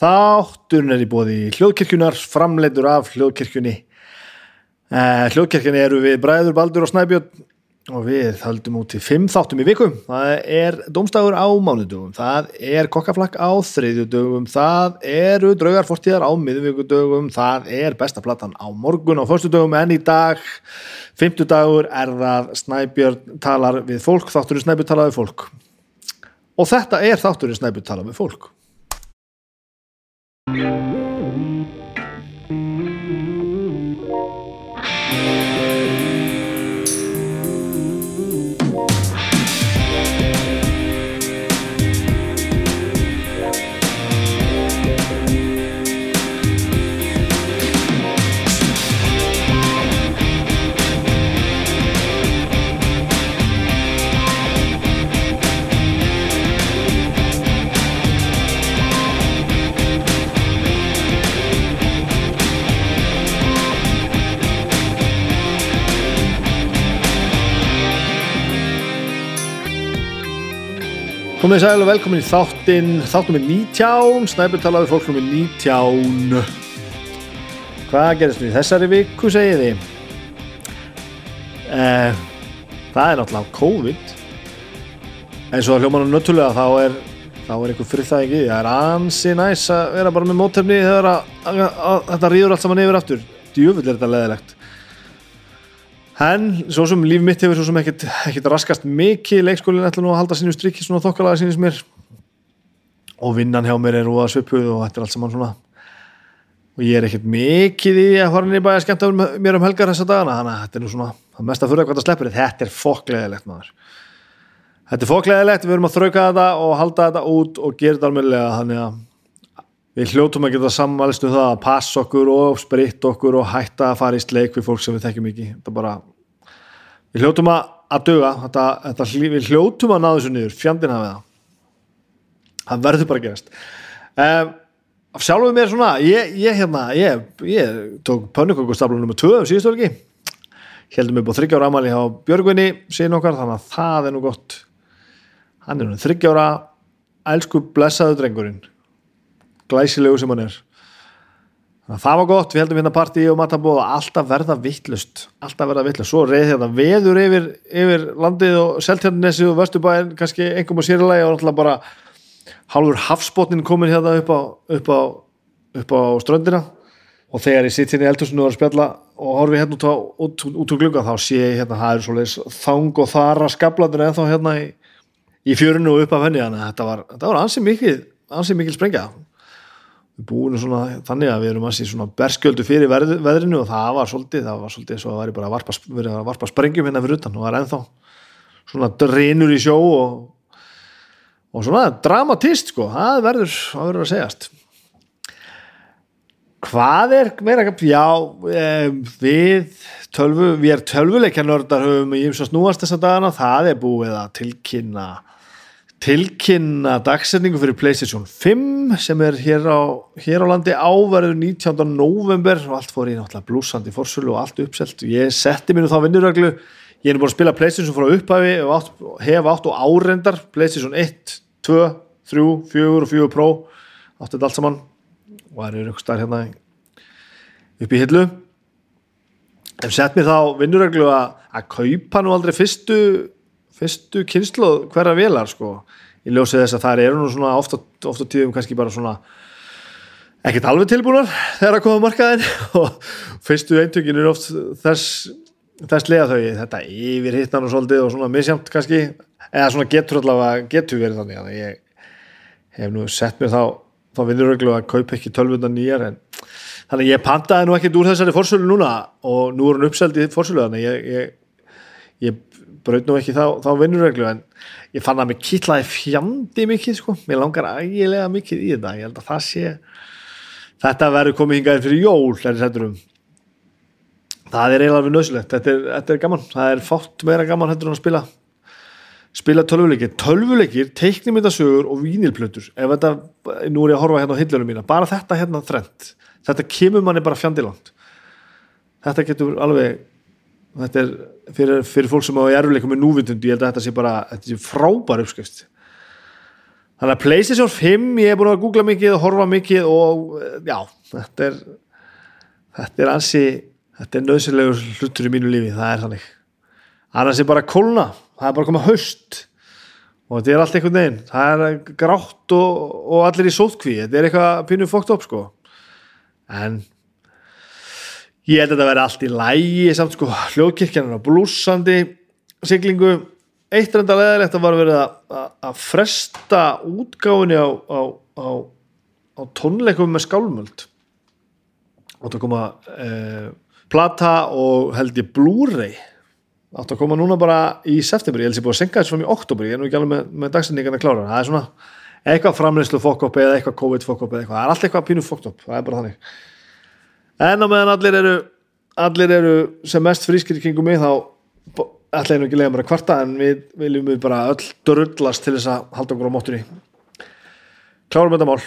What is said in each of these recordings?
Þátturinn er í bóði hljóðkirkjunar, framleitur af hljóðkirkjunni. Eh, hljóðkirkjunni eru við Bræður, Baldur og Snæbjörn og við höldum út í fimm þáttum í vikum. Það er domstagur á mánudögum, það er kokkaflakk á þriðjudögum, það eru draugarfortíðar á miðvíkudögum, það er besta platan á morgun á förstudögum en í dag, fymtudagur, er það Snæbjörn talar við fólk, þátturinn Snæbjörn talar við fólk. Og þetta er þátturinn Snæbjörn talar við fólk. Thank you. Komið sæl og velkomin í þáttinn, þáttum við 19, Snæbjörn talaði fólk um 19. Hvað gerist við þessari viku, segið þið? Eh, það er náttúrulega COVID. En svo hljómanum nöttulega þá er, þá er einhver friðþægi. Það er ansi næs að vera bara með mótefni þegar að, að, að, þetta rýður allt saman yfir aftur. Djúvill er þetta leðilegt. En svo sem líf mitt hefur svo sem ekkert, raskast mikið leikskólinn ætla nú að halda sínu strikki svona þokkalaga sínist mér. Og vinnan hjá mér er að svipuð og þetta er allt saman svona. Og ég er ekkert mikið í að fara niður bæði að skemmta mér um helgar þessa dagana þannig að þetta er nú svona það mest að fyrir að hvað það sleppur þetta er fokkleðilegt maður. Þetta er fokkleðilegt, við erum að þrauka þetta og halda þetta út og gera þetta almennilega þannig að við hljótum að geta sammælst um það að passa okkur og spritt okkur og hætta að fara í sleik við fólk sem við þekkjum ekki. Þetta bara, við hljótum að, að döga þetta, þetta, við hljótum að ná þessu niður. Fjandina við það. Það verður bara gerast. Um, sjálfuð mér svona ég, ég hérna, ég, ég tók pönnukokustaflunum með tvö um síðustu orgi heldum upp á þryggjára amali á Björgvinni síðan okkar, þannig að það er nú gott. Hann er nú þryggjára elsku blessaðu drengurinn. Glæsilegu sem hann er það var gott, við heldum hérna partí og matabóð og alltaf verða vittlust alltaf verða vittlust, svo reyði hérna veður yfir, yfir landið og seltjarnesi og vöstubæðin, kannski engum á sérlega og alltaf bara hálfur hafsbótnin komin hérna upp á, upp á, upp á ströndina. Og þegar ég sitt hérna í eldhúsinu og er að spjalla og horfi hérna út, út, út úr glunga þá sé ég hérna, það er svolítið þang og þara skablandur ennþá hérna í, í fjörinu og upp af henni, þannig að þetta var, var ansið mikil, ansið mikil sprengja búinu svona þannig að við erum að sé svona berskjöldu fyrir veð, veðrinu og það var svolítið, það var svolítið svo að væri bara að varpa, verið að varpa sprengjum hérna fyrir utan og það er ennþá svona drinur í sjó og, og svona dramatist sko, það verður að verður að segjast. Hvað er meira já, við tölvu, við erum tölvuleikjarnördar höfum í ymsa snúast þessa dagana, það er búið að tilkynna tilkynna dagsetningu fyrir Playstation 5 sem er hér á, hér á landi áverður 19. november og allt fór í náttúrulega blúsandi fórsölu og allt uppselt. Og ég setti nú þá vinnuröglu ég er búin að spila Playstation frá upphafi og hef átt og árendar Playstation 1, 2, 3, 4 og 4 Pro. Átt þetta allt saman. Og það eru ykkur starf hérna upp í hillu. Hef sett mér þá vinnuröglu að kaupa nú aldrei fyrstu fyrstu kynslu hverja velar sko. Ég ljósi þess að það eru nú svona ofta, ofta tíðum kannski bara svona ekkert alveg tilbúinar þegar að koma markaðin og fyrstu eintökin eru oft þess þess lega þau, þetta yfir hittan og svolítið og svona misjamt kannski. Eða svona getur allavega, getur verið þannig að ég hef nú sett mér þá þá vinnur reglu að kaupa ekki tölvundan nýjar en þannig að ég pantaði nú ekkert úr þessari fórsölu núna og nú er hann uppseld í fórsölu þannig ég, ég, ég braut nú ekki þá, þá vinnurreglu en ég fann að mér kýtlaði fjandi mikið sko, mér langar ægilega mikið í þetta, ég held að það sé þetta verður komið hingaði fyrir jól er um. það er eiginlega við nöðsulegt, þetta, þetta er gaman. Það er fátt meira gaman hendur en að spila spila tölvuleikir. Tölvuleikir, teiknimindasögur og vínilplötur. Ef þetta, nú er ég að horfa hérna á hillunum mína, bara þetta hérna þrent þetta kemur manni bara fjandilangt þetta getur alveg þetta er fyrir, fyrir fólk sem á erfuleikum með núvindund, ég held að þetta sé bara þetta sé frábær uppskrift. Þannig að Playstation 5 ég er búin að googla mikið og horfa mikið og eh, já, þetta er þetta er ansi þetta er nöðsynlegur hlutur í mínu lífi það er þannig. Annars er bara kólna, það er bara að koma haust og þetta er allt einhvern veginn. Það er grátt og, og allir í sótkví, þetta er eitthvað pínu fókt upp sko. En ég held að þetta verði allt í lægi samt sko, hljóðkirkjan er á blúsandi siglingu. Eitt reynda leðilegt að var verið að, að, að fresta útgáfinni á, á, á, á tónleikum með skálmöld. Og það koma eh, plata og held ég Blu-ray. Átt að koma núna bara í september, ég held að ég búið að senka þessu fram í oktober, ég er nú ekki alveg með, með dagsendingarna klára, það er svona eitthvað framleyslu fokk eða eitthvað COVID fokk eða eitthvað, það er allt eitthvað pínu fokk það er bara þannig en á meðan allir eru allir eru sem mest frískir kringum mig þá ætla ég nú ekki lega mér að kvarta en við viljum við bara öll drullast til þess að halda okkur á móttunni klárum þetta mál.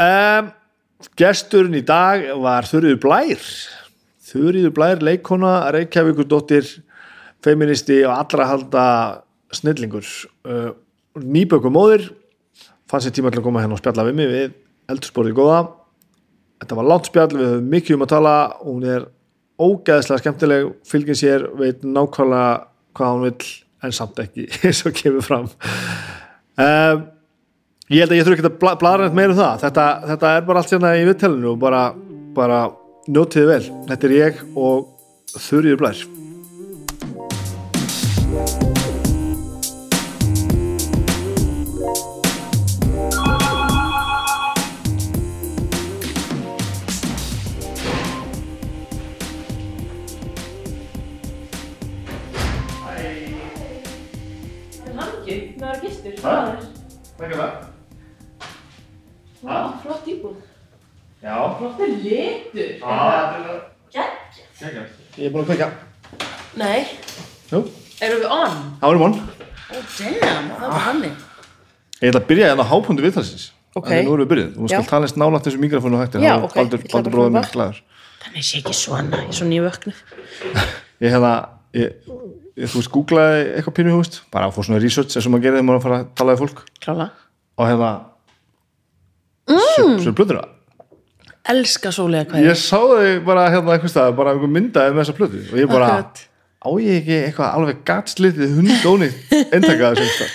Um, gesturinn í dag var Þurriður Blær. Þurriður Blær, leikona Reykjavíkur dóttir feministi og allra halda snillingur. Uh, nýbökum móðir fann sér tíma til að koma hérna og spjalla við mig við eldursporið góða þetta var langt spjall, við höfum mikið um að tala. Hún er ógeðslega skemmtileg fylgin sér, veit nákvæmlega hvað hún vil en samt ekki eins og kemur fram. Um, ég held að ég þurfi ekki að bla, bladra neitt meira um það. Þetta, þetta er bara allt sérna í viðtælinu og bara, bara njótiði vel. Þetta er ég og Þurriður Blær flott íbúð. Já, Flott er litur. ah, Gætt. ég er búin að kveika Nei, Jú, erum við on? það var von Oh damn, það var hannig. Ég ætla að byrja hérna á hápunktu viðtalsins Ok. Þannig nú erum við byrjuð Þú Já. skal tala eins þessu mikrofónu og hægt Já, þá er ok. Að minn prófa. glæður Þannig sé ekki svona, ég er svo nývöknu. Ég hefða ég, ég, Þú veist, googlaði eitthvað pínu þú veist bara að fór svona research eins og maður gerir þegar maður er að fara að tala við fólk Klála. og hefða mm. Svo blöður það Elska sólega hvað Ég sá þau bara hérna einhvers stað bara einhver myndaði með þessa plötu og ég bara á ég ekki eitthvað alveg gatslitið hundónið eintakaði sem stað?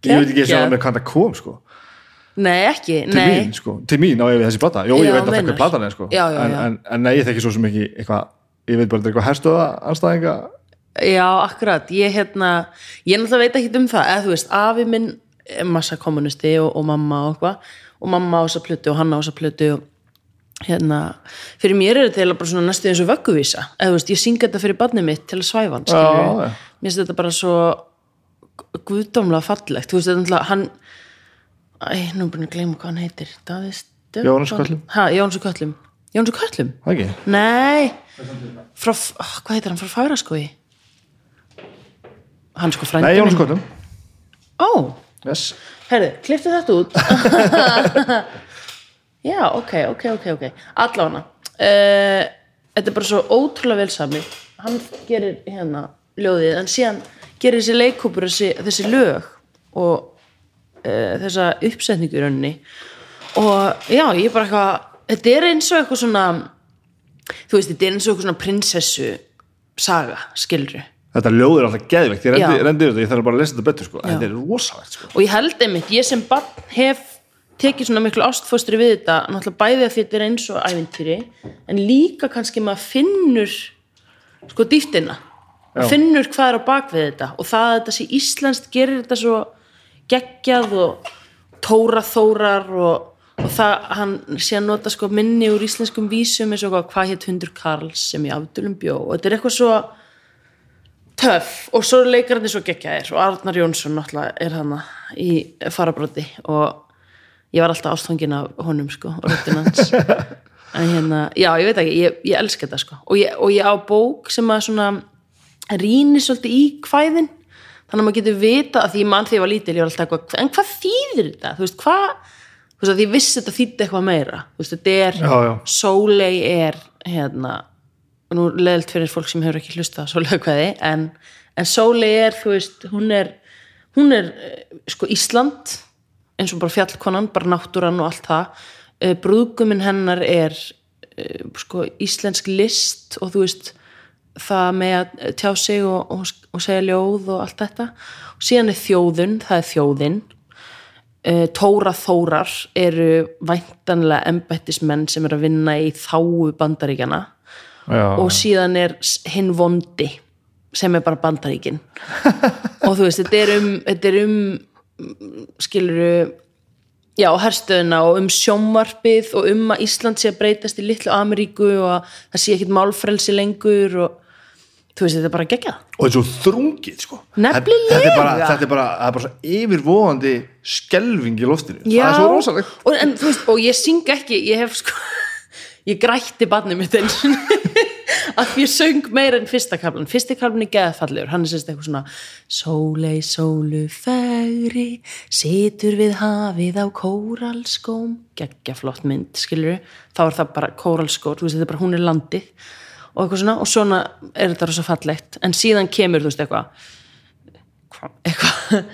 Ég veit ekki og Geggjað. með hvað það kom sko. Nei, ekki, til nei. mín, sko, til mín á ég við þessi plata. Jó, ég Já, veit alltaf hvað platan er, sko. Já, já, en. En, en nei, ég þekki svo sem ekki eitthvað ég veit bara þetta er eitthvað herstöða anstæðinga Já, akkurat, ég hérna ég náttúrulega veit ekki um það, eða þú veist afi minn er massa kommunisti og, og mamma og eitthvað, og mamma á þessa plötu og hann á þessa plötu og hérna, fyrir mér er þetta bara svona næstu eins og vögguvísa, eða þú veist, ég syngi þetta fyrir barnið mitt til að svæfa hann, skilur já. mér finnst þetta bara svo guðdómlega fallegt, þú veist, þetta er náttúrulega hann, æ, nú er búin að gleyma hvað hann heitir, Stefán Jóhannes Kötlum. Ha, Jóhannes og Kötlum Jóhannes og? Það ekki? Nei, frá, oh, hvað heitir hann, frá Fagraskói? Hann sko frændi Nei, Jónas minn. Kottum Ó, yes. herðu, klipptu þetta út. Já, ok, ok, ok, ok. Allána uh, Þetta er bara svo ótrúlega vel sami Hann gerir hérna ljóðið en síðan gerir þessi leikúpur þessi, þessi lög og uh, þessa uppsetningu í rauninni. Og já, ég er bara eitthvað þetta er eins og eitthvað svona þú veist, þetta er eins og eitthvað svona prinsessu saga, skilru Þetta ljóð er alltaf geðveikt, ég rendi, Já. rendi þetta, ég þarf bara að lesa þetta betur sko. Þetta er rosalegt sko. og ég held einmitt, ég sem barn hef tekið svona miklu ástfóstri við þetta náttúrulega bæði að þetta er eins og ævintýri en líka kannski maður finnur sko dýftina finnur hvað er á bak við þetta og það að þetta sé íslenskt gerir þetta svo geggjað og tóra þórar og, og það hann sé að nota sko minni úr íslenskum vísum eins og hvað, hétt hundur Karls sem í afdölum bjó og þetta er eitthvað svo töff. Og svo er leikarandi svo geggjaðir. Og Arnar Jónsson náttúrulega er hana í farabróti og ég var alltaf ástfangin af honum sko og röddinn hans. En hérna, já ég veit ekki, ég, ég elska þetta sko. Og ég, og ég á bók sem að svona rýnir svolítið í kvæðin. Þannig að maður getur vita að því mann því ég var lítil ég var alltaf eitthvað, en hvað þýðir þetta? Þú veist, hvað þú veist, að ég vissi þetta þýddi eitthvað meira. Þú veist, þetta er. Sóley er hérna, nú leðilt fyrir fólk sem hefur ekki hlustað Sóley kvæði, en, en Sóley er þú veist, hún er hún er eh, sko Ísland eins og bara fjallkonan, bara náttúran og allt það. Uh, brúðguminn hennar er uh, sko íslensk list og þú veist það með að tjá sig og, og, og segja ljóð og allt þetta. Og síðan er þjóðun, það er þjóðin. Uh, Tóra Þórar eru væntanlega embættismenn sem eru að vinna í þáu bandaríkjana já, og síðan er hinn vondi sem er bara bandaríkin. Og þú veist, þetta er um þetta er um skiluru já, herstöðuna og um sjónvarpið og um að Ísland sé að breytast í litlu Ameríku og að það sé ekkit málfrelsi lengur og þú veist, þetta er bara gegja og þetta er svo þrungið sko. Nefnilega. þetta er bara, þetta er bara, er bara svo yfirvóðandi skelving í loftinu. Það er svo rosalegt. Og, en, veist, og ég syng ekki ég hef sko ég grætti barnið mitt eins að ég söng meira en fyrsta kaplan fyrsti kaplan er geðfallegur, hann er sérst eitthvað svona sólei sólu fegri situr við hafið á kóralskóm. Geggja flott mynd, skilur þá er það bara kóralskór, þú veist, þetta er bara hún er landið. Og eitthvað svona, og svona er þetta rosa fallegt, en síðan kemur þú veist eitthvað. Hva- eitthvað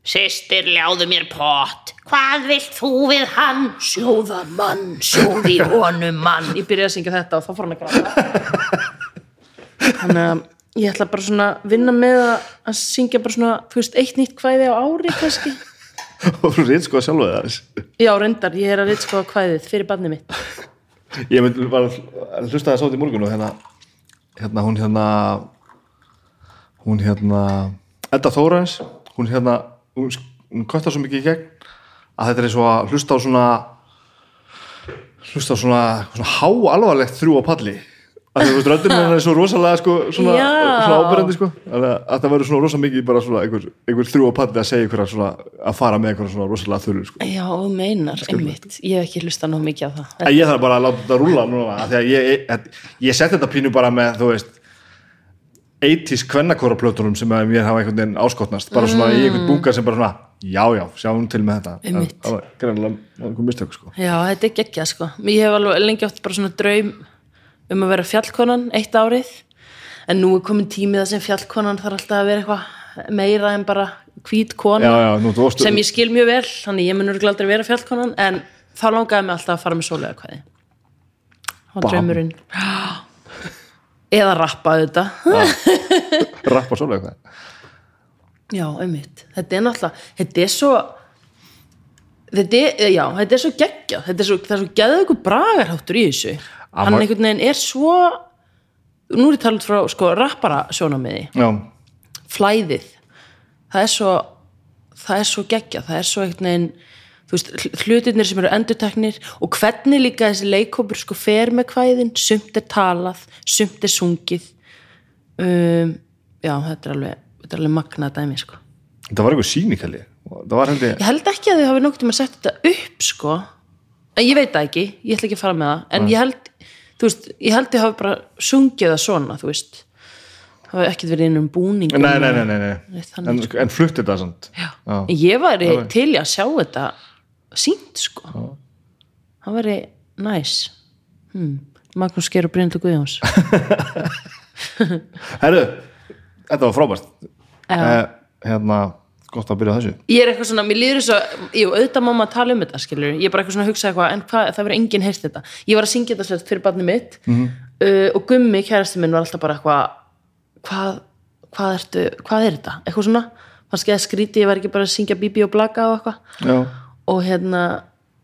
Systir ljáðu mér pott, hvað vilt þú við hann? Sjóða mann, sjóði honum mann. Ég byrjaði að syngja þetta og þá fór hann að gráta. Þannig að ég ætla bara svona að vinna með að, að syngja bara svona, þú veist, eitt nýtt kvæði á ári kannski. og þú reynd sko að sjálfa það Já, reyndar, ég er að reynd sko kvæðið fyrir barnið mitt. ég mynd var að hlusta það sátt í morgun og hérna hérna hún hérna hún hérna Edda Þórans, hún hérna hún, kvartar svo mikið í gegn að þetta er svo að hlusta á svona hlusta á svona, svona há alvarlegt þrjú á palli. Að þú veist röddinn hennar er svo rosalega sko, svona, svona ábyrjandi sko. Að að það verður svona rosa mikið bara svona einhver, einhver þrjú á palli að segja einhverja svona að fara með einhverja svona rosalega þurru sko. Já, meinar, einmitt. Ég hef ekki hlustað nóg mikið á það. Ég þarf bara að láta þetta rúla núna því að ég, ég, ég sett þetta pínu bara með þú veist 80s kvennakóraplötunum sem að mér hafa einhvern veginn áskotnast bara svona í einhvern bunga sem bara svona já já, sjáum til með þetta. Það var greinlega einhver mistök sko. Já, þetta er geggjað sko. Ég hef alveg lengi átt bara svona draum um að vera fjallkonan eitt árið en nú er komin tímið að sem fjallkonan þarf alltaf að vera eitthvað meira en bara hvít kona já já, nú varst sem ég skil mjög vel, þannig ég mun örugglega aldrei vera fjallkonan en þá langaði mig alltaf að fara með sólega draumurinn eða rappa auðvitað. Rappa svolítið eitthvað Já, einmitt. Þetta er náttúrulega, þetta er svo þetta er, já, þetta er svo geggjað. Þetta er svo, það er svo geðað ykkur bragarháttur í þessu. Hann var- einhvern veginn er svo nú er ég talað frá, sko, rappara sjónamiði, já, flæðið. Það er svo það er svo geggjað, það er svo einhvern veginn þú veist, hl- hlutirnir sem eru endurteknir og hvernig líka þessi leikópur sko fer með kvæðin, sumt er talað sumt er sungið. Um, já, þetta er alveg þetta er alveg magnað dæmi, sko. Þetta var einhver sínikali það var hendi Ég held ekki að þau hafi nokkuð tíma sett þetta upp sko, en ég veit það ekki. Ég ætla ekki að fara með það, en ég held þú veist, ég held þau hafi bara sungið það svona, þú veist. Það hafi ekkert verið inn um búningum nei, nei, nei, nei, nei. Nei, En, en flutt þetta samt. Já. Já. ég væri til að sjá þetta sínt sko. Það væri næs. Hmm. Magnús Geir og Bryndur Guðjóns. Herru, þetta var frábært. Já. eh, hérna, gott að byrja þessu. Ég er eitthvað svona, mér líður þess að jú, auðvitað má maður tala um þetta, skilur ég er bara eitthvað svona að hugsa eitthvað, en hvað, það verður enginn heyrt þetta. Ég var að syngja þetta sérst fyrir barnið mitt uh, og Gummi, kærasti minn, var alltaf bara eitthvað hvað, hvað ertu hvað er þetta, eitthvað svona. Fannst ekki að skríti, ég var ekki bara að syngja Bibi og Blaka og eitthvað. Já, og hérna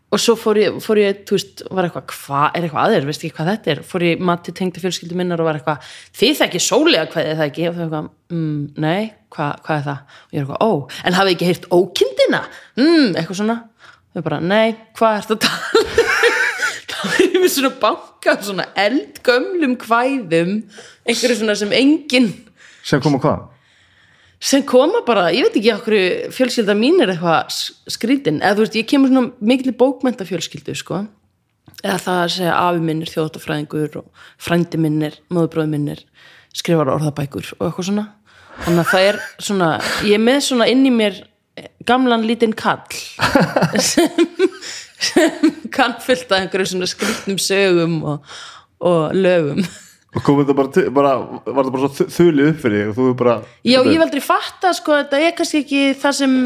og svo fór ég, fór ég þú veist, var eitthvað, hvað er eitthvað aðeir, veist ekki hvað þetta er? Fór ég mat til tengdi fjölskyldu minnar og var eitthvað þið þekki sólega hvað er það ekki? Og það eitthvað, mm, nei, hva, hvað er það? Og ég er eitthvað, ó, en hafið ekki heyrt ókindina? Mm, eitthvað svona. Og ég bara, nei, hvað er þetta þá er ég með svona banka svona eldgömlum kvæðum einhverju svona sem enginn sem kom að hvað sem koma bara, ég veit ekki okkur fjölskylda mín er eitthvað skrítin eða þú veist, ég kemur svona mikil bókmenta fjölskyldu sko, eða það að segja afi minn er þjóðatafræðingur og frændi minn er, móðubróði minn er skrifar orðabækur og eitthvað svona. Þannig að það er svona, ég er með svona inn í mér gamlan lítinn kall sem, sem kann fullt að einhverju svona skrítnum sögum og, og lögum og kom þetta bara, bara var þetta bara svo þulið upp fyrir þig og þú bara Já, ég hef aldrei fatta sko, þetta er kannski ekki það sem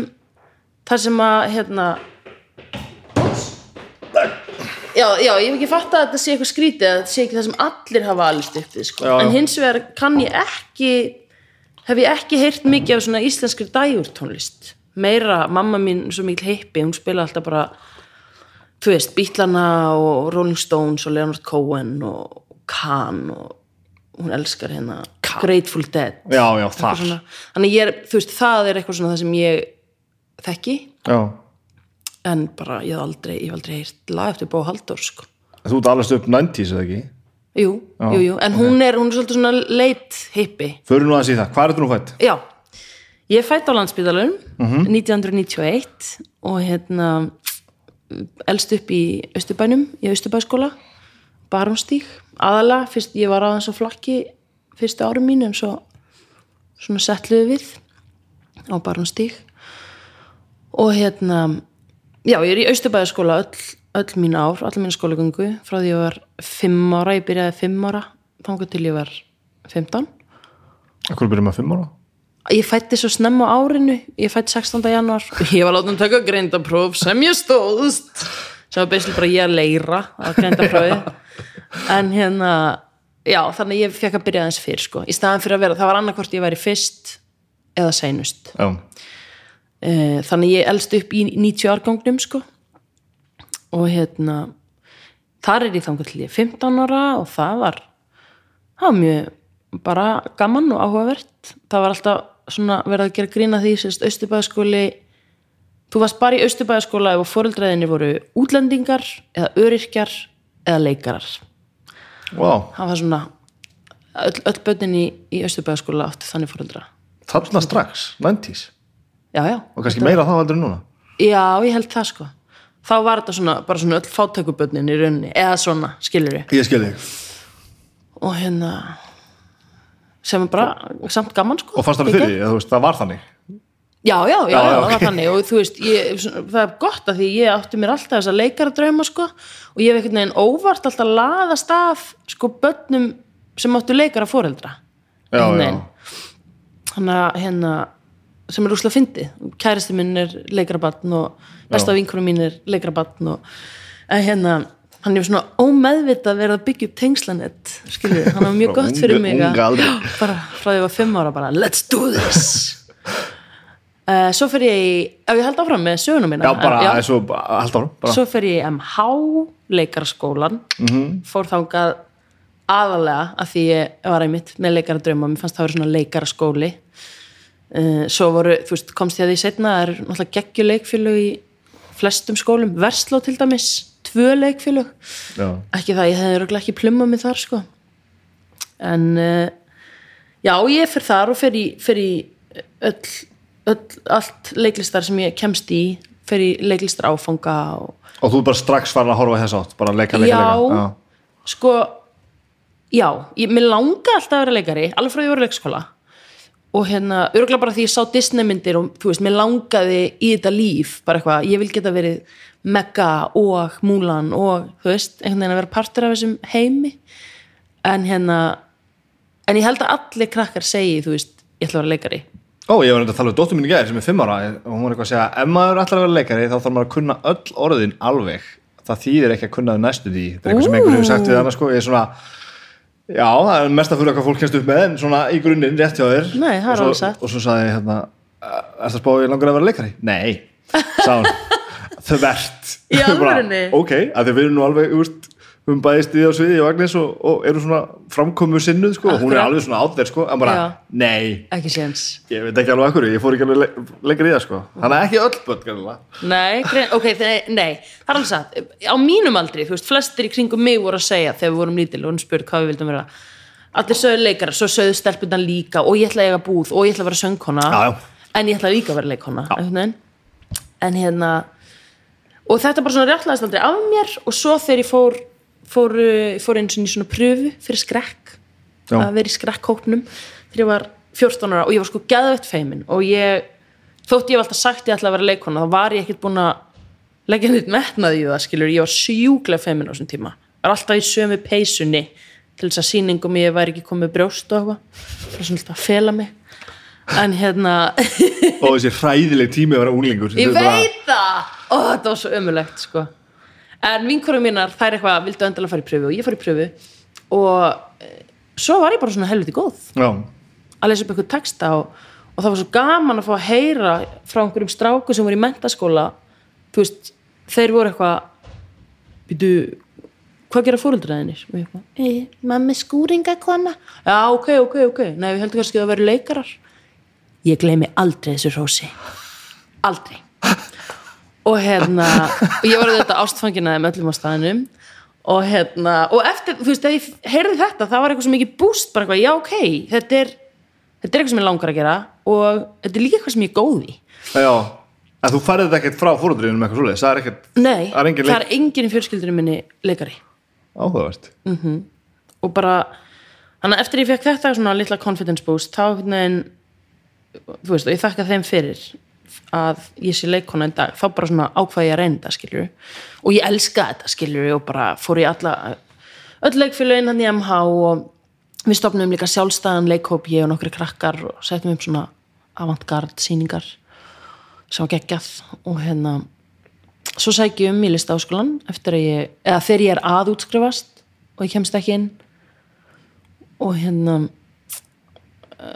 þar sem að hérna já, já, ég hef ekki fatt að þetta sé eitthvað skrítið að þetta sé ekki það sem allir hafa alist upp við sko. Já, já. en hins vegar kann ég ekki hef ég ekki heyrt mikið af svona íslenskri dægurtónlist meira, mamma mín svo mikil heipi hún spila alltaf bara þú veist, Beatlana og Rolling Stones og Leonard Cohen og Khan og hún elskar hérna Grateful Dead. Já, já, þar. þannig ég er, þú veist, það er eitthvað svona það sem ég þekki. Já. en bara ég hef aldrei, ég hef aldrei heyrt lag eftir Bó Halldór sko. þú ert alveg upp 90s eða ekki? Jú, jú, jú, en hún er, hún er svolítið svona leit hippi, förum nú aðeins í það, hvað er þetta nú fætt? já. Ég fætt á landsbyðalun 1991 og hérna elst upp í Östubænum í Östubæskóla Barumstík, aðalega fyrst ég var aðeins á flakki fyrstu árum mín en svo svona settluðu við á Barumstík og hérna já, ég er í Östubæðaskóla öll, öll mín ár, allar mín skólagöngu frá því ég var fimm ára, ég byrjaði fimm ára þangar til ég var 15 Akkur byrjum að 5 ára? ég fætti svo snemma á árinu ég fætti 16. januar ég var látið að taka greindapróf sem ég stóðst sem var beislega bara ég að leira að greindaprófi en hérna já, þannig ég fekk að byrja aðeins fyrr sko. í staðan fyrir að vera, það var annarkvort ég væri fyrst eða seinust. Já, Eh, þannig ég elst upp í 90 árgangnum sko. Og hérna þar er ég þangar til ég 15 ára og það var það var mjög bara gaman og áhugavert. Það var alltaf svona verið að gera grína því sérst Östubæðaskóli þú varst bara í Östubæðaskóla ef fóreldræðinni voru útlendingar eða öryrkjar eða leikarar wow. það var svona öll, öll börnin í, í Östubæðaskóla áttu þannig fóreldra þarna strax, 90s já já. Og kannski meira þá heldur en núna? Já, ég held það sko. Þá var þetta svona, bara svona öll fátækubönnin í rauninni, eða svona, skilur við ég skil þig. Og hérna sem er bara samt gaman sko og fannst það fyrir því, það var þannig Já, já, já, Já, já, það var þannig. Og þú veist, ég, það er gott að því ég átti mér alltaf þessa leikaradrauma sko. Og ég hef einhvern veginn óvart alltaf laðast af sko börnum sem áttu leikara fóreldra já, já, að hérna sem er úslega fyndið. Kæristi minn er leikarabatn og besta vinkunum mín er leikarabatn og hérna hann er svona ómeðvitað verið að byggja upp tengslanett skilur, hann var mjög gott fyrir mig að bara frá því að ég var fimm ára bara let's do this uh, svo fer ég ef ég held áfram með sögunum mína já, bara, já, já. Svo, allt ára bara. svo fer ég MH leikaraskólan -hmm. fór þangað aðalega að því ég var einmitt með leikaradrauma, mér fannst það vera svona leikaraskóli uh, svo voru, þú veist, komst ég að því setna það eru náttúrulega geggjuleikfélög í flestum skólum, Versló til dæmis tvö leikfélög, já. ekki það ég hefði örugglega ekki plummað mig þar sko en uh, já, ég fer þar og fer í, fer í öll, öll, allt leiklistar sem ég kemst í fer í leiklistar áfanga og og þú er bara strax farin að horfa þess átt bara leika, leika, Já. leika sko já, ég, mér langa alltaf að vera leikari. Alveg frá því að ég voru leikskóla. Og hérna, örgulega bara því ég sá Disney myndir og þú veist, mér langaði í þetta líf bara eitthvað, ég vil geta verið Mega og Mulan og þú veist, einhvern veginn að vera partur af þessum heimi. En hérna en ég held að allir krakkar segi, þú veist, ég ætla að vera leikari Ó, ég var reynda að tala um dóttur mín í gæðir sem er fimm ára og hún var eitthvað að segja, ef maður ætlar að vera leikari þá þarf maður að kunna öll orðin alveg. Það þýðir ekki að kunna þau næstu því. Þetta er eitthvað sem einhver hefur sagt við hana sko. Ég er svona, já, það er mest að fyrir hvað fólk kennst upp með en svona í grunninn rétt hjá þér. Nei, það er Og svo- og svo sagði ég hérna, er það spáðið langar að vera leikari? Nei, sá hún. Þvert. Ok, að þið við erum nú alveg úrst, við erum bæðist í á sviði og Agnes og, og eru svona framkomu sinnuð sko, og hún er alveg svona átverð sko, en bara, Já. nei. Ekki séns. Ég veit ekki alveg akkur, ég fór ekki alveg le lengur í það sko. Þannig að ekki öll börn gæðilega Nei, ok, nei, það er alveg satt. Á mínum aldri, þú veist, flestir í kringum mig voru að segja þegar við vorum lítil og hún spurði hvað við vildum vera. Allir sögðu leikara, svo sögðu stelpundan líka og ég ætla að eiga búð og ég ætla að vera söngkona en ég ætla líka að vera leikona en hérna og þetta bara svona réttlaðist aldrei af mér og svo þegar ég fór fór, fór eins og svona pröfu fyrir skrekk Já. að vera í skrekkhópnum þegar ég var 14 ára og ég var sko geðvett feimin og ég, þótt ég hef alltaf sagt ég ætla að vera leikona, þá var ég ekkert búin að leggja neitt metnað í það skilur, ég var sjúklega feimin á þessum tíma. Var alltaf í sömu peysunni til þess að sýningum ég væri ekki komið brjóst og eitthvað. Bara svona alltaf að fela mig. En hérna og þessi hræðileg tími að vera unglingur ég veit það! Ó, þetta var svo ömulegt sko. En vinkurum mínar, þær eitthvað vildu endilega fara í pröfu og ég fara í pröfu og e, svo var ég bara svona helviti góð. Já, að lesa upp eitthvað texta og, og það var svo gaman að fá að heyra frá einhverjum stráku sem voru í mentaskóla þú veist, þeir voru eitthvað býtu hvað gera fóröldræðinir? mammi skúringakona. Já, ok, ok, ok, nei, við heldum kannski að það veru leikarar. Ég gleymi aldrei þessu rósi aldrei og hérna, og ég var þetta ástfangina með öllum á staðinum og hérna, og eftir, þú veist, þegar ég heyrði þetta, það var eitthvað svo mikið búst bara eitthvað, já, ok, þetta er þetta er eitthvað sem ég langar að gera og þetta er líka eitthvað sem ég er góð í. Já en þú færið þetta ekkert frá fóröldriðinu með eitthvað svoleiðis það er ekkert nei, Það er engin leik- í fjölskyldunum minni leikari. Áhugavert. Og bara, þannig að eftir ég fekk þetta svona litla confidence boost þá veginn þú veist, og ég þakka þeim fyrir að ég sé leikona í dag þá bara svona ákvað ég að reyna þetta skilur og ég elska þetta skilur og bara fór ég alla öll leikfélögin hann í MH og við stopnum líka sjálfstæðan leikhóp ég og nokkri krakkar og settum upp svona avantgard sýningar sem var geggjað. Og hérna svo sæki ég um í listaháskólan eftir að ég, eða þegar ég er að útskrifast og ég kemst ekki inn. Og hérna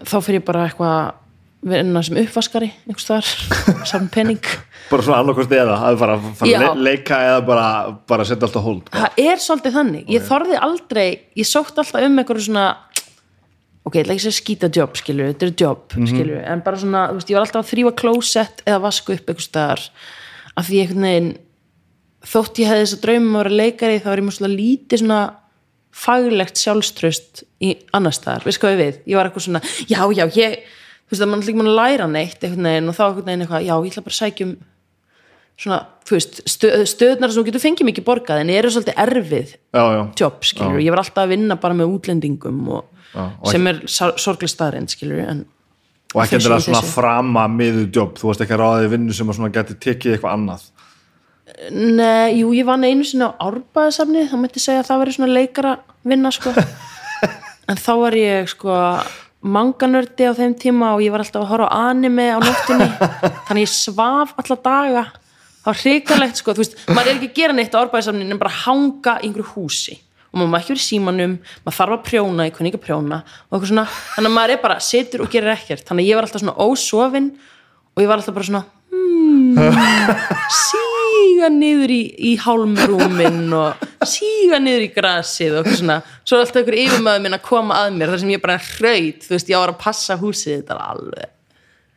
þá fyrir ég bara eitthvað vinna sem uppvaskari einhvers þar, saman penning bara svona annarkost eða að fara, að le leika eða bara, bara setja allt á hold það er svolítið þannig, ég þorði aldrei ég sótt alltaf um einhverju svona ok, ég ekki að skýta jobb skilur, þetta er jobb, mm skilur en bara svona, þú veist, ég var alltaf að þrýfa klósett eða vaska upp einhvers staðar af því einhvern veginn þótt ég hefði þess að draumum að vera leikari þá var ég mjög svona lítið svona faglegt sjálfströst í annars veist hvað ég við, ég var eitthvað svona já, já, ég, þú veist, að mann líka mann að læra neitt einhvern veginn og þá einhvern veginn eitthvað, já, ég ætla bara að sækja um svona, þú veist, stöð, stöðnar sem þú getur fengið mikið borgað en eru svolítið erfið já, já, jobb, skilur, ég var alltaf að vinna bara með útlendingum og, Já, sem er sorglega staðrind, skilur en og ekki Þessu endilega í svona þessu. frama miðu jobb, þú varst ekki að ráða í vinnu sem að svona geti tekið eitthvað annað? Nei, jú, ég vann einu sinni á árbæðasafni, þá mætti segja að það veri svona leikara vinna, sko. En þá var ég, sko manganördi á þeim tíma og ég var alltaf að horfa á anime á nóttinni þannig ég svaf alla daga. Það var hrikalegt, sko, þú veist maður er ekki að gera neitt á árbæðasafni en bara hanga í einhverju húsi. Og maður má ekki verið símanum maður þarf að prjóna, ég kunni ekki að prjóna og eitthvað svona, þannig að maður er bara situr og gerir ekkert. Þannig að ég var alltaf svona ósofin og ég var alltaf bara svona síga niður í, í hálmrúmin og síga niður í grasið og eitthvað svona, svo er alltaf einhver yfirmaður minn að koma að mér þar sem ég bara hraut, þú veist, ég var að passa húsið þetta alveg.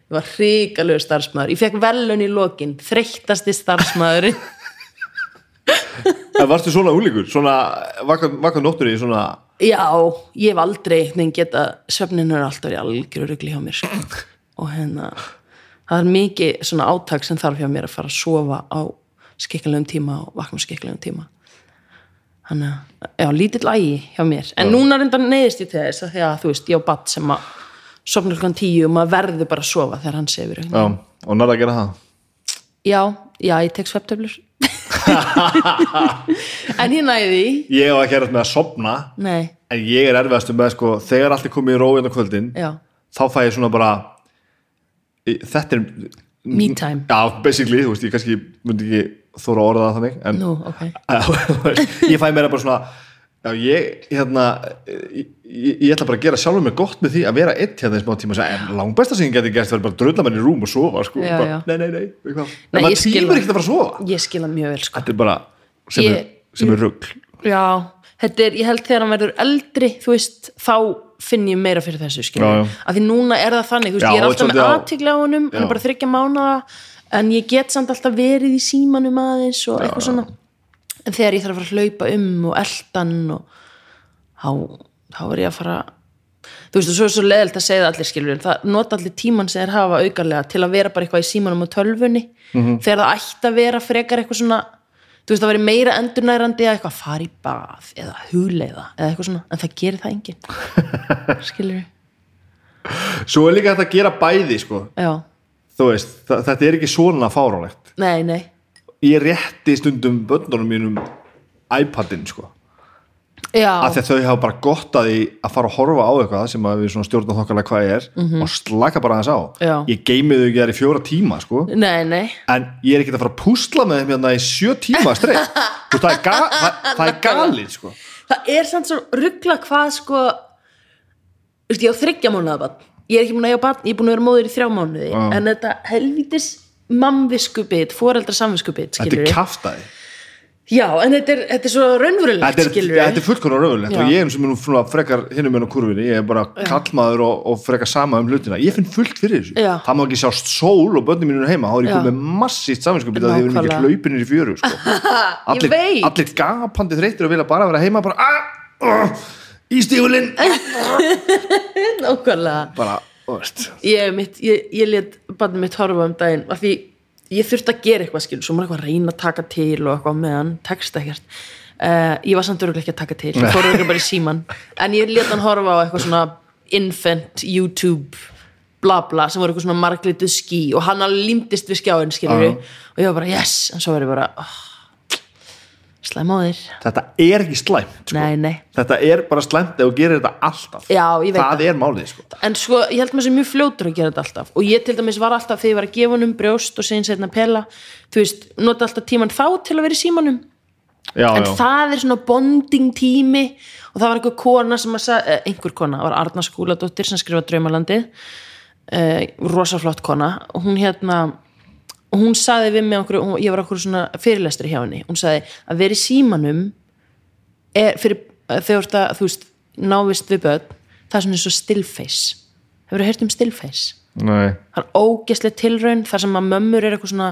Ég var hrikalegu starfsmæður, ég fekk velun í lokin þreyttasti starfsmæður en varstu svona úlíkur, svona vakað nóttur í svona já, ég hef aldrei veginn geta, svefninu er alltaf í algjöru rugli hjá mér. Og hérna það er mikið svona átak sem þarf hjá mér að fara að sofa á skikkilegum tíma og vakna skikkilegum tíma. Þannig að, já, lítill ægi hjá mér. En núna reynda neyðist ég til þess að því að þú veist, ég á batt sem að sofna klukkan tíu og maður verður bara að sofa þegar hann sefur já, og að gera það? Já, já, ég tek svefntöflur. En ég næði ég hef ekki erast með að sopna nei, en ég er erfiðastu með sko þegar allt er komið í róin á kvöldin já, þá fæ ég svona bara þetta er me time. Já, basically, þú veist, ég kannski myndi ekki þóra að orða það þannig en nú, ok. Ég fæ mér bara svona já, ég, hérna ég, ég, ég ætla bara að gera sjálfur mig gott með því að vera eitt hérna í smá tíma en langbesta sem ég geti gert verður bara að drulla mér í rúm og sofa sko, Já, bara, já. nei, nei, nei, Nei, en maður það. ekkert að fara að sofa. Ég skila mjög vel sko. Þetta er bara sem, er, er rugl. Já, þetta er, ég held þegar hann verður eldri, þú veist, þá finn ég meira fyrir þessu. Af því núna er það þannig, veist, ég er alltaf með svolítið á- honum, hann er bara þryggja mánaða, en ég get samt alltaf verið í símanum aðeins og eitthvað svona. En þegar ég þarf að fara að hlaupa um og eldan og þá, þá er ég að fara, þú veist, og svo er svo leðilt að segja það allir skiljum, það nota allir tíman sem þeir hafa aukarlega til að vera bara eitthvað í símanum og tölvunni, Mhm. þegar það ætti að vera frekar eitthvað svona þú veist það væri meira endurnærandi að eitthvað fara í bað eða hugleiða eða eitthvað svona, en það gerir það enginn. Skilur svo er líka þetta að gera bæði sko. já, þú veist, þetta er ekki svona fáránlegt. Nei, nei. Ég rétti stundum bönnunum mínum iPadin sko. Já, af því að þau hafa bara gott að því að fara að horfa á eitthvað sem að við stjórnum þokkarlega hvað er og slaka bara aðeins á. Já. ég geimi þau ekki þær í fjóra tíma sko. Nei, nei. En ég er ekki að fara að púsla með þeim hérna í sjö tíma streit Þú veist, það, er ga það, er galið sko. Það er samt svo ruggla hvað sko þú veist, ég á þryggja mánuða bann ég er ekki búin að eiga bann, ég er búin að vera móður í þrjá mánuði Já. en þetta helvítis mamviskubit, foreldra samviskubit þetta er kaftaði já, en þetta er, þetta er svo raunverulegt þetta er, skilur þetta er fullkonar raunverulegt Já. og ég er sem er frekar hinnum enn á kurvinni ég er bara kallmaður og, og frekar sama um hlutina ég finn fullt fyrir þessu Já. það má ekki sjást sól og börnum mínu heima þá er ég Já. komið með massíft saminskupið að því við erum ekki Nákvæmlega. hlaupinir í fjöru sko. allir, veit. allir gapandi þreytir og vilja bara vera heima bara ah, uh, í stífulinn nákvæmlega. Bara, þú veist. Ég, mitt, ég, ég let barnið mitt horfa um daginn af því ég þurfti að gera eitthvað skil svo maður eitthvað að reyna að taka til og eitthvað meðan texta ekkert. Uh, ég var samt örgulega ekki að taka til, ég fór örgulega bara í síman en ég let hann horfa á eitthvað svona infant YouTube bla bla sem voru eitthvað svona marglituð skí og hann alveg límdist við skjáin skilur Já. og ég var bara yes, en svo var ég bara oh, slæm á þér. Þetta er ekki slæmt sko. nei, nei. Þetta er bara slæmt ef þú gerir þetta alltaf. Já, ég veit það er málið sko. en sko, ég held maður sem mjög fljótur að gera þetta alltaf. Og ég til dæmis var alltaf þegar ég var að gefa honum brjóst og segja setna pela þú veist, nota alltaf tíman þá til að vera í símanum. Já, en já. það er svona bonding tími. Og það var einhver kona sem að sagði, eh, einhver kona, það var Arna Skúladóttir sem skrifa Draumalandið. Eh, rosaflott kona. Og hún hérna og hún saði við mig okkur, ég var okkur svona fyrirlestri hjá henni, hún saði að vera í símanum er fyrir þegar þú ert að, þú veist, návist við börn það er svona eins og stillface. Hefur þú heyrt um stillface? Nei. það er ógeslega tilraun þar sem að mömmur er eitthvað svona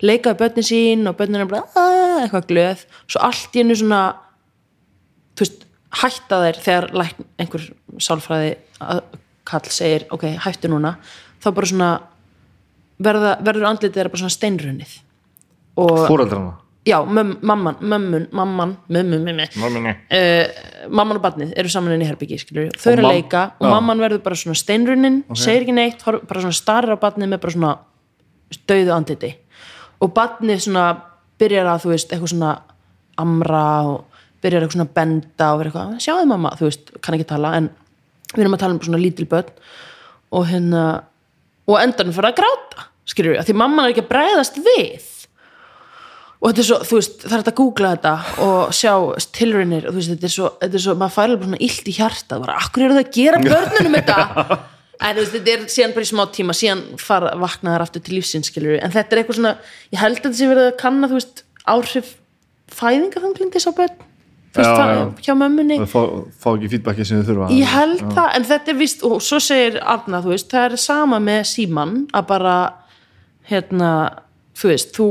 leika við börnin sín og börnin er bara "Ah", eitthvað glöð. Svo allt í hennu svona þú veist, hætta þær þegar einhver sálfræði kall segir, ok, hættu núna. Þá bara svona verða, verður andlitið þeirra bara svona steinrunnið. Og fóreldrana já, möm, mamman, mömmun, mamman mömmun, mömmun. Uh, mamman og barnið eru saman inn í herbyggi skilur, þau eru að leika og já. mamman verður bara svona steinrunnin segir ekki neitt, bara svona starir á barnið með bara svona döðu andliti. Og barnið svona byrjar að þú veist, eitthvað svona amra og byrjar eitthvað svona benda og verður eitthvað, sjáðu mamma, þú veist kann ekki tala, en við erum að tala um bara svona lítil börn. Og hérna og á endanum fyrir að gráta skilur við, að því mamman er ekki að bregðast við. Og þetta er svo, þú veist, það er hægt að googla þetta og sjá tilraunir og þú veist, þetta er svo, þetta er svo maður færi alveg svona illt í hjarta bara, akkur eru það að gera börnunum þetta? En þú veist, þetta er síðan bara í smá tíma síðan fara, vakna þær aftur til lífsins skilur en þetta er eitthvað svona, ég held að þetta sé verið að kanna, þú veist, áhrif fæðingafanglindis á börn. Veist, Já, já. hjá mömmunni. Fá, fá ekki feedbacki sem þau þurfa. Ég held það, en þetta er vist og svo segir Arna, þú veist, það er sama með síman, að bara hérna, þú veist, þú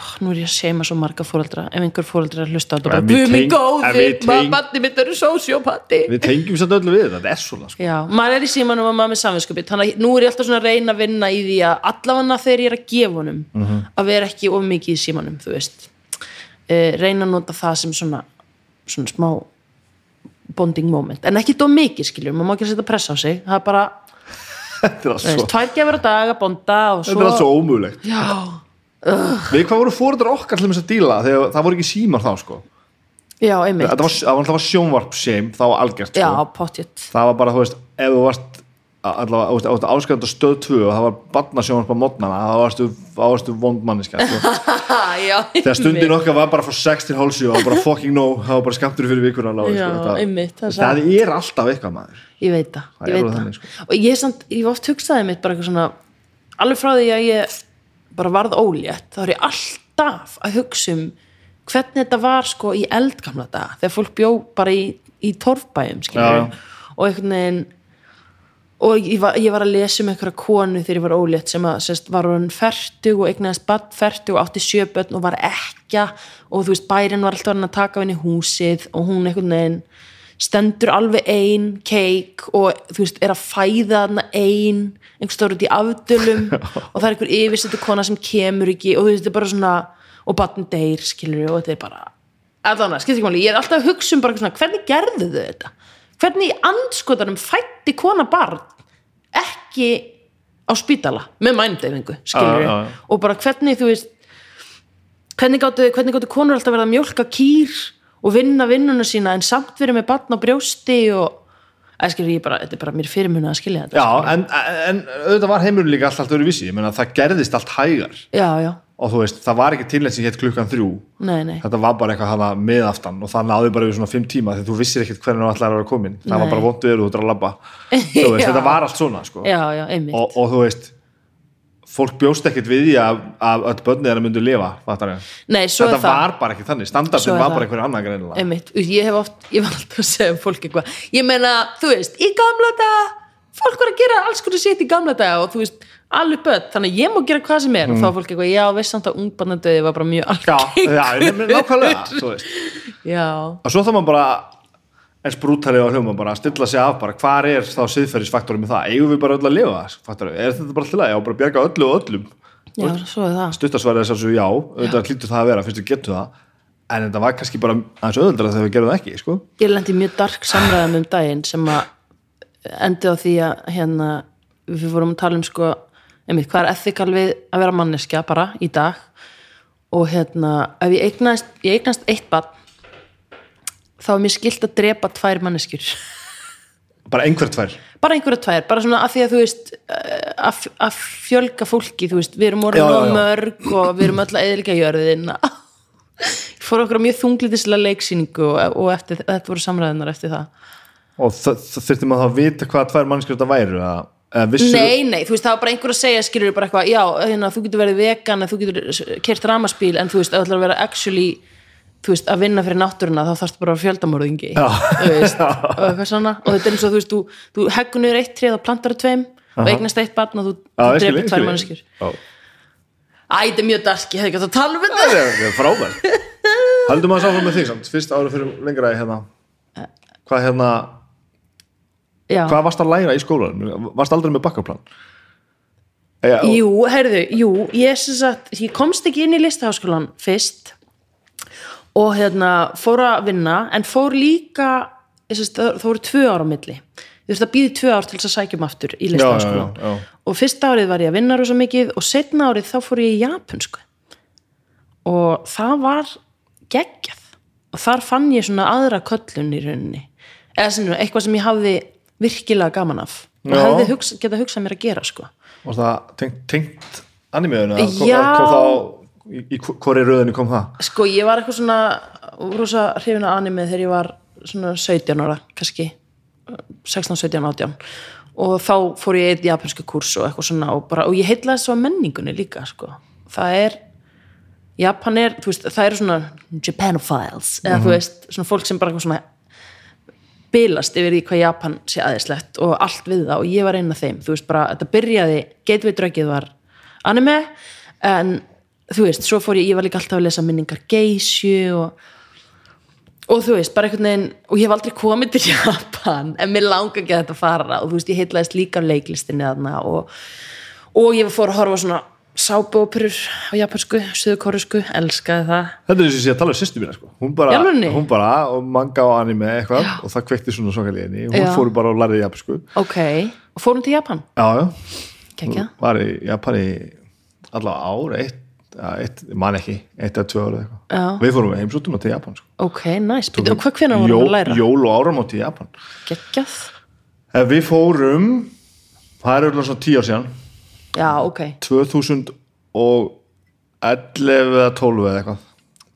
oh, nú er ég að seima svo marga fóreldra ef einhver fóreldra er að hlusta á þetta við teng- en góði, barni mitt eru sósjópati við tengjum samt öllu við þetta er svona sko. já, maður er í símanum og maður er með samvinskupið þannig að nú er ég alltaf svona að reyna að vinna í því að allavega þegar ég er að gefa honum Mhm. að vera ekki of mikið í símanum þú veist uh, reyna að nota það sem svona svona smá bonding moment, en ekki of mikið skiljum maður má ekki setja pressa á sig, það er bara þetta er veist, svo, tvær gefur að daga, bonda og þetta er allt svo svo ómögulegt. Já, við hvað voru fóreldrar okkar til þess að díla? Þegar það voru ekki símar þá sko. já, einmitt. Það var, var sjónvarp það var algjört já, sko. pottjett það var bara, þú veist, ef þú varst allavega, þú veist, ef þú varst áskæðandi á stöð 2 og það var barnasjónvarp á modnana þá varstu, varstu vondmanniska sko. þegar stundin okkar var bara frá 6 til hálf 7 og bara fucking no, það var bara skamtur fyrir vikuna sko. það er það, það alltaf eitthvað maður ég veit það, Það ég veit það þannig, sko. og ég, samt, ég hef oft hugsaði mitt bara eitthvað svona alveg frá því að ég bara varð ólétt, þá er ég alltaf að hugsa um hvernig þetta var sko í eldgamla dag þegar fólk bjó bara í, í Já. og einhvern veginn og ég var, ég var að lesa um einhverja konu þegar ég var ólétt sem að sest, var hún fertug og eignaðist badn fertug og átti sjöbönn og var ekja og þú veist bærin var alltaf orðinn að taka henni húsið og hún einhvern veginn stendur alveg ein keik og þú veist er að fæða hana ein einhvers stór út í afdölum. Og það er einhver yfirsettu kona sem kemur ekki og þú veist þetta er bara svona og badn deyr skilur og þetta er bara allan að, skilur ekki máli, ég er alltaf að hugsa um bara svona, hvernig gerðu þau þetta hvernig í andskotanum fætti kona barn ekki á spítala? Með mændeyfingu og bara hvernig þú veist hvernig gáttu, hvernig gáttu konur alltaf verið að mjólka kýr og vinna vinnuna sína en samt verið með batn á brjósti og eða skilur ég bara, þetta er bara mér fyrirmunna að skilja þetta Já, en, en auðvitað var heimurinn líka allt, allt öðru vissi, ég meina það gerðist allt hægar. Já, já, og þú veist, það var ekki tilnætt sem hétt klukkan þrjú. Nei, nei. Þetta var bara eitthvað hana miðaftan og það náði bara við svona fimm tíma þegar þú vissir ekkert hvernig þú ætlaði að vera komin það var Nei. bara vondu verið út að labba. Þú veist, þetta var allt svona sko. já, já, og, og þú veist fólk bjóst ekkert við því að, að öll börnið þeirra myndu lifa fattar ég. nei, svo þetta er það. var bara ekki þannig. Standardin er var það. bara einhver annan greinilega. Einmitt, ég hef oft, ég var alltaf að segja um fólk eitthvað, ég meina, þú veist, í gamla daga fólk var að gera alls konar sitt í gamla daga og þú veist, alveg börn, þannig að ég má gera hvað sem er og þá er fólk eitthvað, já, veist samt að ungbarnadauði var bara mjög Mm. já, já, nákvæmlega þú veist. já, og svo þá maður bara eins brútalið á hljóma bara stilla sig af bara hvar er þá siðferðisfaktorum með það? Eigum við bara öll að lifa, fattar er þetta bara alltaf já, bara bjarga öllu og öllum? Já, svo er það. Stuttasvarið þess að svo já, auðvitað hlýtur það að vera fyrst við getum það. En þetta var kannski bara aðeins auðvitað þegar við gerum það ekki, sko. Ég lendi mjög dark samræðum um daginn sem að endi á því að hérna, við vorum að tala um sko, einmitt, hvað er ethikal við að vera manneskja bara í dag? Og hérna, ef ég eignast ég eignast eitt barn þá er mér skilt að drepa tvær manneskjur. Bara einhver tvær? Bara einhverja tvær, bara svona að því að þú veist eh, að, að fjölga fólki þú veist, við erum orðin Já, of já. mörg og við erum öll að eðlika jörðin fór okkur á mjög þunglitislega leiksýningu og, og eftir, þetta voru samræðinar eftir það. Og þurfti maður þá að vita hvað tvær mannskjur þetta væru að, að vissur Nei, nei, þú veist, það var bara einhver að segja skilur bara eitthvað, já, hérna, þú getur verið vegan þú getur kert ramaspíl en þú veist, ef þú ætlar að vera actually þú veist, að vinna fyrir náttúruna þá þarfst bara að vera fjöldamörðingi þú veist, og eitthvað svona. Og þetta er eins og þú veist, þú, þú heggur niður eitt trið og plantar það tveim og eignast eitt barn og þú, þú drefur tvær Já. Æ, þetta er mjög dark, ég hef ekki átt að tala um þetta. Það er það er frábær Haldum að Já, hvað varst að læra í skólanum? Varst aldrei með bakkaplan? Ja, jú, heyrðu, jú ég, sagt, ég komst ekki inn í listaháskólan fyrst og hérna fór að vinna en fór líka sést, það, voru tvö ára á milli. Ég þurfti að býði tvö ár til þess að sækjum aftur í listaháskólan og fyrsta árið var ég að vinna rosa mikið og setna árið þá fór ég í japansku og það var geggjað. Og þar fann ég svona aðra köllun í rauninni. Eða sem, eitthvað sem ég hafði virkilega gaman af og Já. hefði hugsa, getað hugsað mér að gera sko Var það tengt, tengt animeðinu? Kom, kom það á, í, í hvori röðinu kom það? Sko ég var eitthvað svona rosa hrifin af anime þegar ég var svona 17 ára kannski 16, 17, 18 og þá fór ég eitt japansku kurs og eitthvað svona og, bara, og ég heitlaði svo menningunni líka sko. það er Japan er, þú veist, það eru svona Japanophiles, eða þú veist svona fólk sem bara svona bilast yfir því hvað Japan sé aðeinslegt og allt við það og ég var einn af þeim. Þú veist bara, þetta byrjaði, Gateway Drugið var anime, en þú veist, svo fór ég, ég var líka alltaf að lesa minningar geisju og og þú veist, bara einhvern veginn og ég hef aldrei komið til Japan en mér langa ekki að þetta fara. Og þú veist, ég heitlaðist líka af leiklistinni þarna og, og ég fór að horfa á svona sábóperur á japansku, suðukorusku, elskaði það Þetta er þess að ég tala um sýstu mína sko. hún, bara, Í alvörunni? hún bara, og manga og anime eitthvað og það kveikti svona svo kalli henni hún Já. fór bara og lærði japansku ok, og fórum til Japan Já, já, Kekja. var í Japan í allavega ár, eitt, eitt ég man ekki, eitt eða tvö ára eitthvað Já. Við fórum heimsóttum til Japan sko. ok, nice, Býtu, og hvað hvernig Jól- við að læra? Jól og áramót í Japan geggjað, Ef við fórum það er auðvitað svona tíu ár síðan já, ok. 2011 eða 12 eða eitthvað.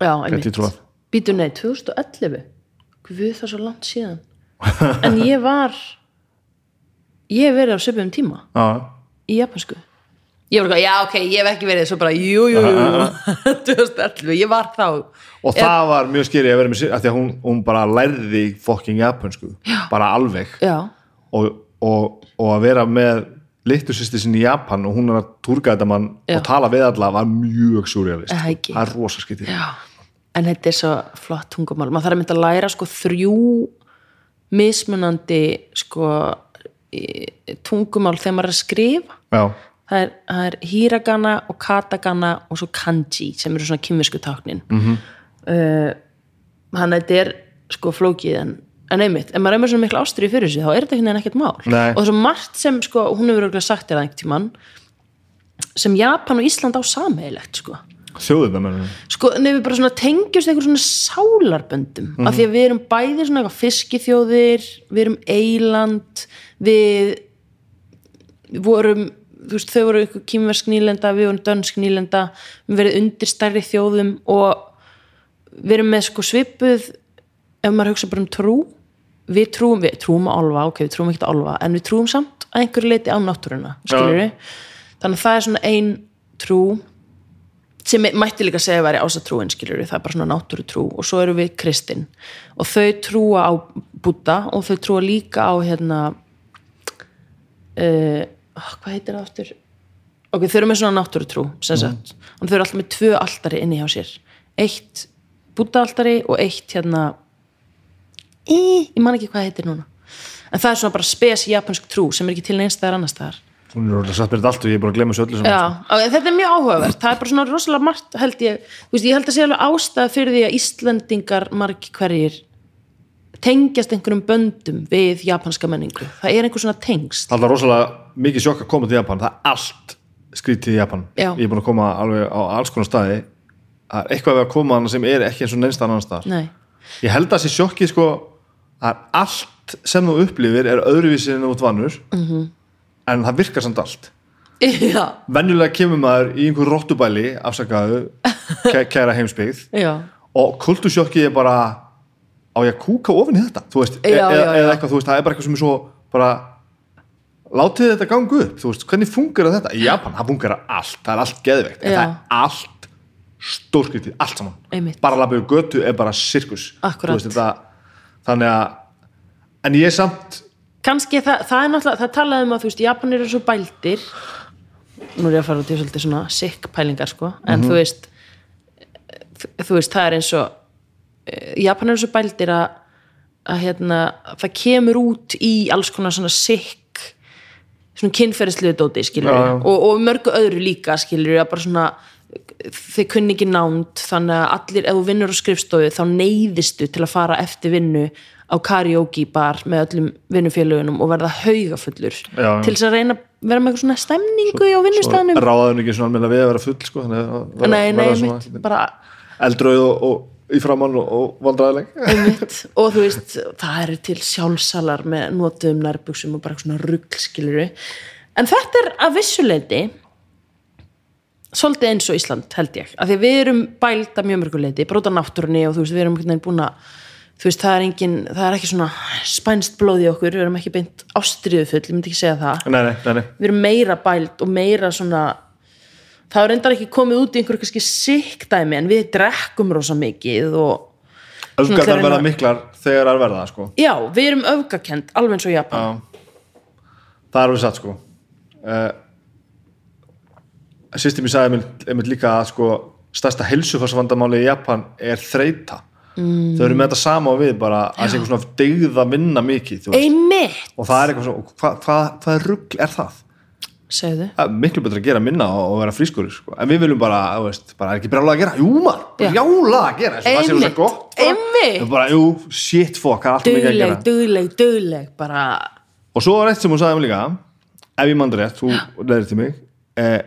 Já, trúað. býtu nei, 2011 við það er svo langt síðan. En ég var ég hef verið á söpum tíma Já, í japansku ég var eitthvað, já ok, ég hef ekki verið svo bara, jú, jú, jú 2011, ég var þá. Og það var mjög skýri að vera með sér af því að hún, hún bara lærði fokking japansku, bara alveg. Já, og, og, og að vera með litlu sýsti sinni í Japan og hún er að túrga þetta mann Já. og tala við alla var mjög surrealist. Það er rosa skytið já. En þetta er svo flott tungumál. Maður þarf að mynda að læra sko þrjú mismunandi sko tungumál þegar maður er að skrifa. Það er, það er hiragana og katagana og svo kanji sem eru svona kymvisku táknin. Mm -hmm. uh, hann þetta er sko flókið en, en einmitt, ef maður er með svona mikla ástri fyrir sig þá er þetta veginn ekkert mál. Nei. og það er svo margt sem sko, hún hefur örugglega sagt þér það einhvern tímann sem Japan og Ísland á sameigilegt sko. Þjóðum menn sko, nefnir bara svona tengjast einhver svona sálarböndum. Af því að við erum bæði svona eitthvað fiskiþjóðir við erum eiland við vorum þú veist, þau voru eitthvað kýmversk nýlenda við vorum dönsk nýlenda við verðum undir stærri þjóðum og við erum með sko svipuð ef maður hugsa bara um trú við trúum, við trúum á álfa, ok, við trúum ekki á álfa en við trúum samt að einhverju leiti á náttúruna skilur við, þannig að það er svona ein trú sem mætti líka segja að væri ásatrúin skilur við, það er bara svona náttúrutrú og svo eru við kristin og þau trúa á Buddha og þau trúa líka á hérna uh, hvað heitir það aftur? Ok, þau eru með svona náttúrutrú sem sagt, og þau eru alltaf með tvö altari inni hjá sér. Eitt Buddha altari og eitt hérna í, ég man ekki hvað heitir núna. En það er svona bara spes japansk trú sem er ekki til neins staðar annars staðar. Hún er orðið satt mér allt og ég er bara að glemma þessu öllu Já, saman ok, þetta er mjög áhugavert. Það er bara svona rosalega margt held ég. Þú veist, ég held að sé alveg ástæða fyrir því að Íslendingar margi hverjir tengjast einhverjum böndum við japanska menningu, það er einhver svona tengst það er rosalega mikið sjokk að koma til Japan. Það er allt skrítið í Japan. Já. ég er búin að koma alveg á alls konar staði. Það er eitthvað við að koma sem er ekki eins og neins annan staðar. Nei, ég held að þessi sjokkið sko að allt sem þú upplifir er öðruvísi en út vannur Mhm. -hmm. en það virkar samt allt já, venjulega kemur maður í einhver rottubæli afsakaðu, kæ, kæra heimsbyggð já og kultursjokkið er bara á ég að kúka ofin í þetta þú veist, e Já, eða, já, eða eitthvað, þú veist, það er bara eitthvað sem er svo bara látið þetta ganga upp, þú veist, hvernig fungerar þetta í Japan, það fungerar allt, það er allt geðveikt, en það er allt stórskritið, allt saman Einmitt. bara labbið götu er bara sirkus Akkúrat. Þannig að en ég er samt kannski það, það er náttúrulega, það talaði um að þú veist, Japanir eru svo bældir. Nú er ég að fara út í svolítið svona sikk pælingar sko, en þú veist þú veist, það er eins og eh, Japanir eru svo bældir að að hérna, það kemur út í alls konar svona sikk svona kynferðisliðu dóti skilur og, og mörgu öðru líka skilur að bara svona þau kunni ekki nánd þannig að allir, ef þú vinnur á skrifstofu þá neyðistu til að fara eftir vinnu á karaoke bar með öllum vinnufélugunum og verða haugafullur Já, til þess að reyna að vera með eitthvað svona stemningu á vinnustæðanum ráðaðum ekki svona almennilega við að vera full sko, þannig að vera, nei, nei, vera mitt, bara eldrauð og, og í framann og, og vandræðileg og þú veist, það eru til sjálfsalar með notuðum nærbuxum og bara svona rugl skiluru en þetta er að vissuleiti svolítið eins og Ísland held ég, af því við erum bælt að mjög mörguleiti, bara út af náttúrunni og þú veist, við erum einhvern veginn búin að þú veist, það er engin, það er ekki svona spænst blóð í okkur, við erum ekki beint ástriðufull, ég myndi ekki segja það. Nei, nei, nei, við erum meira bælt og meira svona það er reyndar ekki komið út í einhverju kannski sikkdæmi en við drekkum rosa mikið og öfgar ætla að verða miklar þegar það er verða sko. Já, við erum öfgakend, alveg eins og Japan. Já. það er alveg satt sko. Uh, Sýstir mér sagði einmitt, líka að sko stærsta heilsufarsvandamáli í Japan er þreita mm. þau eru með þetta sama og við bara að sé einhver svona degð að vinna mikið og það er eitthvað svona, hvað hva, hva rugg er það? segðu Það er miklu betra að gera minna og, vera frískur sko. en við viljum bara, þú veist, bara er ekki brjála að gera jú maður, Já. brjála að gera það sé Einmitt, rosa gott bara. Við bara, jú, shit fuck, það er alltaf mikið að gera dugleg, dugleg bara, og svo var eitt sem hún sagði um líka ef ég mandur rétt, þú leðir til mig eh,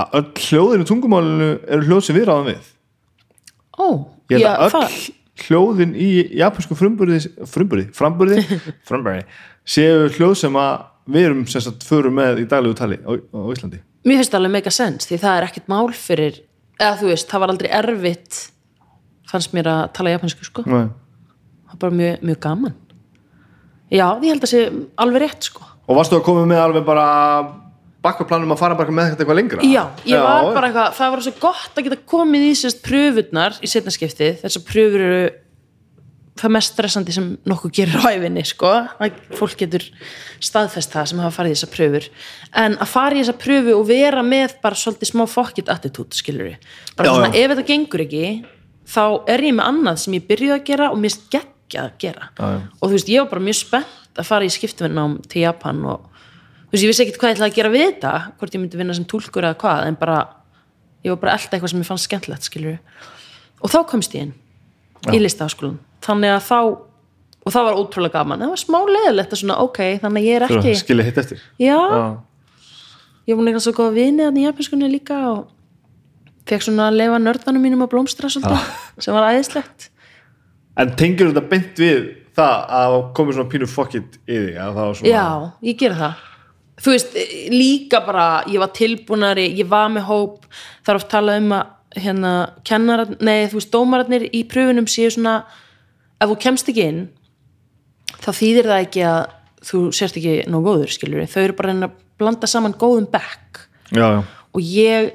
að öll hljóðin í tungumálinu eru hljóð sem við ráðum við. Ó ég held að öll það, hljóðin í japansku frumburði frumburði, frumburði, séu hljóð sem að við erum sem sagt förum með í daglegu tali á, á Íslandi. Mér finnst það alveg mega sens því það er ekkert mál fyrir eða þú veist, það var aldrei erfitt fannst mér að tala japansku sko. Nei. það var bara mjög, mjög gaman. Já, ég held að sé alveg rétt sko. Og varstu að koma með alveg bara bakkaplanum að fara bara með þetta eitthvað lengra? Já, ég var bara eitthvað, það var svo gott að geta komið í sérst pröfurnar í setnaskiptið, þessar pröfur eru það mest stressandi sem nokkuð gerir á æfinni, sko. Að fólk getur staðfest það sem hafa farið í þessar pröfur, en að fara í þessar pröfu og vera með bara svolítið smá fokkit attitút, skilur við bara Já, svona, já. ef þetta gengur ekki þá er ég með annað sem ég byrjuði að gera og mér geggja að gera. Já, já. og þú veist, ég var bara mjög spennt að fara í skiptvinnám til Japan og þú veist, ég vissi ekkert hvað ég ætlaði að gera við þetta hvort ég myndi vinna sem túlkur eða hvað en bara, ég var bara alltaf eitthvað sem ég fannst skemmtilegt skilur og þá komst ég inn í listaháskólan þannig að þá og það var ótrúlega gaman, það var smá leðilegt að svona, ok, þannig að ég er ekki skilja hitt eftir. Já, Já. ég var eitthvað svo góða vini þannig í japanskunni líka og fekk svona að leifa nördanum mínum að blómstra svolítið, sem var æðislegt. En tengir þetta beint við það að komið svona pínu fokkitt í að svona Já, ég gera það Þú veist, líka bara ég var tilbúnari, ég var með hóp það er oft talað um að hérna, kennarar, nei, þú veist, dómararnir í pröfunum séu svona ef þú kemst ekki inn þá þýðir það ekki að þú sérst ekki nóg góður, skilur þau eru bara að að blanda saman góðum bekk. Já, já. og ég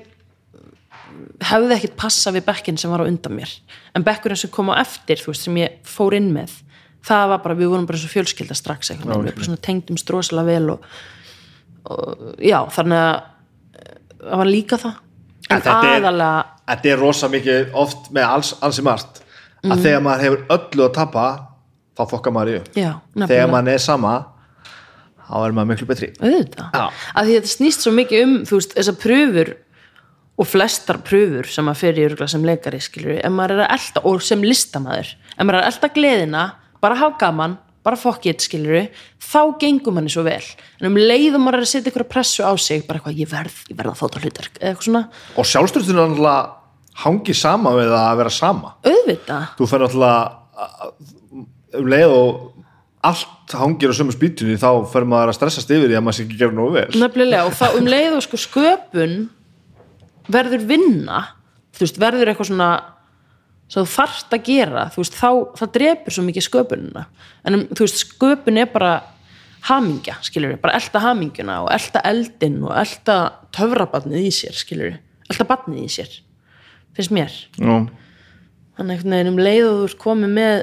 hefði ekkert passa við bekkin sem var á undan mér. En bekkurinn sem kom á eftir þú veist, sem ég fór inn með það var bara, við vorum bara svo fjölskylda strax Já, við bara svona tengdum strósala vel og, og já, þannig að eh, það var líka það. En þetta er- aðalega Þetta er rosa mikið oft með alls, alls í margt að þegar maður hefur öllu að tapa þá fokkar maður í. Upp já, þegar maður er sama þá er maður miklu betri. Þetta snýst svo mikið um, veist, þessar pröfur og flestar pröfur sem maður fer í örgulega sem leikari, skilur ef maður er að elda, og sem listamaður ef maður er að elda gleðina, bara hafa gaman bara fokkið, skilur þá gengum manni svo vel. En um leiðum maður að setja ykkur pressu á sig bara eitthvað, ég verð, ég verð að fóta hlutverk eða eitthvað svona, og sjálfstörstun er náttúrulega hangi sama við að vera sama. Auðvitað. Þú fær náttúrulega um leið og allt hangir á sömu spýtunni þá fer maður að stressast yfir því að maður sé ekki gera nógu vel. Nefnilega, og þá um leið og sko sköpun verður vinna þú veist, verður eitthvað svona sem þú þarft að gera veist, þá, það drepur svo mikið sköpunina. En um, veist, sköpun er bara hamingja, skilur við, bara elta hamingjuna og elta eldin og elta töfrabarnið í sér, skilur við elta barnið í sér, finnst mér. Já. þannig einhvern veginn um leið og þú ert komið með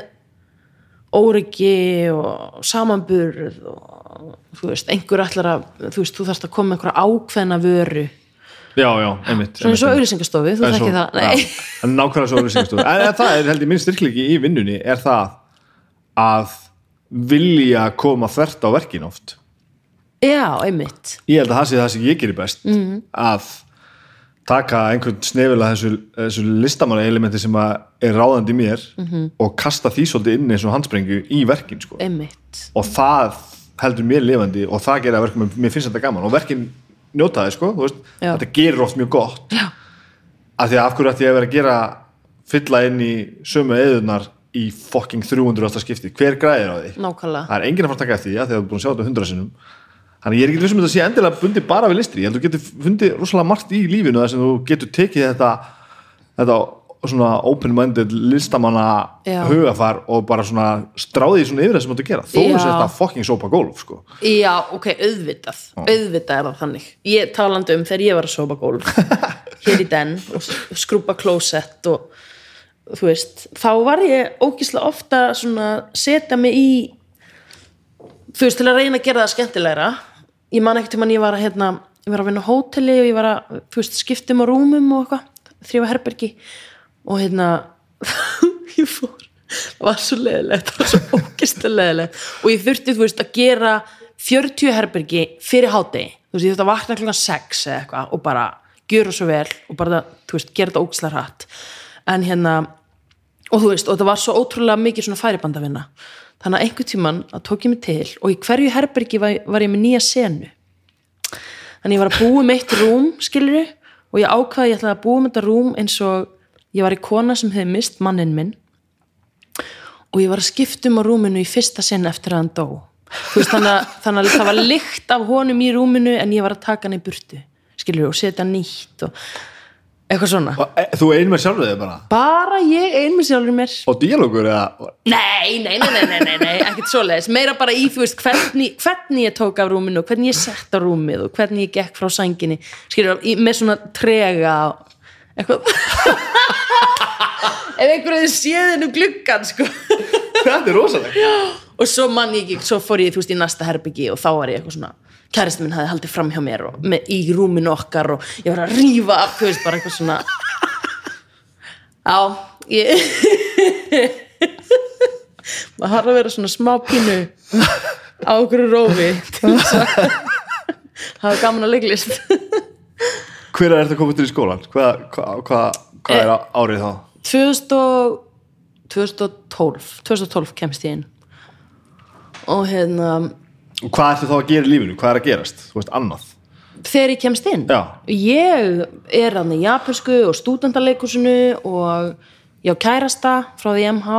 óryggi og samanburð og þú veist, einhver ætlar að þú veist, þú þarfst að koma með einhverja ákveðna vöru já, já, einmitt svona eins og einmitt. auðlýsingastofi, þú En þekki svo- það nei, já, nákvæmlega svo auðlýsingastofu. en, það er held ég minn styrklegi í vinnunni er það að vilja koma þvert á verkin oft já, einmitt ég held að það sé það sem ég gerir best Mhm. að taka einhvern snefilega þessu, þessu listamanna elementi sem að er ráðandi í mér Mhm. og kasta því svolítið inn eins og handsprengju í verkin sko. einmitt, og það heldur mér lifandi og það gera verkum, mér finnst þetta gaman og verkin njóta þið sko, þetta gerir oft mjög gott. Já. af því að af hverju ætti ég að vera að gera fylla inn í sömu eðunar í fucking 300 skipti, hver græðir á því? Nákvæmlega. Það er enginn að fara að taka eftir því að því að þú er búin að sjá þetta hundra sinnum. Þannig ég er ekki vissum að þetta sé endilega bundið bara við listri, ég held að þú getur fundið rosalega margt í lífinu þar sem þú getur tekið þetta þetta svona open-minded listamanna Já. hugafar og bara svona stráði svona yfir það sem þú að gera þó Já. að þetta fucking sópa gólf sko. já, ok, auðvitað auðvitað er það þannig ég talandi um þegar ég var að sofa gólf hér í den og skrúpa klósett og þú veist, þá var ég ógislega ofta svona setja mig í þú veist, til að reyna að gera það skemmtilegra ég man ekkert til mann ég var að hérna, ég var að vinna á hóteli og ég var að, þú veist, skiptum á rúmum og eitthvað, þrjófa herbergi og hérna ég fór, það var svo leðilegt það var svo ógislega leðilegt og ég þurfti, þú veist, að gera 40 herbergi fyrir hátegi þú veist, ég þurfti að vakna klukkan 6 eða eitthvað og bara gjöra svo vel og bara, þú veist, gera þetta ógislega hratt. En hérna og þú veist, og það var svo ótrúlega mikið svona færibandavinna. Þannig að einhvern tímann að tók ég mig til og í hverju herbergi var, var ég með nýja senu. Þannig ég var að búa með eitt rúm skilur og ég ákvaði ég ætlaði að búa með þetta rúm eins og ég var í kona sem hefði mist mannin minn og ég var að skipta um á rúminu í fyrsta sinn eftir að hann dó. Veist, þannig, að, þannig að það var lykt af honum í rúminu en ég var að taka hann í burtu skilur og setja nýtt og eitthvað svona. Og, e, þú ein með sjálfur þig bara? Bara ég ein með sjálfur mér. Og díalógur eða? Nei, nei, nei, nei, nei, nei, ekkert svoleiðis. Meira bara í, þú veist, hvernig, hvernig ég tók af rúminu og hvernig ég sett á rúmið og hvernig ég gekk frá sænginni. Skilur, með svona trega eitthvað ef einhverju séð hennu gluggan sko. þetta er rosalega og svo mann ég ekki, svo fór ég þú veist í næsta herbyggi og þá var ég eitthvað svona kæristi minn hafði haldið fram hjá mér og með, í rúminu okkar og ég var að rífa af, þú veist, bara eitthvað svona. Já, ég maður har að vera svona smá pínu á okkur rófi hafa gaman að leiklist hver er þetta komið til í skólan? hvað, hvað, hvað, hvað er árið þá? 2000 og- 2012 2012 kemst ég inn og hérna og hvað ertu þá að gera í lífinu? hvað er að gerast? þú veist, annað þegar ég kemst inn Já. ég er hann í japansku og stúdendaleikursinu og ég á kærasta frá því MH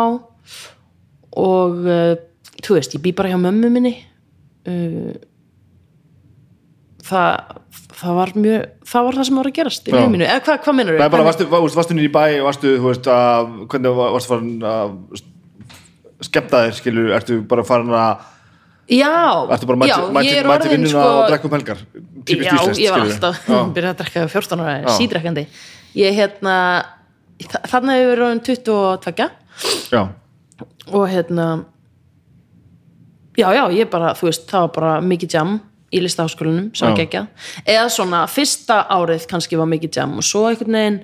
og uh, þú veist, ég bý bara hjá mömmu minni uh, það það var mjög, það var það sem var að gerast í Já. lífinu, eða hvað, hvað minnur Nei, bara, varstu, varstu, niður í bæ varstu, þú veist, að hvernig var- varstu farin að skemmta þér, skilur, ertu bara farin að já, já, mæti, mæti, ég er orðin vinnuna sko, um helgar? Já, íslenskt, ég var alltaf Já. byrjað að drekka 14 ára, Já. sídrekkandi ég hérna þa- þarna hefur verið orðin 22 já, og hérna já, já, ég bara, þú veist, það var bara mikið jam í listaháskólanum sem var Já. geggjað. Eða svona, fyrsta árið kannski var mikið jam og svo einhvern veginn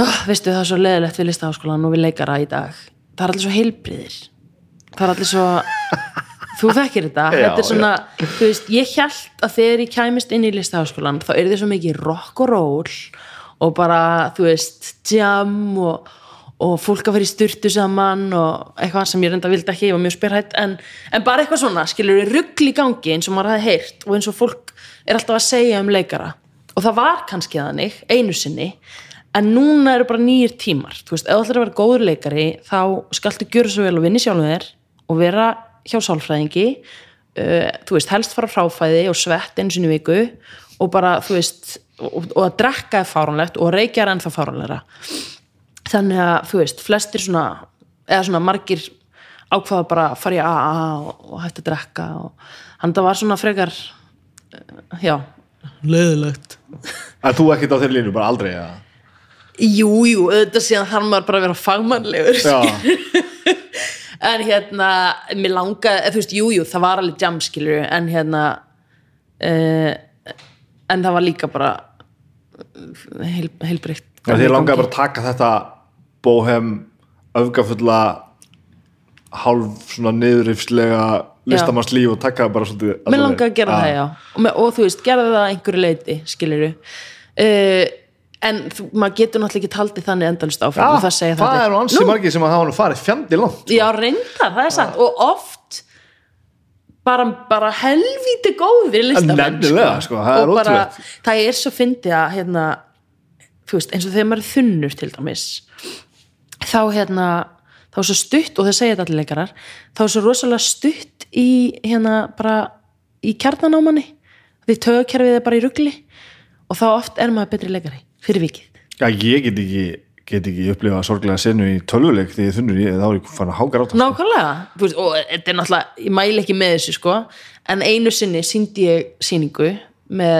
oh, veistu, það er svo leðilegt við listaháskólan og við leikara í dag. Það er allir svo heilbriðir það er allir svo þú þekkir þetta, Já, þetta er svona þú veist, ég held að þegar ég kæmist inn í listaháskólan, þá er þið svo mikið rock og roll og bara, þú veist, jam og, og fólk að fara í styrtu saman og eitthvað sem ég reynda vildi ekki, ég var mjög spyrhætt en, en bara eitthvað svona, skilur ruggl í gangi eins og maður hafði heyrt og eins og fólk er alltaf að segja um leikara. Og það var kannski þannig, einu sinni en núna eru bara nýjir tímar. Þú veist, ef þú ætlar að vera góður leikari þá skaltu gjöra svo vel og vinni sjálfum þér og vera hjá sálfræðingi. Uh, þú veist, helst fara fráfæði og svett einu sinni í viku og bara, þú veist og, og að drekka er fáránlegt og reykja er ennþá fáránlegra þannig að, þú veist, flestir svona eða svona margir ákvaða bara að fara í AA og, hægt að drekka og hann það var svona frekar uh, já, leiðilegt. En þú ekkert á þeirri línu, bara aldrei ja. Jú, jú, auðvitað síðan þarf maður bara að vera fagmannlegur já, en hérna, mér langa eða, þú veist, jú, jú, það var alveg jam skilur en hérna uh, en það var líka bara heil, heilbreytt. Ja, þér langaði bara að taka þetta bóhem öfgafulla hálf svona niðurifslega listamannslíf og taka það bara svolítið mér langaði að gera það, já. Og, með, og þú veist, gerði það að einhverju leiti skilur uh, en þú, maður getur náttúrulega ekki taldið þannig endalist Já, áfram og það segja það þetta er nú ansi margir sem að hafa nú farið fjandi langt Já, reyndar, það er satt. Og oft bara, bara helvíti góðir listamenn sko, það er og bara, ótrúlegt. það er svo fyndið að hérna, þú veist, eins og þegar maður er þunnur til dæmis þá hérna, þá er svo stutt og það segja þetta allir leikarar, þá er svo rosalega stutt í hérna bara í kjarnanámanni því tögakerfið er bara í rugli og þá oft er maður betri leikari fyrir vikið. Já, ég get ekki, get ekki upplifað sorglega senu í tölvuleik því ég þunnur ég, þá er ég farin að háka rátt Nákvæmlega, Þú veist, og þetta er náttúrulega, ég mæli ekki með þessu sko, en einu sinni síndi ég síningu með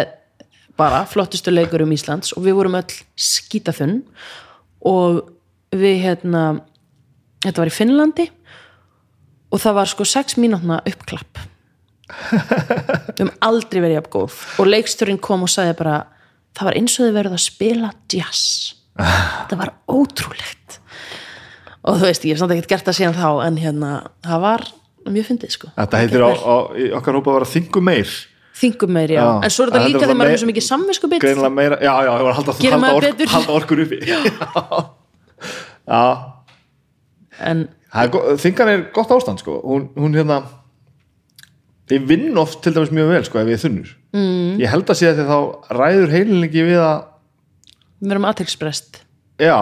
bara flottustu leikurum Íslands og við vorum öll skítaþunn og við hérna, þetta var í Finnlandi og það var sko sex mínútna uppklapp. Höfum aldrei verið jafn góð. Og leiksturinn kom og sagði bara það var eins og þið verið að spila jazz. Það var ótrúlegt. Og þú veist, ég hef samt ekkert gert það síðan þá en hérna, það var mjög fyndið sko. Þetta heitir á, á, okkar hópa að vera þingu meir. Þingum meiri, já. Já. en svo er þetta líka þegar maður er meir- svo mikið samvinsku bit já, já, að halda, halda, maður ork, halda orkur uppi. Já en Það er er gott ástand sko. Hún, hún hérna ég vinn oft til dæmis mjög vel sko ef ég þunnur. Mm. ég held að sé að því þá ræður heilinleiki við að við erum aðtilsprest. Já,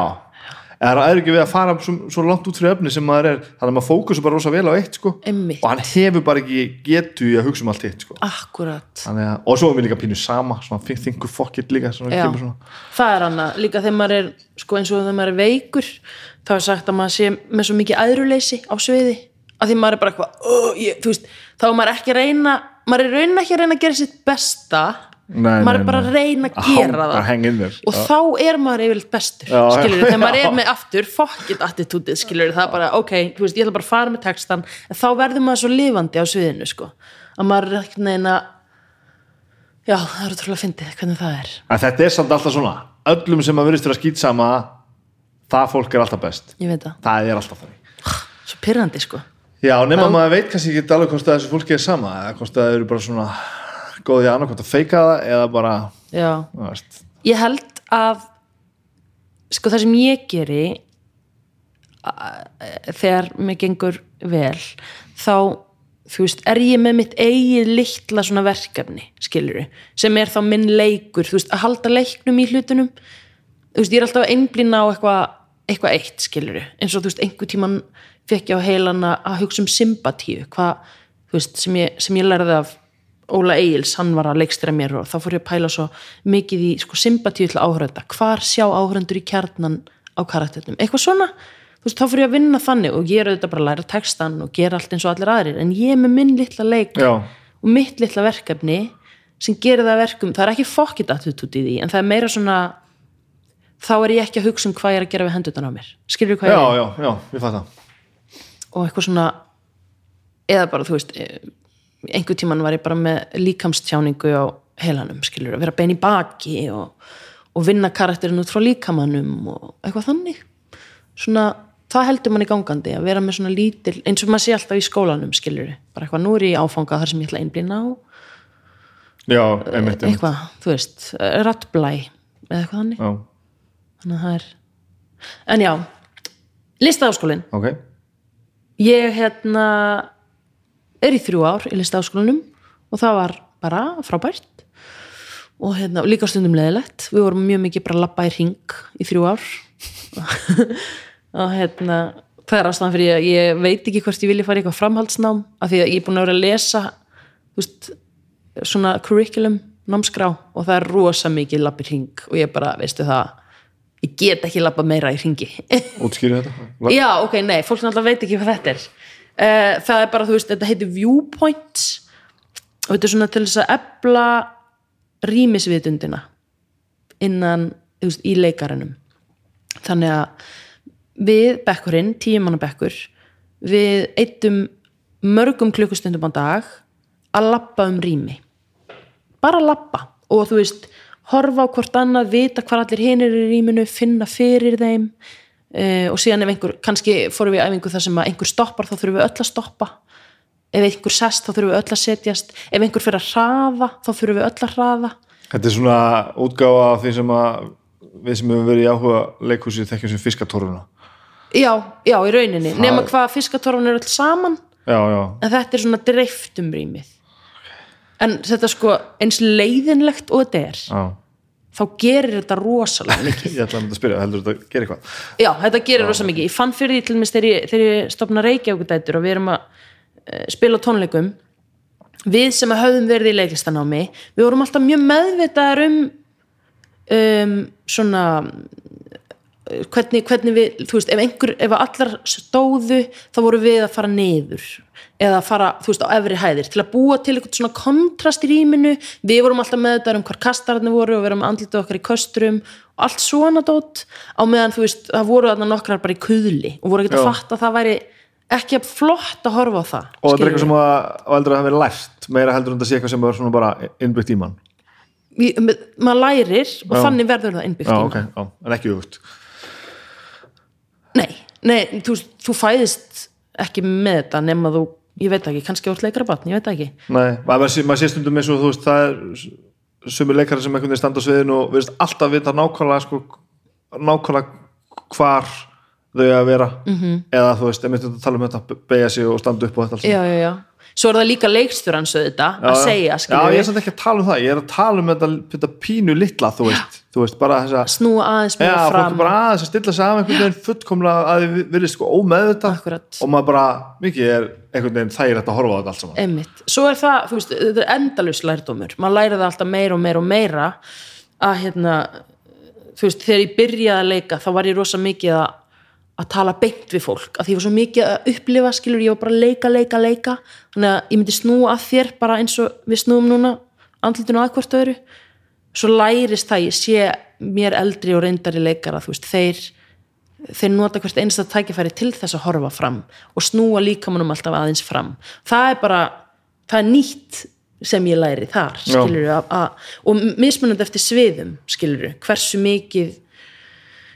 eða ræður ekki við að fara svo, svo langt út fyrir efni sem maður er þannig að maður fókusur bara rosa vel á eitt sko. Og hann hefur bara ekki getu í að hugsa um allt hitt sko. Að, og svo er mér líka pínu sama þingur fokkit líka það er hana, líka þegar maður er sko eins og þegar maður er veikur þá er sagt að maður sé með svo mikið æðruleysi á sviði, að því maður er bara eitthvað þá er maður ekki að reyna maður er raunin ekki að reyna að gera sitt besta Nei, maður er bara að reyna að Að gera það. að og þá er maður yfirleitt bestur skilur þegar maður er með aftur fuck it attitútið, skilur það er bara ok, þú veist, ég ætla bara að fara með textan þá verður maður svo lifandi á sviðinu sko. að maður er ekki neina já, það er útrúlega fyndið hvernig það er, en þetta er samt alltaf svona. Öllum sem að verðist vera skýt sama það fólk er alltaf best. Það. Það er alltaf þannig. Svo pyrrandi sko. Já, nema maður veit kannski ekki alveg hvort að þessu fólki er sama eða hvort að þau eru bara svona góðið hvort að feika það eða bara ég held að sko það sem ég geri þegar mér gengur vel þá þú veist, er ég með mitt eigið litla svona verkefni, skilur sem er þá minn leikur, þú veist, að halda leiknum í hlutunum. Þú veist, ég er alltaf að einblýna á eitthvað eitthvað eitt, skilur eins og þú veist, einhver tíman fekk ég á heilana að hugsa um sympatíu hvað, þú veist, sem ég, sem ég lærði af Óla Egils, hann var að leikstra mér og þá fór ég að pæla svo mikið í sko, sympatíu til áhörenda, hvar sjá áhörendur í kjarnan á karakternum? Eitthvað svona, þú veist, þá fór ég að vinna þannig og ég er auðvitað bara að læra textan og gera allt eins og allir aðrir, en ég er með minn litla leik Já, og mitt litla verkefni sem gerir það að verkum, það er ekki fokkit attitút í því, en það er meira svona þá er ég ekki að hugsa um hvað ég er að gera við hendutan á mér, skilur hvað já, ég er já, já, ég fatt það og eitthvað svona eða bara, þú veist einhver tíman var ég bara með líkamstjáningu á heilanum, skilur, að vera bein í baki og, og vinna karakterin út frá líkamannum og eitthvað þannig. Svona, það heldur mann í gangandi að vera með svona lítil, eins og maður sé alltaf í skólanum, skilur, bara eitthvað nú er ég áfanga þar sem ég ætla einblýna á. Já, einmitt, einmitt. eitthvað, þú veist, rattblæ eða eitthvað þannig, Já, þannig að það er en já, listaháskólin ok. Ég hérna er í þrjú ár í listaháskólanum og það var bara frábært. Og hérna, líka stundum leðilegt við vorum mjög mikið bara að labba í ring í þrjú ár. Og hérna það er ástæðan fyrir að ég veit ekki hvort ég vilja fara í eitthvað framhaldsnám af því að ég er búin að vera að lesa veist, svona curriculum námskrá og það er rosa mikið labb í ring og ég bara, veistu það ég get ekki labba meira í ringi Útskýrðu þetta? Já, ok, nei, fólk náttúrulega veit ekki hvað þetta er Það er bara, þú veist, þetta heitir viewpoints og þetta er svona til þess að ebla rýmisvitundina innan, þú veist, í leikaranum. Þannig að við bekkurinn, tíumanna bekkur við eittum mörgum klukkustundum á dag að lappa um rými. Bara að lappa og þú veist horfa á hvort annað, vita hvar allir hinir er í rýminu, finna fyrir þeim uh, og síðan ef einhver kannski fórum við æfingu þar sem að einhver stoppar þá þurfum við öll að stoppa. Ef einhver sest þá þurfum við öll að setjast. Ef einhver fyrir að hraða þá þurfum við öll að hraða. Þetta er svona útgáfa af því sem að við sem hefum verið í áhuga leikhúsi þekkjum sem fiskatorfuna. Já, já, í rauninni, Það- nema hvað fiskatorfan er öll saman. Já, já, en þetta er svona dreift um rýmið. En þetta sko eins leiðinlegt og þetta er. Já þá gerir þetta rosalega mikið. Ég ætla að mynda að spyrja, heldur þetta að gera eitthvað? Já, þetta gerir rosa mikið. Ég fann fyrir því til þegar ég, þegar ég stopna Reykjavíkudætur og við erum að uh, spila tónleikum. Við sem að höfðum verið í leiklistanámi við vorum alltaf mjög meðvitaðar um um svona uh, hvernig, hvernig við, þú veist, ef einhver ef allar stóðu, þá voru við að fara niður eða fara, þú veist, á efri hæðir. Til að búa til eitthvað svona kontrast í rýminu, við vorum alltaf með þetta um hvar kastararnir voru og við erum andlitið okkar í kösturum og allt svona dót á meðan, þú veist, það voru þarna nokkrar bara í kuðli og voru ekki að Já. fatta að það væri ekki að flott að horfa á það Og þetta er eitthvað sem að, að heldur að hafa verið lært meira heldur en þetta sé eitthvað sem er svona bara innbyggt í mann. Maður lærir og Já. þannig verður það innbyggt Já, í ok, já, en ekki auðvögt Nei, nei þú, þú fæðist ekki með þetta nema þú, ég veit ekki, kannski úr leikara batn, ég veit ekki Nei, maður sé, maður sé stundum eins og þú veist það er sumir leikari sem einhvern veginn standa á sviðinu og virðist alltaf vita nákvæmlega sko, nákvæmlega hvar þau að vera -hmm. eða þú veist, einmitt að tala um þetta beigja sig og standa upp og þetta saman. Já, já, já Svo er það líka leikstjóran svo þetta að segja, Já, ég er við samt ekki að tala um það, ég er að tala um þetta, þetta pínu litla, þú veist. Þú veist, bara þess að snúa aðeins meira fólk fram. bara aðeins að stilla sig af einhvern veginn fullkomlega að þið virðist sko ómeðvita Akkurat. og maður bara, mikið er einhvern veginn þægilegt að horfa á þetta allt saman. Einmitt. Svo er það, þú veist, þetta er endalus lærdómur. Maður læri það alltaf meira og meira og meira að hérna þú veist, þegar ég byrjaði að leika þá var ég rosa mikið að, að tala beint við fólk, að því ég var svo mikið að upplifa skilur, ég var bara að leika, leika, leika. Þannig að ég myndi snúa að þér bara eins og við snúum núna andlutinu að hvort öðru. Svo lærist það, ég sé mér eldri og reyndari leikara, veist, þeir þeir nota hvert einsta tækifæri til þess að horfa fram og snúa líkamannum alltaf aðeins fram. Það er bara, það er nýtt sem ég læri þar skilur og mismunandi eftir sviðum skilur hversu mikið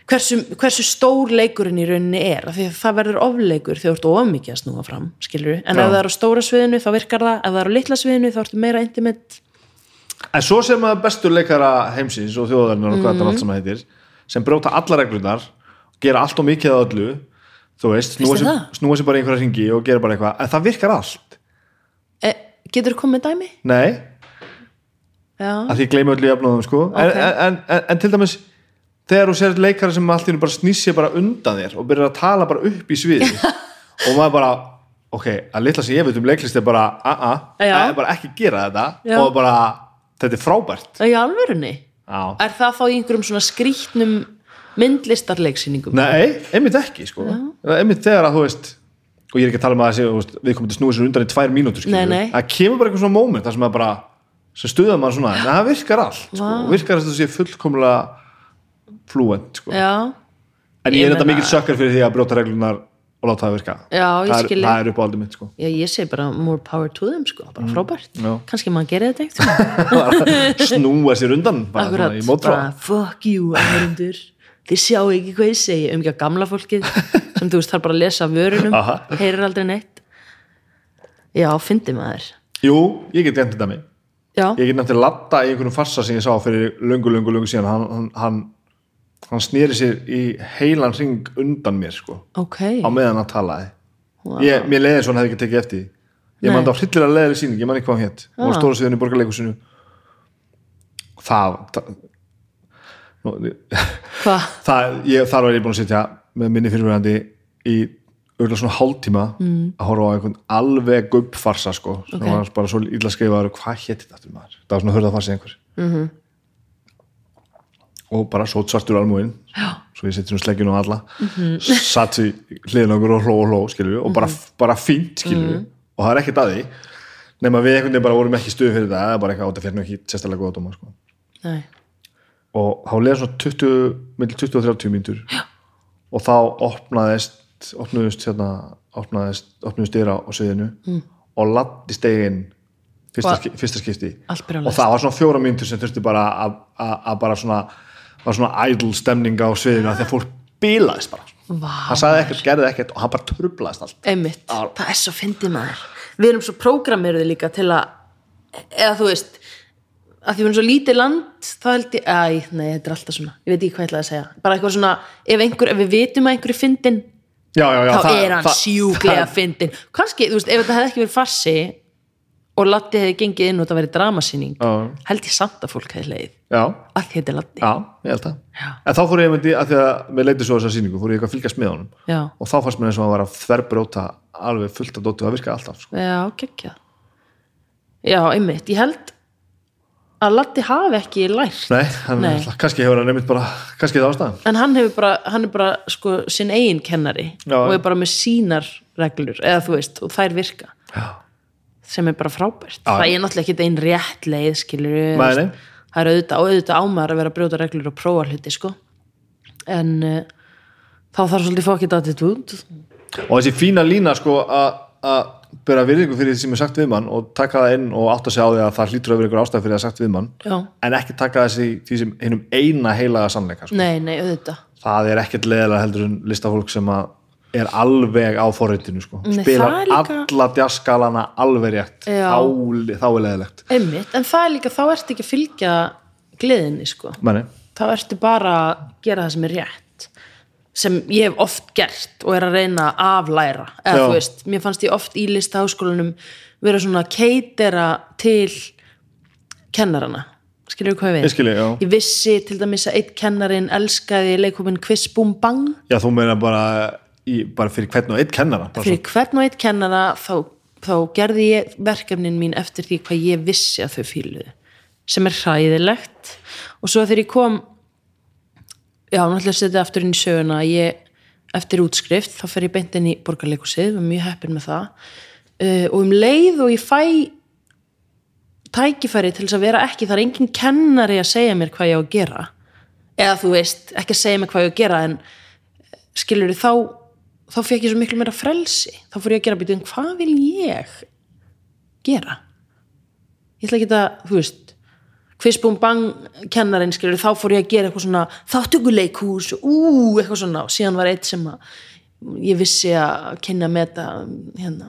hversu, hversu stór leikurinn í rauninni er, af því að það verður ofleikur þegar þú ert of mikið að snúa fram skilur en Já. ef það er á stóra sviðinu þá virkar það ef það er á litla sviðinu þá ertu meira intimate En svo sem að bestur leikara heimsins og þjóðarinnar og hvað Mhm. þetta allt saman heitir sem brjóta alla reglunar gera allt og mikið að öllu þú veist, snúa sér, það? snúa sér bara einhverja ringi og gera bara eitthvað, en það virkar allt getur þú komið dæmi? nei, Já, að því gleymi öllu jafnóðum sko. en, Ok. en, en, en til dæmis þegar þú sér leikara sem allt í einu bara snýst sér bara undan þér og byrjar að tala bara upp í sviði og maður bara ok, að litla sem ég veit um leiklist er bara a-a, Já. er bara ekki gera þetta. Já. og bara, þetta er frábært. Í alvörunni. Já, Er það þá í einhverjum svona skrýtnum myndlistarleiksýningum? nei, einmitt ekki sko, einmitt þegar að þú veist og ég er ekki að tala um að þessi, við komum til snúið sér undan í tvær mínútur nei. það kemur bara eitthvað svona moment það sem er bara, sem stuða maður svona. Það virkar allt, sko, virkar þess að sé fullkomlega fluent sko. En ég er þetta mikil sökkar fyrir því að brjóta reglunar og láta það virka. Já, það er, það er upp á aldrei mitt, sko. já, ég segi bara more power to them sko, bara frábært Mm. kannski maður gerir þetta eitthvað Snúa sér undan bara Akkurat, svona bara fuck you áhörundur þið sjáu ekki hvað ég segi um ekki að gamla fólkið sem þú veist þarf bara að lesa vörunum heyrir aldrei neitt já, fyndi maður Jú, ég get gæmt þetta mig. já, Ég get nefnt að latta í einhvernum farsa sem ég sá fyrir löngu, löngu, löngu síðan. Hann, hann, hann, hann snýri sér í heilan ring undan mér, sko. ok Á meðan hann talaði. Ég, mér leiði svo hann hefði ekki tekið eftir. Ég Nei. man það á hryllilega leiðileg síning, ég man ekki hvað hann hétt. Og Ah. stóra síðan í borgarleikusinu. Það, það, það, ég, þar var ég búin að sitja með minni fyrirverandi í auðvitað svona hálftíma mm. að horfa á einhvern alveg gubbfarsa sko, sem Ok. var bara svo illa skrifaður hvað hétti þetta aftur maður, það var svona hörða farsi einhver mm -hmm. Og bara svo svartur almúin svo ég seti svona sleggjun á alla. Mm -hmm. satt í hliðin okkur og hló og hló skilur, og bara, bara fínt skilur, og það er ekkert að því nema við einhvern veginn bara vorum ekki stuð fyrir það bara eitthvað á þetta fyrir ekki sérstaklega góða dóma sko. Og þá leða svona 20, millir 20 og 30 mínútur. Og þá opnaðist opnuðust hérna opnaðist, opnuðust dyra á sviðinu mm. og latti stegin fyrsta, fyrsta skipti. og það var svona fjóra mínútur sem þurfti bara að- að að bara svona var svona idle stemning á sviðinu að fólk bílaðist bara. Vá, hann sagði ekkert, gerði ekkert og hann bara trublaðist allt. Einmitt, það er svo fyndið maður. Við erum svo prógrameruði líka til að eða þú veist að því við erum svo lítið land þá held ég, æ, nei, þetta er alltaf svona ég veit ekki hvað ég ætlaði að segja, bara eitthvað svona ef, einhver, ef við vitum að einhverju fyndin já, já, já, þá það- er hann það- sjúklega fyndin kannski, þú veist, ef þetta hefði ekki verið farsi og Latti hefði gengið inn og þetta verið dramasýning. Já. held ég samt að fólk hefði leið já, að því þetta er Latti já, ég held það. En þá fór ég myndi, að því að mér leiti svo þessa sýningu fór ég eitthvað að fylgjast með honum. Já, og þá fannst mér eins og að þverbróta alveg fullt af dóttu, það virkaði alltaf sko. já, geggjað. Já, einmitt, ég held að Latti hafi ekki lært. Nei, hann, Nei. kannski hefur hann nefnt bara kannski það ástæðan. En hann bara, hann er bara sko, sinn eigin kennari og er bara með sínar reglur, eða þú veist, og þær virka. Já, sem er bara frábært. Já. það er náttúrulega ekki einn rétt leið skilur það er auðvitað, auðvitað ámar að vera að brjóta reglur og prófa hluti sko. En uh, þá þarf svolítið fokkið attitude og þessi fína lína sko að að bera virðingu fyrir því sem er sagt við mann og taka það inn og átta sig á því að það hlýtur að vera ykkur ástæð fyrir það sagt við mann já, en ekki taka þessi því sem einum eina heilaga sannleika sko. nei, nei, auðvitað. Það er ekkert leðilega heldur en listafólk sem að er alveg á forritinu sko. Er líka- alla djaskalana alveg rétt. Þá, þá er leðilegt einmitt, en það er líka, þá ertu ekki að fylgja gleðinni sko. Meni, þá ertu bara að gera það sem er rétt sem ég hef oft gert og er að reyna að aflæra eða þú veist, mér fannst ég oft í listaháskólanum vera svona keitera til kennarana. Skilur við hvað ég ég við skilji, ég vissi til dæmis að eitt kennarin elskaði leikúpin Quiz Boom Bang. Já þú meina bara, í, bara fyrir hvern og einn kennara fyrir hvern og eitt kennara þá, þá gerði ég verkefnin mín eftir því hvað ég vissi að þau fíluðu sem er hræðilegt. Og svo þegar ég kom já, náttúrulega setja aftur inn í söguna ég, eftir útskrift þá fer ég beint inn í borgarleikusið og mjög heppin með það. Uh, og um leið og ég fæ tækifæri til þess að vera ekki það er engin kennari að segja mér hvað ég á að gera. Eða þú veist, ekki að segja mér hvað ég á að gera en skilur þá þá fekk ég svo miklu meira frelsi. Þá fór ég að gera býtum, hvað vil ég gera? Ég ætla ekki að, þú veist Kvistbúm bang kennarinn skilur þá fór ég að gera eitthvað svona þáttökuleikús, ú, eitthvað svona. Og síðan var eitt sem að ég vissi að kynna með þetta hérna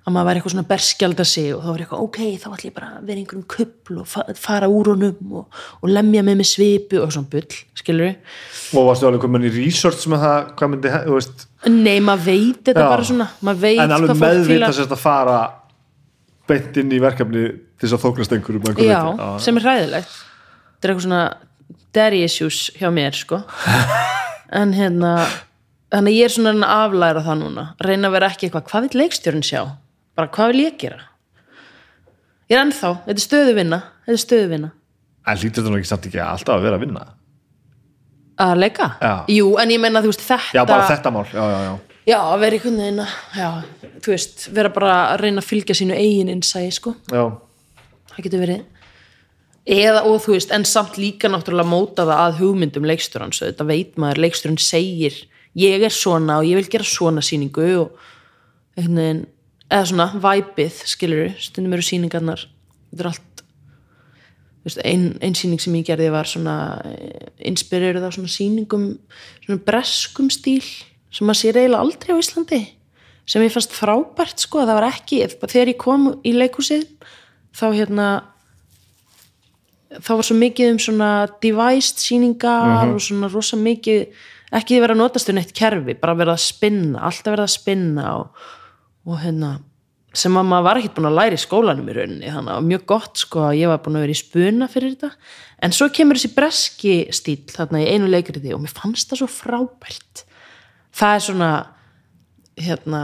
að maður væri eitthvað svona berskjald að sig og þá var eitthvað, ok, þá ætla ég bara að vera einhverjum kuppl og fa fara úr honum og, og lemja með með svipu og svona bull, skilur og varstu alveg komin í research með það hvað myndi, þú veist? Nei, maður veit þetta Já. bara svona veit en alveg meðvita sérst að fara beint inn í verkefni til þess að þóknast einhverjum já, leyti. sem er hræðilegt. Þetta er eitthvað svona daddy issues hjá mér sko. En hérna þannig ég er svona að aflæra það núna. Reyna að vera ekki eitthvað, hvað vil leikstjórn sjá bara hvað vil ég gera? Ég er ennþá, þetta er stöðuvinna þetta er stöðuvinna en hlýtur þetta nú ekki alltaf að vera að vinna? Að leika, Já. jú, en ég menna þú veist þetta já, bara þetta mál, já, já, já. Já, að vera veginn að já, þú veist, vera bara að reyna að fylgja sínu eigin innsæði sko. Já, það getur verið. Eða og þú veist, en samt líka náttúrulega móta það að hugmyndum leikstjóran svo þetta veit maður, leikstjóran segir ég er svona og ég vil gera svona sýningu og einhvern veginn eða svona væpið, skilur stundum eru sýningarnar. Þetta er allt veist, ein, sýning sem ég gerði var svona inspireruð á svona sýningum svona breskum stíl sem maður sér eiginlega aldrei á Íslandi sem ég fannst frábært sko það var ekki, þegar ég kom í leikhúsið þá hérna þá var svo mikið um svona devised sýningar og svona rosa mikið ekki verið að notast um eitt kerfi bara verið að spinna, alltaf verið að spinna og, og hérna sem að maður var ekkert búin að læra í skólanum í rauninni þannig að mjög gott sko að ég var búin að vera í spuna fyrir þetta. En svo kemur þessi breski stíl þarna í einu leikriti og mér fannst það svo frábært. Það er svona hérna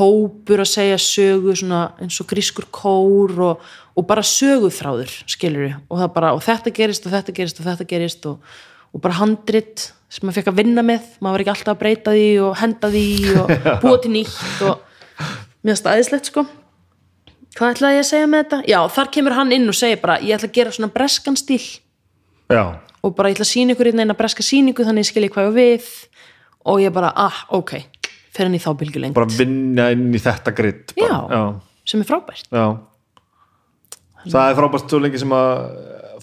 hópur að segja sögu svona eins og grískur kór og, og bara söguþráður skilur og, bara, og þetta gerist og þetta gerist og þetta gerist og, og bara handrit sem maður fekk að vinna með. Maður var ekki alltaf að breyta því og henda því og búa til nýtt og mér finnst það aðeinslegt sko. Hvað ætlaði ég að segja með þetta? Já, þar kemur hann inn og segir bara ég ætla að gera svona breskan stíl. Já, og bara ég ætla að sína ykkur einn eina breska síningu þannig ég skilji hvað ég við. Og ég bara, ah, ok fer hann í þá bylgjulengt bara vinna inn í þetta gritt Já. já, sem er frábært. Já. Það er frábært svo lengi sem að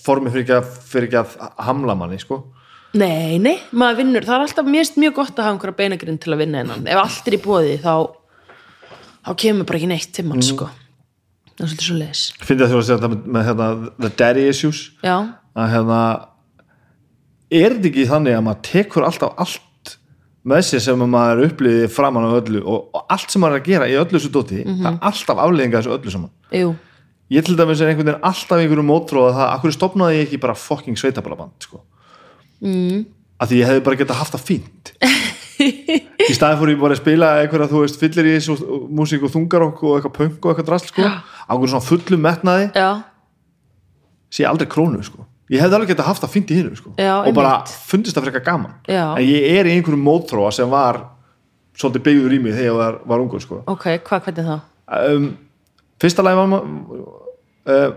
formi fyrir ekki að, fyrir ekki að hamla manni sko. Nei, nei, maður vinnur, það er alltaf mjög, mjög gott að hafa einhverja beinagrinn til að vinna innan. Ef allt er í bóði þá þá kemur bara ekki neitt til mann sko. Það er svolítið svo leis finnst það þú að segja þetta með, með hérna, the daddy issues. Já, að hérna er þetta ekki þannig að maður tekur alltaf allt með sér sem að maður upplýði framan á öllu og, og allt sem maður er að gera í öllu þessu dóti það er alltaf afleðinga þessu öllu saman. Jú, ég til dæmis er einhvern veginn alltaf einhverjum mótróða það, akkur stopnaði ég ekki bara fucking sveitaballaband sko. mm. að því ég hefði bara getað haft það fínt í staði fór ég bara að spila einhverja þú veist fyllir í þessu músík og þungarokk og eitthvað punk og eitthvað drasl sko. á einhverjum svona fullum metnaði já, sé aldrei krónu sko. ég hefði alveg getað haft það fínt í hinu sko. Og bara einmitt. fundist það frekar gaman Já. en ég er í einhverjum mótróa sem var svolítið byggður í mig þegar ég var, var ungur sko. ok, hvað, hvernig þá? um, fyrsta lagi var uh,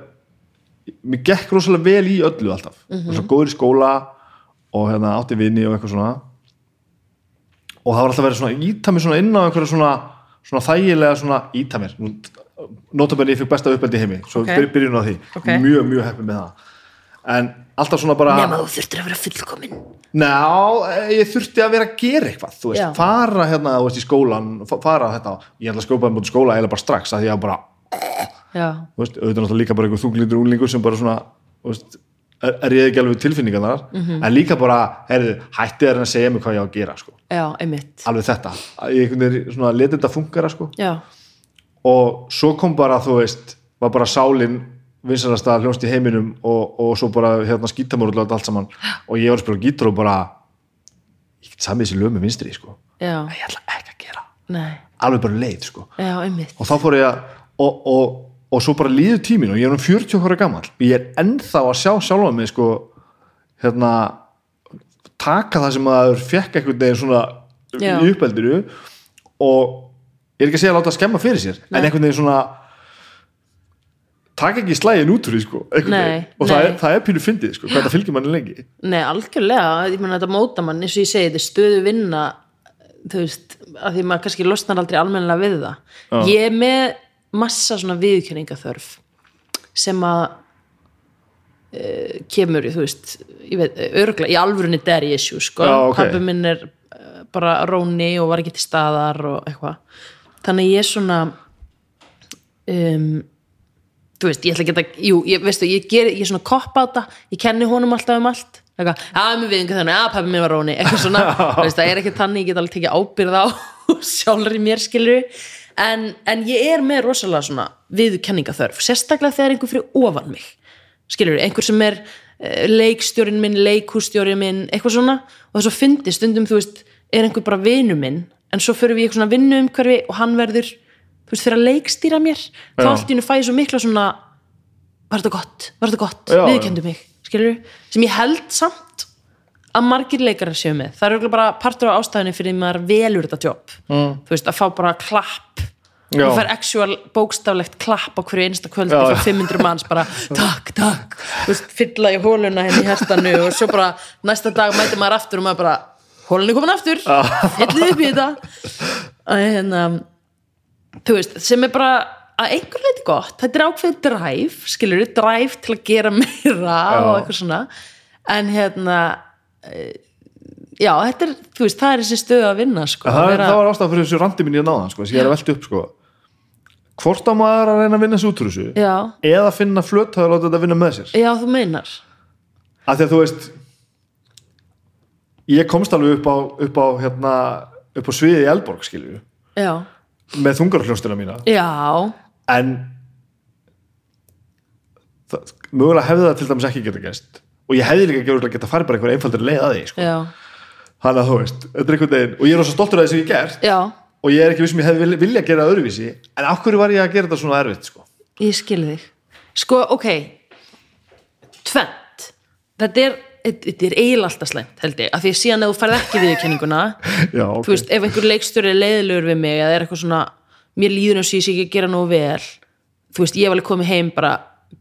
mér gekk rosalega vel í öllu alltaf mm -hmm. góður í skóla og hérna, átti vini og eitthvað svona og það var alltaf verið svona íta mér svona inn á einhverja svona, svona þægilega svona íta mér notabenni ég fikk besta uppeldi heimi svo Ok. okay. byrjun á því, Ok. mjög mjög heppið með það en alltaf svona bara Nema þú þurftir að vera fullkomin Ná, ég þurfti að vera að gera eitthvað þú veist, Já. fara hérna þú veist, í skólan fa- fara þetta, ég ætla að skópa um skóla eða bara strax, að því að bara Já, þú veist, auðvitað náttúrulega líka bara einhver þunglítur úlingur sem bara svona þú veist, er, er ég ekki alveg við tilfinningar þar Mhm. en líka bara, heyrðu, hætti þér að segja mig hvað ég á að gera, sko, já, alveg þetta. Að ég veginn svona letið þetta fungara, sko. Já, og svo kom bara, þú veist var bara sálin vinsalasta hljónst í heiminum og, og svo bara hérna skítamórulega allt saman. Og ég var að spila á gítar og bara ég get samið þessi lög með vinstri, sko. Já, ég ætla ekki að gera, nei. Alveg bara leið, sko. Og þá fór ég að og, og, og svo bara líður tímin og ég er um 40 ára gammal ég er ennþá að sjá sjálfa mig sko hérna taka það sem maður fekk einhvern veginn svona Já. í uppeldinu og ég er ekki að segja að láta að skemma fyrir sér en einhvern veginn svona taka ekki slægin út úr því sko Nei, og það nei. er, það er pínu fyndið sko hvað það fylgir manni lengi. Nei, algjörlega, ég meina þetta móta mann eins og ég segi, þetta er stöðu vinna þú veist, að því maður kannski losnar aldrei almennilega við það. Já. ég er með massa svona viðkjöningaþörf sem að uh, kemur, þú veist ég veit, örgla, í alvörunni daddy issue sko, Já, ok. pabbi minn er uh, bara róni og var ekki til staðar og eitthvað, þannig ég er svona um þú veist, ég ætla ekki að, jú, ég, veistu, ég ger, ég er svona kopp á þetta, ég kenni honum alltaf um allt, eitthvað, já, mér við einhver þannig, já, pabbi mér var róni, eitthvað svona, þú veist, það er ekki þannig, ég get alveg tekið ábyrð á sjálfur í mér, skilur en, en ég er með rosalega svona viðurkenningaþörf, sérstaklega þegar einhver fyrir ofan mig. Skilur einhver sem er uh, leikstjórin minn leikhússtjórin minn, eitthvað svona og þess að fyndi stundum, þú veist, er einhver bara vinu minn, en svo fyrir við í eitthvað svona vinnu umhverfi og hann verður, þú veist, fyrir að leikstýra mér, þá allt í hennu fæ ég svo mikla svona var þetta gott, var þetta gott, viðurkendu mig. Skilur, sem ég held samt að margir leikarar séu með. Það er örugglega bara partur á ástæðinni fyrir því maður velur þetta jobb, Mm. þú veist, að fá bara klapp. Já. þú fær actual bókstaflegt klapp á hverju einsta kvöldi Já, frá já. 500 manns bara takk, takk, þú veist, fylla í hóluna henni í herstanu og svo bara næsta dag mæti maður aftur og maður bara hólunni komin aftur, fyllið upp í þetta. Að hérna þú veist, sem er bara að einhver leiti gott, þetta er ákveðið dræf skilur dræf til að gera meira og eitthvað svona. En hérna já, þetta er, þú veist, það er þessi stöð að vinna sko, það, að er, vera, það var ástæða fyrir þessu randi minni að náðan sko, sem ég er að velta upp sko. hvort á maður að reyna að vinna þessu út úr þessu já, eða finna flöt að láta þetta vinna með sér? Já, þú meinar. Af því að þú veist ég komst alveg upp á, upp á, hérna, upp á sviði í Elborg skilju, já, með þungarhljóstina mína. Já, en það, mögulega hefði það til dæmis ekki geta gæst og ég hefði líka ekki geta farið bara einhver einfaldur leið að því sko. þannig að þú veist, þetta er einhvern veginn og ég er rosa stoltur af þessu ég hef gert já og ég er ekki vissum ég hefði vilja, vilja gera öðruvísi en af hverju var ég að gera þetta svona erfitt sko? Ég skil þig. Sko, ok, tvent. Þetta er, er eiginlega alltaf slæmt, held ég. Af því að síðan ef þú færð ekki viðurkenninguna, já, ok, þú veist, ef einhver leikstjóri er leiðilegur við mig eða er eitthvað svona, mér líður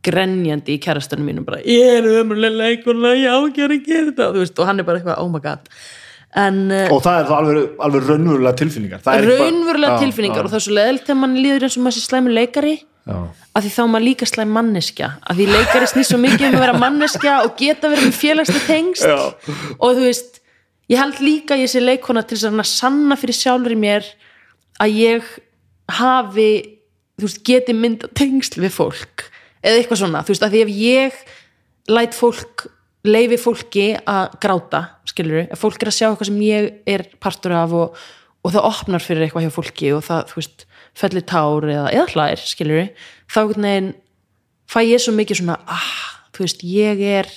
bara grenjandi í kærastanum mínum bara, ég er ömurlega leikuna, ég á ekki að gera þetta, þú veist, og hann er bara eitthvað, oh my god. En, uh, og það er það alveg, alveg raunverulega tilfinningar er bara- raunverulega Já, tilfinningar já, og það er svo leðilt þegar mann líður eins og maður sé slæmur leikari já. að því þá maður líka slæm manneskja að því leikari snýst svo mikið um að vera manneskja og geta verið með félagslega tengst Já. og þú veist ég held líka ég sé leikona til að sanna fyrir sjálfur í mér að ég hafi þú veist, geti mynda tengsl við fólk eða eitthvað svona, þú veist, að því ef ég læt fólk leifi fólki að gráta skilur ef fólk er að sjá eitthvað sem ég er partur af og, og það opnar fyrir eitthvað hjá fólki og það, þú veist, fellir tár eða, eða hlær, skilur þá veginn fæ ég svo mikið svona ah, þú veist, ég er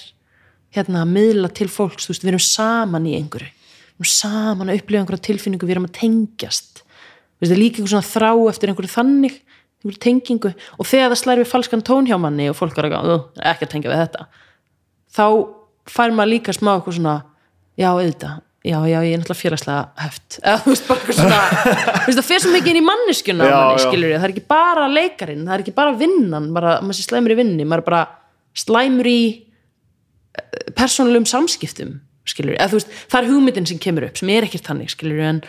hérna að miðla til fólks, þú veist, við erum saman í einhverju, við erum saman að upplifa einhverja tilfinningu, við erum að tengjast. Þú veist, það er líka einhver svona þrá eftir einhverju þannig, tengingu. Og þegar það slæri við falskan tón hjá manni og fólk er ekki, "Ú, ekki að tengja við þetta. Þá fær maður líka smá eitthvað svona, já, auðvitað. Já, já, ég er náttúrulega félagslega heft eða þú veist, bara eitthvað svona það fer svo mikið inn í manneskjuna manni, skilur það er ekki bara leikarinn, það er ekki bara vinnan bara, maður sé slæmur í vinni, maður er bara slæmur í persónulegum samskiptum skilur, eða þú veist, það er hugmyndin sem kemur upp sem er ekkert þannig, skilur en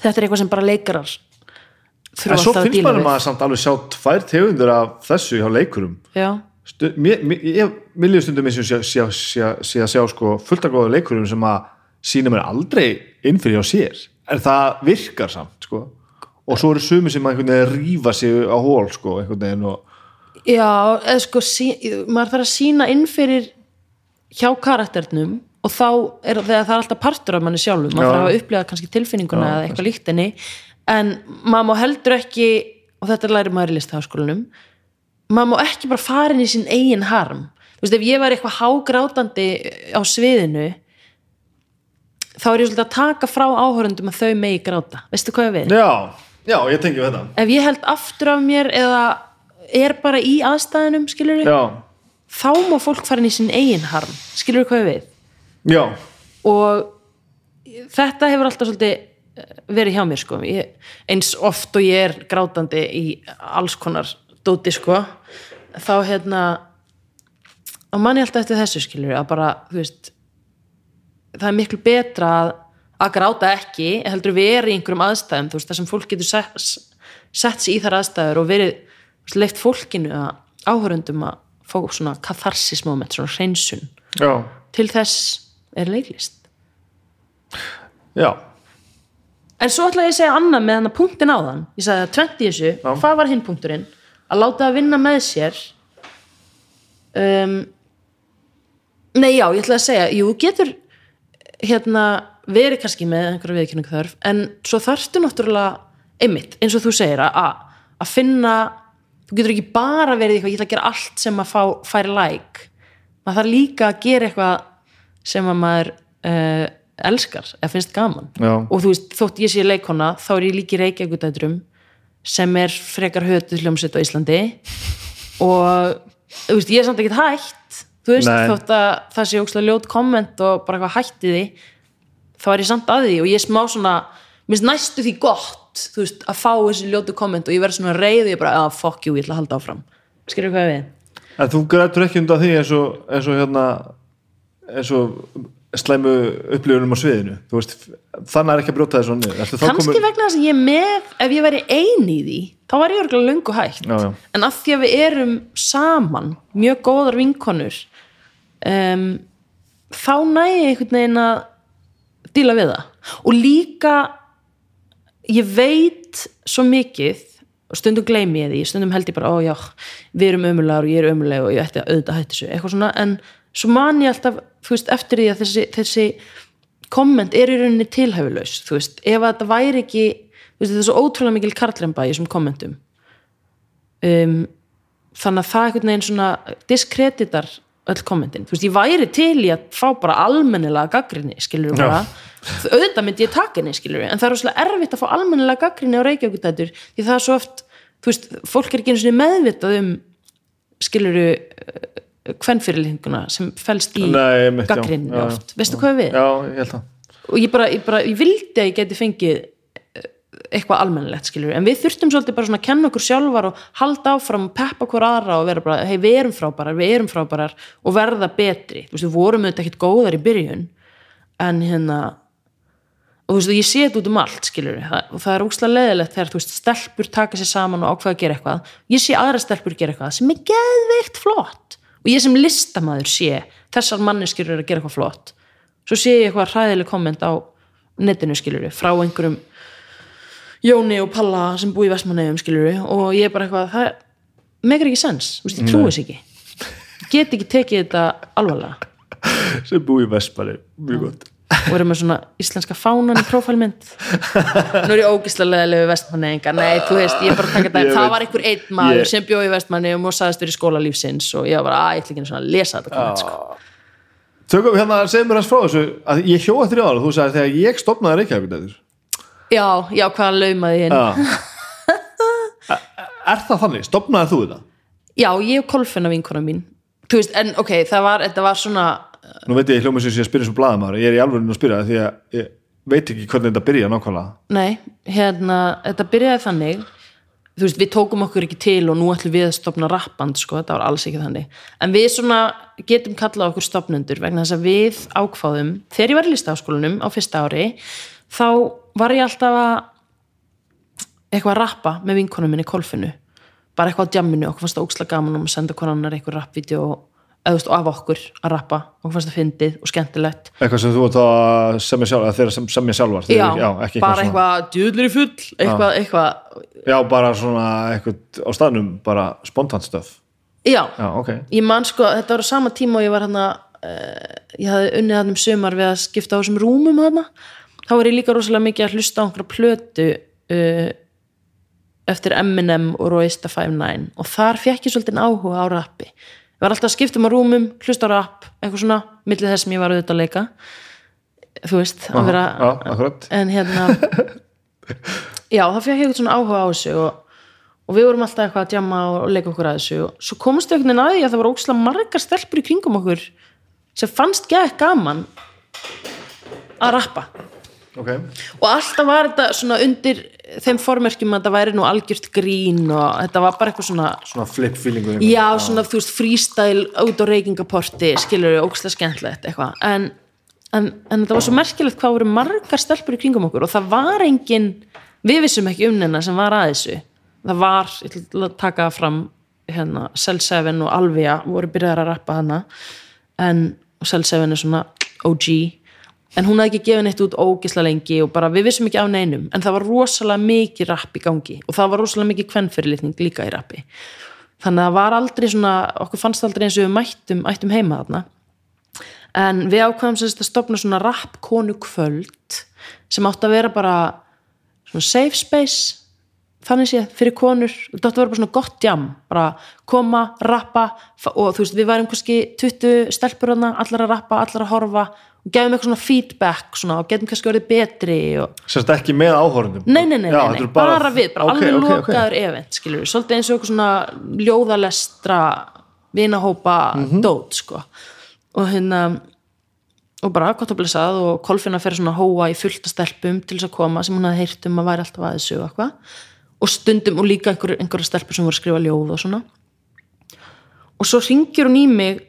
þetta er eitthvað sem bara leikarar en svo að finnst maður maður samt alveg sjá tvær tegundur af þessu hjá leikurum. Mér, mér, ég, líður stundum eins og sé, sé, sé, sé að sjá sko fullt af góða leikurum sem að sína mér aldrei inn fyrir á sér. En það virkar samt sko. Og svo eru sumi sem að rífa sig á hól sko og Já, eða sko sí, maður þarf að sína inn fyrir hjá karakternum og þá er það er alltaf partur af manni sjálfum maður Já. þarf að upplega kannski tilfinninguna Já, eða eitthvað líkt henni en maður má heldur ekki og þetta læri maður í listaháskólanum maður má ekki bara fara inn í sín eigin harm. Þú veist, ef ég var eitthvað hágrátandi á sviðinu þá er ég svolítið að taka frá áhörundum að þau megi gráta, veistu hvað ég við? já, já, ég tengi við þetta. Ef ég held aftur af mér eða er bara í aðstæðinum skilur já, þá má fólk fara inn í sinn eigin harm. Skilur hvað ég við? Já, og þetta hefur alltaf svolítið verið hjá mér sko. Ég, eins oft og ég er grátandi í alls konar dóti sko þá hérna og manni alltaf eftir þessu skilur að bara, þú veist það er miklu betra að, að gráta ekki heldur er í einhverjum aðstæðum þú veist, það sem fólk getur sett, sett sig í þar aðstæður og verið veist, leift fólkinu að áhörundum að fá svona katharsis moment, svona hreinsun. Já, til þess er leiklist. Já en svo ætla ég að segja annað með hann að punktin á þann. Ég sagði að tvent í þessu, Já. hvað var hinn punkturinn? Að láta það vinna með sér. Um, nei já, ég ætla að segja jú, getur hérna verið kannski með einhverja viðkynningu þörf en svo þarftu náttúrulega einmitt, eins og þú segir að, að, að finna þú getur ekki bara verið eitthvað, ég ætla að gera allt sem að fá, færi like. Maður þarf líka að gera eitthvað sem að maður uh, elskar, eða finnst gaman Já. og þú veist, þótt ég sé leikona þá er ég líki reykjagutætrum sem er frekar hötuð hljómsveit á Íslandi og þú veist, ég er samt ekkert hætt þú veist, Nei. þótt að það sé ókslega ljót komment og bara eitthvað hætti því þá er ég samt að því og ég smá svona mér finnst næstu því gott þú veist, að fá þessi ljótu komment og ég verð svona reið og ég bara, að fuck you, ég ætla að halda áfram skilur hvað við? En þú grætur ekki undan því eins og, eins og hérna eins og slæmu upplifunum á sviðinu. Veist, þannig er ekki að brjóta þessu niður. Kannski komin- vegna þess að ég með ef ég væri ein í því, þá var ég örgulega löngu hægt Já, já. en af því að við erum saman mjög góðar vinkonur um, þá næ ég einhvern veginn að díla við það. Og líka ég veit svo mikið og stundum gleymi ég því, stundum held ég bara ó já, við erum ömulegar og ég er ömuleg og ég ætti að auðvitað hætti þessu, eitthvað svona en svo man ég alltaf, þú veist, eftir því að þessi, þessi komment er í rauninni tilhæfulaus, þú veist, ef þetta væri ekki, þú veist, þetta er svo ótrúlega mikil karlremba í þessum kommentum. Um, þannig að það einhvern veginn svona diskreditar öll kommentin, þú veist, ég væri til í að fá bara almennilega gaggrinni, skilur Já. bara auðvitað myndi ég taka henni, skilur en það er rosalega erfitt að fá almennilega gaggrinni á Reykjavíkutætur því það er svo oft, þú veist fólk er ekki einu sinni meðvitað um skiluru kvennfyrirlinguna sem felst í gaggrinni oft, veistu hvað við? Já, ég held það. Og ég bara, ég bara, ég vildi að ég geti fengið eh, eitthvað almennilegt skilur en við þurftum svolítið bara svona að kenna okkur sjálfar og halda áfram peppa hver aðra og vera bara, hei við erum frábærar, við erum frábærar og verða betri, þú veist við vorum auðvitað ekkert góðar í byrjun en hérna og þú veist ég sé þetta út um allt skilur og það er ógslag leðilegt þegar þú veist stelpur taka sér saman og ákveða að gera eitthvað. Ég sé aðra stelpur gera eitthvað sem er geðveikt flott og ég sem listamaður sé þessar manneskjur eru að gera eitthvað flott. Svo sé ég eitthvað hræðileg komment á netinu skilur frá einhverjum Jóni og Palla sem búi í Vestmannegjum skilur og ég er bara eitthvað það megar ekki sens, þú veist, ég trúi þess ekki. Get ekki tekið þetta alvarlega. Sem búi í Vespari, mjög gott og erum með svona íslenska fánan í prófælmynd. Nú er ég ógislega leðilegu vestmanneginga, nei, þú veist, ég er bara að taka það veit- var einhver einn maður sem bjóði í vestmannegjum og sagðist verið í skóla lífsins og ég var bara, að, ég ætla ekki svona að lesa þetta komment, sko. Tökum hérna, segðu mér hans frá þessu að ég hjó eftir í ára, þú sagði þegar ég stopnaði Reykjavík já, já, hvað laumaði Já Er það þannig? Stopnaði þú þetta? já, ég og Kolfinna vinkona mín. Þú veist, en ok, það var, þetta var svona Nú veit ég hljóma sem sé að spyrja svo blaðamæður ég er í alveg að spyrja það því að ég veit ekki hvernig þetta byrja nákvæmlega. Nei, hérna, þetta byrjaði þannig þú veist, við tókum okkur ekki til og nú ætlum við að stopna rappband, sko, þetta var alls ekki þannig. En við svona getum kallað okkur stopnendur vegna þess að við ákváðum þegar ég var í listaháskólanum á fyrsta ári þá var ég alltaf að eitthvað að rappa með vinkonum minni Kolfinu. Bara eitthvað á djamminu, okkur fannst það ókslega gaman um að senda hvern annar eitthvað rappvídeó veist, og af okkur að rappa okkur fannst það fyndið og skemmtilegt. Eitthvað sem þú ert að semja sjálf þeirra sem semja sjálfar já, já, ekki bara eitthvað djúðlir í full eitthvað, eitthvað, já, bara svona eitthvað á staðnum bara spontant stöf já, já, ok, ég man sko, þetta var á sama tíma og ég var hérna uh, ég hafði unnið hann um sömar við að skipta á þessum rúmum hérna þá var ég líka rosalega mikið að hlusta á einhverja plötu uh, eftir Eminem og Roysta 5'9 og þar fekk ég svolítið áhuga á rappi ég var alltaf að skipta um á rúmum, hlusta á rapp eitthvað svona, millið þess sem ég var auðvitað að leika. Þú veist, að vera akkurat. En hérna já, það ég eitthvað svona áhuga á þessu og, og við vorum alltaf eitthvað að djama og leika okkur að þessu og svo komast við einhvern veginn að því að það var ókslega margar stelpur í kringum okkur sem fannst gæð gaman að rappa ok, og alltaf var þetta svona undir þeim formerkjum að þetta væri nú algjört grín og þetta var bara eitthvað svona svona flip feelingu já, svona þú veist freestyle út á reykingaporti skilur við ókslega skemmtilegt eitthvað. En, en, en þetta var svo merkilegt hvað voru margar stelpur í kringum okkur og það var engin við vissum ekki um neina sem var að þessu. Það var, ég ætla að taka það fram hérna, 7 og Alvia voru byrjaðar að rappa hana. En 7 er svona OG en hún hafði ekki gefið neitt út ógisla lengi og bara við vissum ekki af neinum. En það var rosalega mikið rapp í gangi og það var rosalega mikið kvennfyrirlitning líka í rappi. Þannig að það var aldrei svona okkur fannst aldrei eins og við mættum, ættum heima þarna. En við ákvæðum sérst að stopna svona rappkonu kvöld sem átti að vera bara svona safe space þannig sé, fyrir konur. Þetta átti að vera bara svona gott jam bara koma, rappa og þú veist, við værum kannski 20 stelpur allar að rappa, allar að horfa og gefum eitthvað svona feedback svona, og getum kannski orðið betri og... Sérst ekki með áhorundum nei, nei, nei, Já, nei, nei. er Bara, við, bara Ok, alveg ok, ok. lokaður event skilur við, svolítið eins og eitthvað svona ljóðalestra vinahópa Mhm. dót sko og hérna og bara gott að blessað og Kolfinna fer svona hóa í fullta stelpum til þess að koma sem hún hafði heyrt um að væri alltaf að þessu og eitthvað og stundum og líka einhver, einhverja stelpur sem voru að skrifa ljóð og svona og svo ringir hún í mig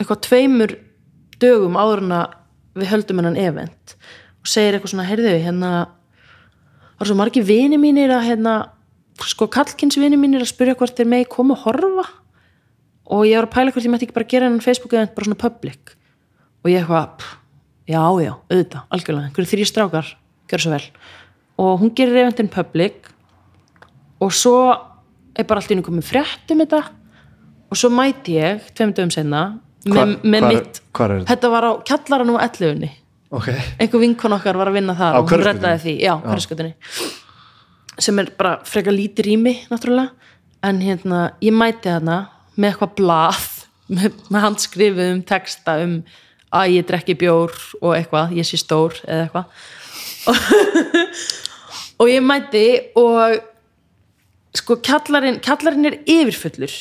eitthvað tveimur dögum áður en að við höldum hennan event og segir eitthvað svona, heyrðu, hérna er svo margir vini mínir að hérna, sko kallkins vini mínir að spyrja hvort þeir megi koma og horfa? Og ég var að pæla hvort ég mætti ekki bara gera hennan Facebook event bara svona public. Og ég eitthvað, já, já, auðvitað algjörlega, einhverju þrý strákar, gjör svo vel. Og hún gerir eventin public og svo er bara allt í einu komið frétt um þetta. Og svo mæti ég tveim dögum senna Hvar- með hvar- mitt hvar þetta? var á kjallaranum á 11 Ok, einhver vinkon okkar var að vinna þar Á og hún reddaði því, já, hverjaskötunni sem er bara frekar lítið rými náttúrulega, en hérna ég mæti þarna með eitthvað blað með, með handskrifum texta um að ég drekki bjór og eitthvað, ég sé stór eða eitthvað. Og ég mæti og sko kjallarinn, kjallarinn er yfirfullur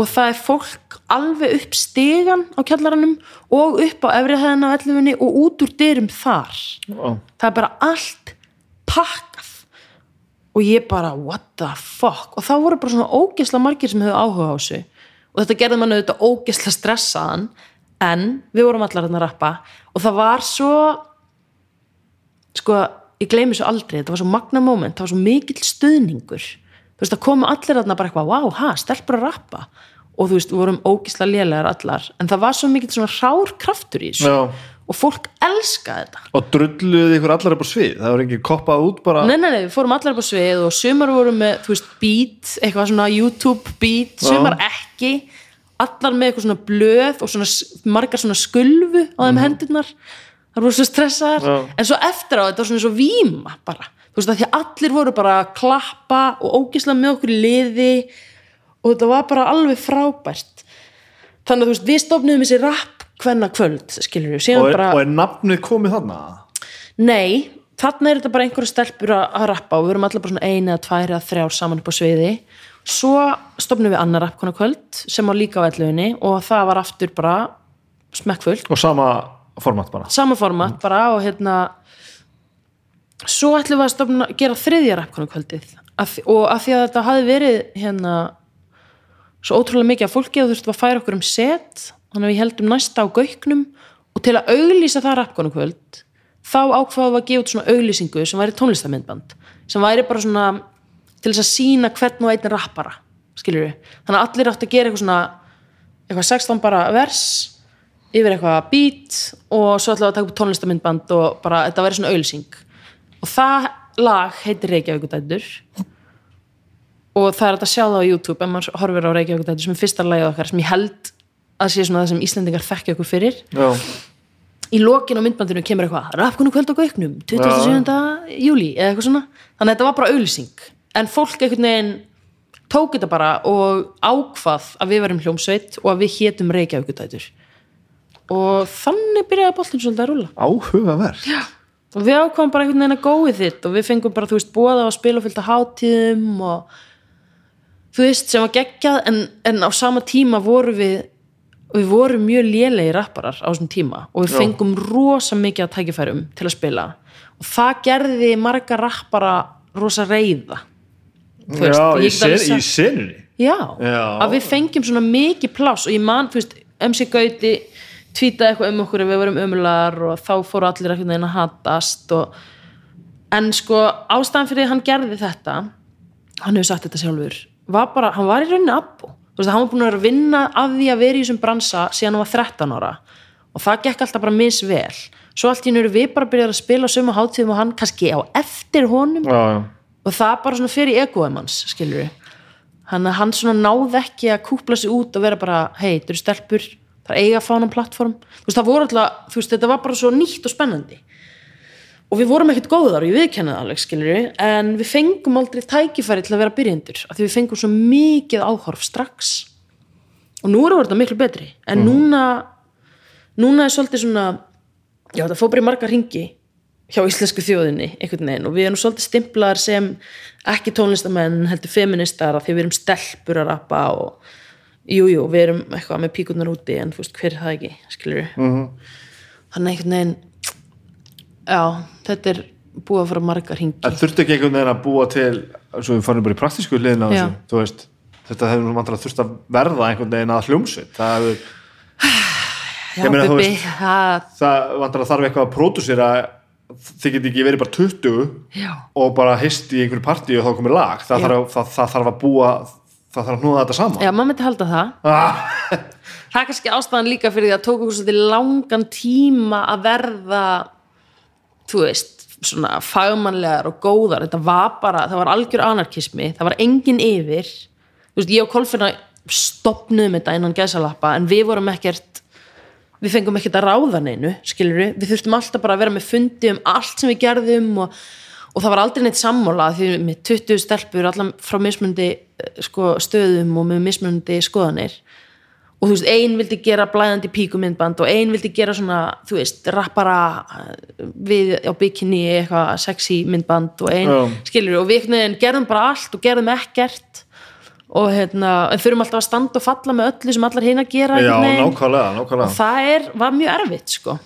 og það er fólk alveg upp stegan á kjallaranum og upp á efri hæðina á ellufinni og út úr dyrum þar. Ó, það er bara allt pakkað. Og ég bara what the fuck? Og það voru bara svona ógesla margir sem hefur áhuga á þessu. Og þetta gerði mann auðvitað ógesla stressaðan en við vorum allar þarna að rappa. Og það var svo sko, ég gleymi svo aldrei þetta var svo magna moment, það var svo mikill stuðningur. Þú veist, það komu allir þarna bara eitthvað, wow, ha, stelpur að rappa og þú veist, við vorum ógisla lélegar allar en það var svo mikill svona rár kraftur í þessu. Já. og fólk elskaði þetta. Og drulluðu ykkur allar upp á svið? Það var ekki koppað út bara Nei, nei, nei, við fórum allar upp á svið og sumar voru með, þú veist, beat, eitthvað svona YouTube beat, sumar ekki. Allar með eitthvað svona blöð og svona margar svona skulfu á þeim hendurnar, það voru svo stressaðar. Já. en svo eftir á þetta var svona svo víma bara, þú veist, því allir voru bara að klappa og ógislega með okkur liði og þetta var bara alveg frábært. Þannig að þú veist, við stofnum þessi rapp hvenna kvöld, skilur við, og er, bara og er nafnið komið þarna? Nei, þarna er þetta bara einhverja stelpur að, að rappa og við erum allir bara svona eina eða tvær eða þrjár saman upp á sviði. Svo stofnum við annar rappkona kvöld sem var líka á elluðinni og það var aftur bara smekkfullt, og sama format bara. Sama format bara og hérna svo ætlum við að stofna, gera þriðja rappkona kvöldið. Af, og af því að þetta hafi verið hérna svo ótrúlega mikið að fólki og veist að færa okkur um set þannig að við heldum næsta á gauknum. Og til að auglýsa það rappkona kvöld þá ákvaðum við að gefa út svona auglýsingu sem væri tónlistamindband sem væri bara svona til þess að sína hvern og einn rappara skilur við, þannig að allir átt að gera eitthvað svona eitthvað 16 bara vers yfir eitthvað beat og svo ætlaðu að taka upp tónlistamindband og bara þetta væri svona auglýsing. Og það lag heitir Reykjavíkudætur og það er að sjá það á YouTube ef maður horfir á Reykjavíkudætur sem er fyrsta lagið okkar sem ég held að sé svona það sem Íslendingar þekkja okkur fyrir. Já, í lokin á myndbandinu kemur eitthvað rafkonu kvöld á gauknum, 27. júli eða eitthvað svona, þannig að þetta var bara auðlýsing en fólk einhvern veginn tók þetta bara og ákvað að við verum hljómsveit og að við hétum Reykjavíkudætur og þannig byrjaði boltin svolítið að rúla áhugavert. Já. og við ákvæmum bara einhvern veginn að góið þitt og við fengum bara, þú veist, bóða á spil og fylgta hátíðum og þú veist, sem var geggjað en, en á sama tíma voru við við vorum mjög lélegi rapparar á þessum tíma og við Já. fengum rosa mikið að tækifærum til að spila og það gerði marga rappara rosa reyða Þú veist, já, í, ég get alveg sen, sagt- í senunni Já, Já. að við fengjum svona mikið pláss og ég man, þú veist, MC Gauti tvítaði eitthvað um okkur ef við vorum ömular og þá fóru allir veginn að hatast og en sko ástæðan fyrir að hann gerði þetta hann hefur sagt þetta sjálfur var bara, hann var í rauninni abbo. Þú veist, hann var búin að vera að vinna af því að vera í þessum bransa síðan hann var 13 ára. Og það gekk alltaf bara misvel. Svo allt í eru við bara að byrja að spila á sömu hátíðum og hann kannski á eftir honum. Já, já. og það bara svona fyrir egoðum hans skilur við hann, hann svona náði ekki að kúpla sig út og vera bara hei, þetta eru stelpur, það er eiga fánan plattform. Þú veist, það voru alltaf, þú veist, þetta var bara svo nýtt og spennandi og við vorum ekkert góðar og ég viðkenna það alveg skilur en við fengum aldrei tækifæri til að vera byrjendur af því við fengum svo mikið áhorf strax. Og nú við þetta miklu betri. En núna núna er svolítið svona já þetta í marga ringi hjá íslensku þjóðinni einhvern veginn. Og við erum svolítið stimplaðar sem ekki tónlistamenn heldur feministar af því við erum stelpur að rappa og jújú, jú, við erum eitthvað með píkurnar úti en þú veist, hver er það ekki, skilur við -hmm. þannig einhvern veginn já, þetta er búið að fara margar ringi En þurfti ekki einhvern veginn að búa til svo við farum bara í praktísku hliðina á þessu, veist, þetta hefur vantilega þurft að verða einhvern veginn að hljómsveit. Það hefur, það, það vantilega þarf eitthvað að pródúsera þið geti ekki verið bara 20 já. og bara hist í einhverju partí og þá komið lag, það, þarf, að- það, það þarf að búa það þarf að hnúða þetta saman. Já, maður myndi halda það. ah, Það er kannski ástæðan líka fyrir því að tók okkur svolítið langan tíma að verða, þú veist, svona fagmannlegar og góðar. Þetta var bara, það var algjör anarkismi, það var engin yfir. Þú veist, ég og Kolfinna stopnuðum þetta innan gæsalappa en við vorum ekkert, við fengum ekkert að ráða neinu, skilur við. Við þurftum alltaf bara að vera með fundi um allt sem við gerðum og, og það var aldrei neitt sammála því með 20 stelpur allan frá mismundi sko, stöðum og með mismundi skoðanir og þú veist, ein vildi gera blæðandi píkumyndband og ein vildi gera svona, þú veist, rappara eh, við á bikini eitthvað sexy myndband og ein Já. skilur og við veginn gerðum bara allt og gerðum ekkert og hérna, en þurfum alltaf að standa og falla með öllu sem allar hinn að gera já, nákvæmlega, nákvæmlega. og það er, var mjög erfitt sko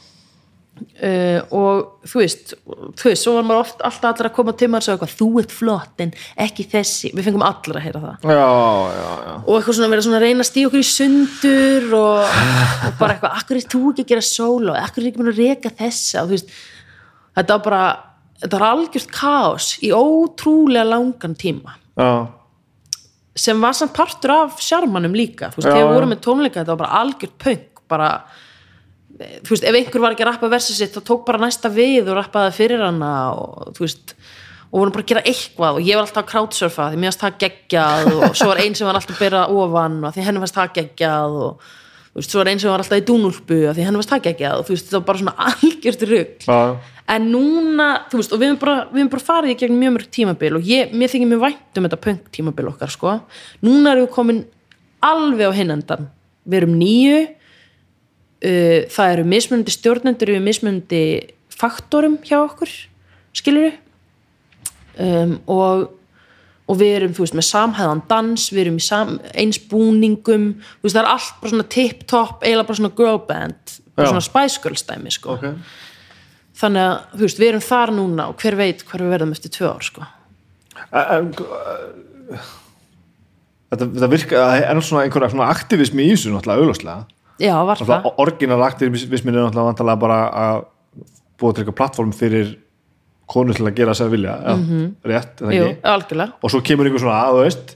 uh, og þú veist þú veist, svo var maður oft, alltaf allir að koma til maður og segja eitthvað, þú ert flott en ekki þessi, við fengum allir að heyra það. Já, já, já. Og eitthvað svona verið svona að reyna að stíða okkur í sundur og, og bara eitthvað, akkur er þú ekki að gera solo, akkur er ekki að reka þessa? Og veist, þetta var bara þetta var algjört kaos í ótrúlega langan tíma. Sem var samt partur af sjarmanum líka þú veist, þegar við vorum með tónleika þetta var bara algjört punk bara, þú veist, ef einhver var ekki að rappa versið sitt þá tók bara næsta við og rappaði fyrir hana og þú veist og vorum bara að gera eitthvað og ég var alltaf að crowdsurfa því mér fannst það geggjað og svo var einn sem var alltaf að byrja ofan og því henni fannst það geggjað og þú veist, svo var einn sem var alltaf í dúnúlpu og því henni fannst það geggjað og þú veist, þetta var bara svona algjört rugg en núna, þú veist, og við höfum bara, við bara farið í gegn mjög mörg tímabil og ég, mér þykir mjög vænt um þetta punk tímabil okkar, sko. Núna erum við komin alveg á hinendan við erum nýju það eru mismunandi stjórnendur við mismunandi faktorum hjá okkur skilur um, og og við erum, veist, með samhæðan dans við erum í sam, eins búningum þú veist, það er allt bara svona tip-top eiginlega bara svona girl band bara Já. svona Spice Girls dæmi, sko. Ok. Þannig að, veist, við erum þar núna og hver veit hver við verðum eftir tvö ár, sko. Þetta, þetta virka, það er svona einhverja svona aktivismi í þessu náttúrulega augljóslega já, var það, Náttúrulega orginal aktivismin er náttúrulega bara að búa til eitthvað plattform fyrir konu til að gera sér vilja. Já, rétt, er það jú, ekki? algjörlega. Og svo kemur einhver svona að, þú veist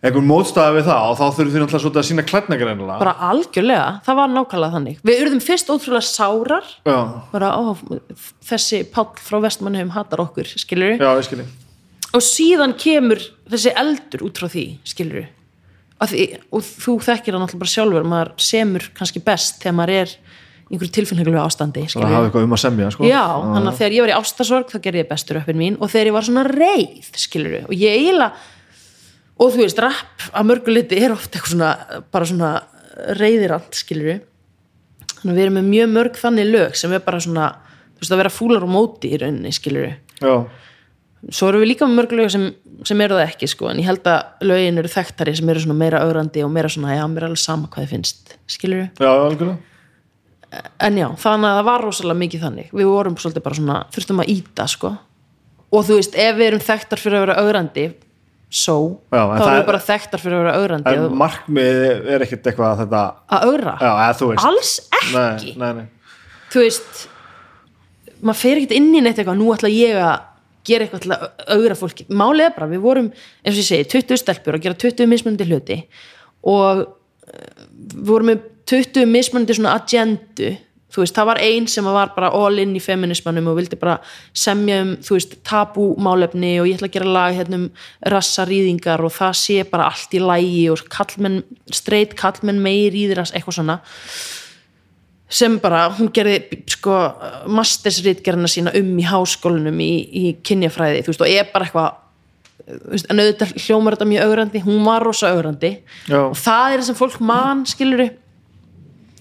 einhver mótstaða við það og þá þurfum þið náttúrulega svolítið að sína klædningar ennilega bara algjörlega, það var nákvæmlega þannig. Við urðum fyrst ótrúlega sárar. Já, bara, ó, þessi Páll frá Vestmannheim hatar okkur, skilur já, og síðan kemur þessi eldur út frá því, skilur því, og þú þekkir það náttúrulega bara sjálfur maður semur kannski best þegar maður er í einhverju tilfinningulegu ástandi skilurðu. hafa eitthvað um að semja sko. Já, þannig að þegar ég var í ástasorg þá gerði ég bestur uppin mín og þegar ég var svona reið skilur og ég eiginlega og þú veist, rapp að mörgu liti er ofta eitthvað svona, bara svona reiðirant skilur þannig að við erum með mjög mörg þannig lög sem er bara svona, þú veist, að vera fúlar og móti í rauninni, skilur já, svo erum við líka með mörg lög sem, sem eru það ekki sko, en ég held að lögin eru þekktari sem eru meira augrandi og meira svona, já, mér er alveg sama hvað þið finnst skilur já, algjörlega. En já, þannig að það var rosalega mikið þannig. Við vorum svolítið bara svona, þurftum að íta sko. og þú veist, ef við erum þekktar fyrir að vera augrandi so, Já, þá erum er- við bara þekktar fyrir að vera augrandi en að, markmið er ekkert eitthvað að þetta að augra, já, eða þú veist. Alls ekki? nei, nei, nei. þú veist maður fer ekkert inn í neitt eitthvað. Nú ætla ég að gera eitthvað til að augra fólki. Er bara, við vorum, eins og ég segi 20 stelpur að gera 20 mismunandi hluti. Og eh, við vorum með 20 mismunandi svona agendu. Þú veist, það var ein sem var bara all in í feminismanum og vildi bara semja um, þú veist, tabú málefni og ég ætla að gera lag hérna um rassarýðingar og það sé bara allt í lægi og kallmenn, streit kallmenn meir í þeirra eitthvað svona sem bara, hún gerði sko mastersritgerðina sína um í háskólanum í, í kynjafræði þú veist, og er bara eitthvað en auðvitað hljómar þetta mjög augrandi hún var rosa augrandi og það er það sem fólk man, skilur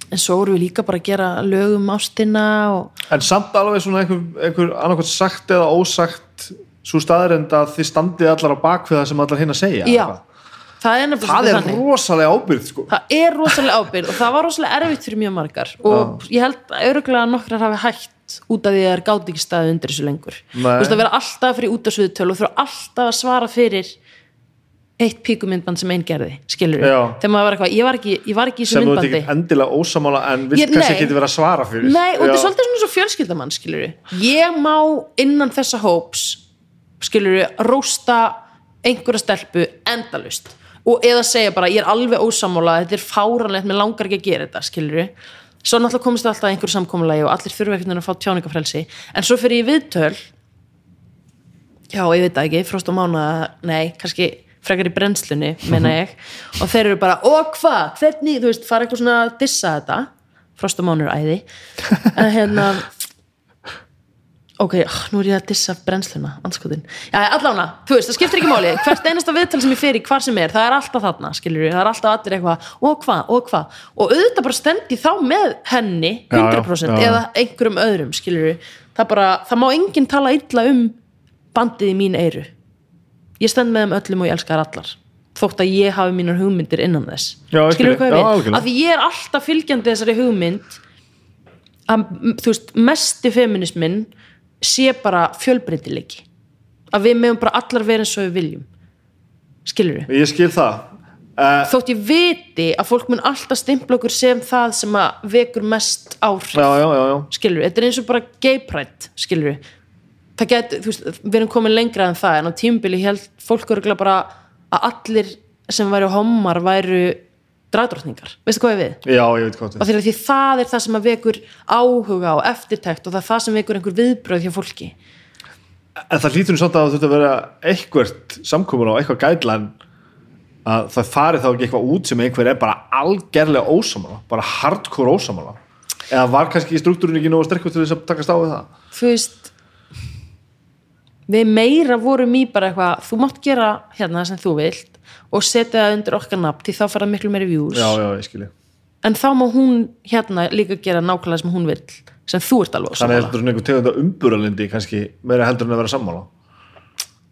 en svo vorum við líka bara að gera lögum ástina og En samt alveg svona einhver, einhver annarkvæmt sagt eða ósagt svo staðarind að þið standið allar á bakvið það sem allar hinn að segja já, eitthvað. Það er Það er rosalega ábyrgð sko. það er rosalega ábyrgð og það var rosalega erfitt fyrir mjög margar og ég held að öruglega nokkrar hafi hægt út af því að það er gátt ekki staði undir þessu lengur. Nei. þú veist að vera alltaf fyrir út af sviðtölu og þurfa alltaf að svara fyrir eitt píkumyndband sem einn gerði skilur Já. þegar maður var eitthvað, ég var ekki, ég var ekki í þessu sem þú ert myndbandi. ekki endilega ósamála en vilt kannski ekki vera að svara fyrir. Nei, og þetta er svolítið svona svo fjölskyldamann, skilur Ég má innan þessa hóps, skilur rósta einhverja stelpu endalust og eða segja bara, ég er alveg ósamála þetta er fáranlegt, mér langar ekki að gera þetta skilur svo náttúrulega komist það alltaf að einhverju samkomulagi og allir þurfa ekkert að fá tjáningafrelsi en svo fyrir ég viðtöl. Já, ég veit það ekki, frost og mána nei, kannski frekar í brennslunni menna ég, og þeir eru bara og hvað, hvernig, þú veist, fara eitthvað svona að dissa þetta, frost og mána er æði en hérna ok, ah, nú er ég að dissa brennsluna, anskotin, já, allána þú veist, það skiptir ekki máli, hvert einasta viðtal sem ég fer í hvar sem er, það er alltaf þarna, skilur það er alltaf allir eitthvað, og hvað, og hvað? Og auðvitað bara stend ég þá með henni Já, já, 100% já. eða einhverjum öðrum, skilur það bara, það má enginn tala illa um bandið í mín eyru. Ég stend með þeim öllum og ég elskar allar þótt að ég hafi mínar hugmyndir innan þess. Já, ég hvað ég algjörlega. að því sé bara fjölbreytileiki. Að við meðum bara allar vera eins og við viljum. Skilur Ég skil það. Uh, þótt ég viti að fólk mun alltaf stimpla okkur sem það sem að vekur mest áhrif. Já, já, já, já. Skilur, þetta er eins og bara pride skilur, það get þú veist, við erum komin lengra en það en á tímubili held fólk örgulega bara að allir sem væru homar væru dragdrottningar, veistu hvað ég við? Já, ég veit hvað og þegar því það er það sem að vekur áhuga og eftirtekt og það er það sem vekur einhver viðbröð hjá fólki. En það hlýtur nú samt að það þurft að vera eitthvert samkomun og eitthvað gædlan að það fari þá ekki eitthvað út sem einhver er bara algerlega ósamála bara hardcore ósamála eða var kannski struktúrin ekki nógu sterkur til þess að takast á við það? Þú veist við meira vorum í bara eitthvað þú mátt gera hérna sem þú vilt og setja það undir okkar nafn því þá fara miklu meiri views. Já, já, ég skilji. En þá má hún hérna líka gera nákvæmlega sem hún vill sem þú ert alveg Þannig að ósammála. þetta er svona einhver tegund af umburalindi kannski meira heldur en að vera sammála.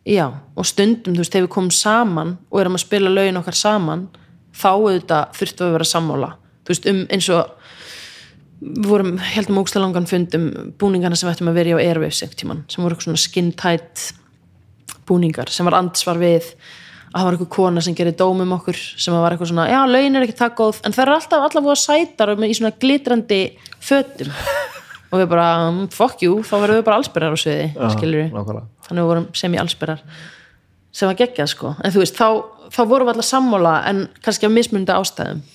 Já, og stundum, þú veist, þegar við komum saman og erum að spila lögin okkar saman þá auðvitað þurftum við að vera sammála. Þú veist, um eins og við vorum, heldum ógstlega langan fund um búningana sem ættum að vera í á Airwaves sem voru svona skin tight búningar, sem var andsvar við að það var eitthvað kona sem gerir dóm um okkur sem var eitthvað svona, já, lögin er ekki það góð en það er alltaf allavega sætar og með í svona glitrandi fötum. Og við bara, mm, fuck you, þá verðum við bara allsbyrjar á sviði, skilur við Nákvæmlega. Þannig við vorum semi-allsberar sem var geggjað sko. En þú veist, þá, þá vorum við alltaf sammála en kannski af mismunandi ástæðum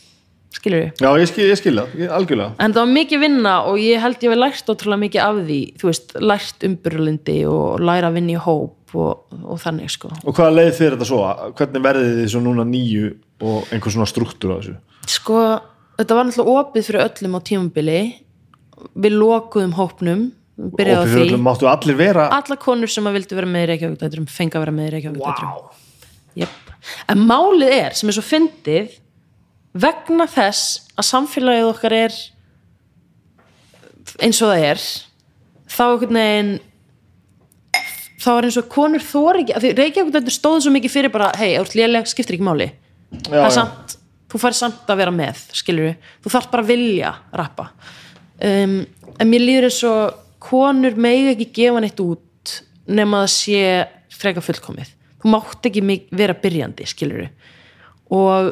skilur við, Já, ég skil, ég skil það, ég, algjörlega. En það var mikið vinna og ég held ég við lært ótrúlega mikið af því þú veist, lært umburlindi og læra að vinna í hóp og, og þannig sko Og hvaða leið þér þetta svo? Hvernig verðið þið svo núna nýju og einhver svona struktúr á þessu? sko, þetta var náttúrulega opið fyrir öllum á tímabili við lokuðum hópnum á fyrir öllum máttu allir vera alla konur sem að vildu vera með í Reykjavík fengi að vera með í Reykjavík Vá, Yep. En málið er, sem er svo fyndið, vegna þess að samfélagið okkar er eins og það er, þá einhvern veginn þá er eins og konur þóri ekki, af því Reykjavík þetta stóð svo mikið fyrir bara, hei, þú ert léleg, skiptir ekki máli. já, það er samt, þú fær samt að vera með, skilur við, þú þarf bara að vilja rappa. Um, en mér líður eins og konur megi ekki gefa neitt út nema það sé freka fullkomið. Þú mátt ekki vera byrjandi, skilur við. Og,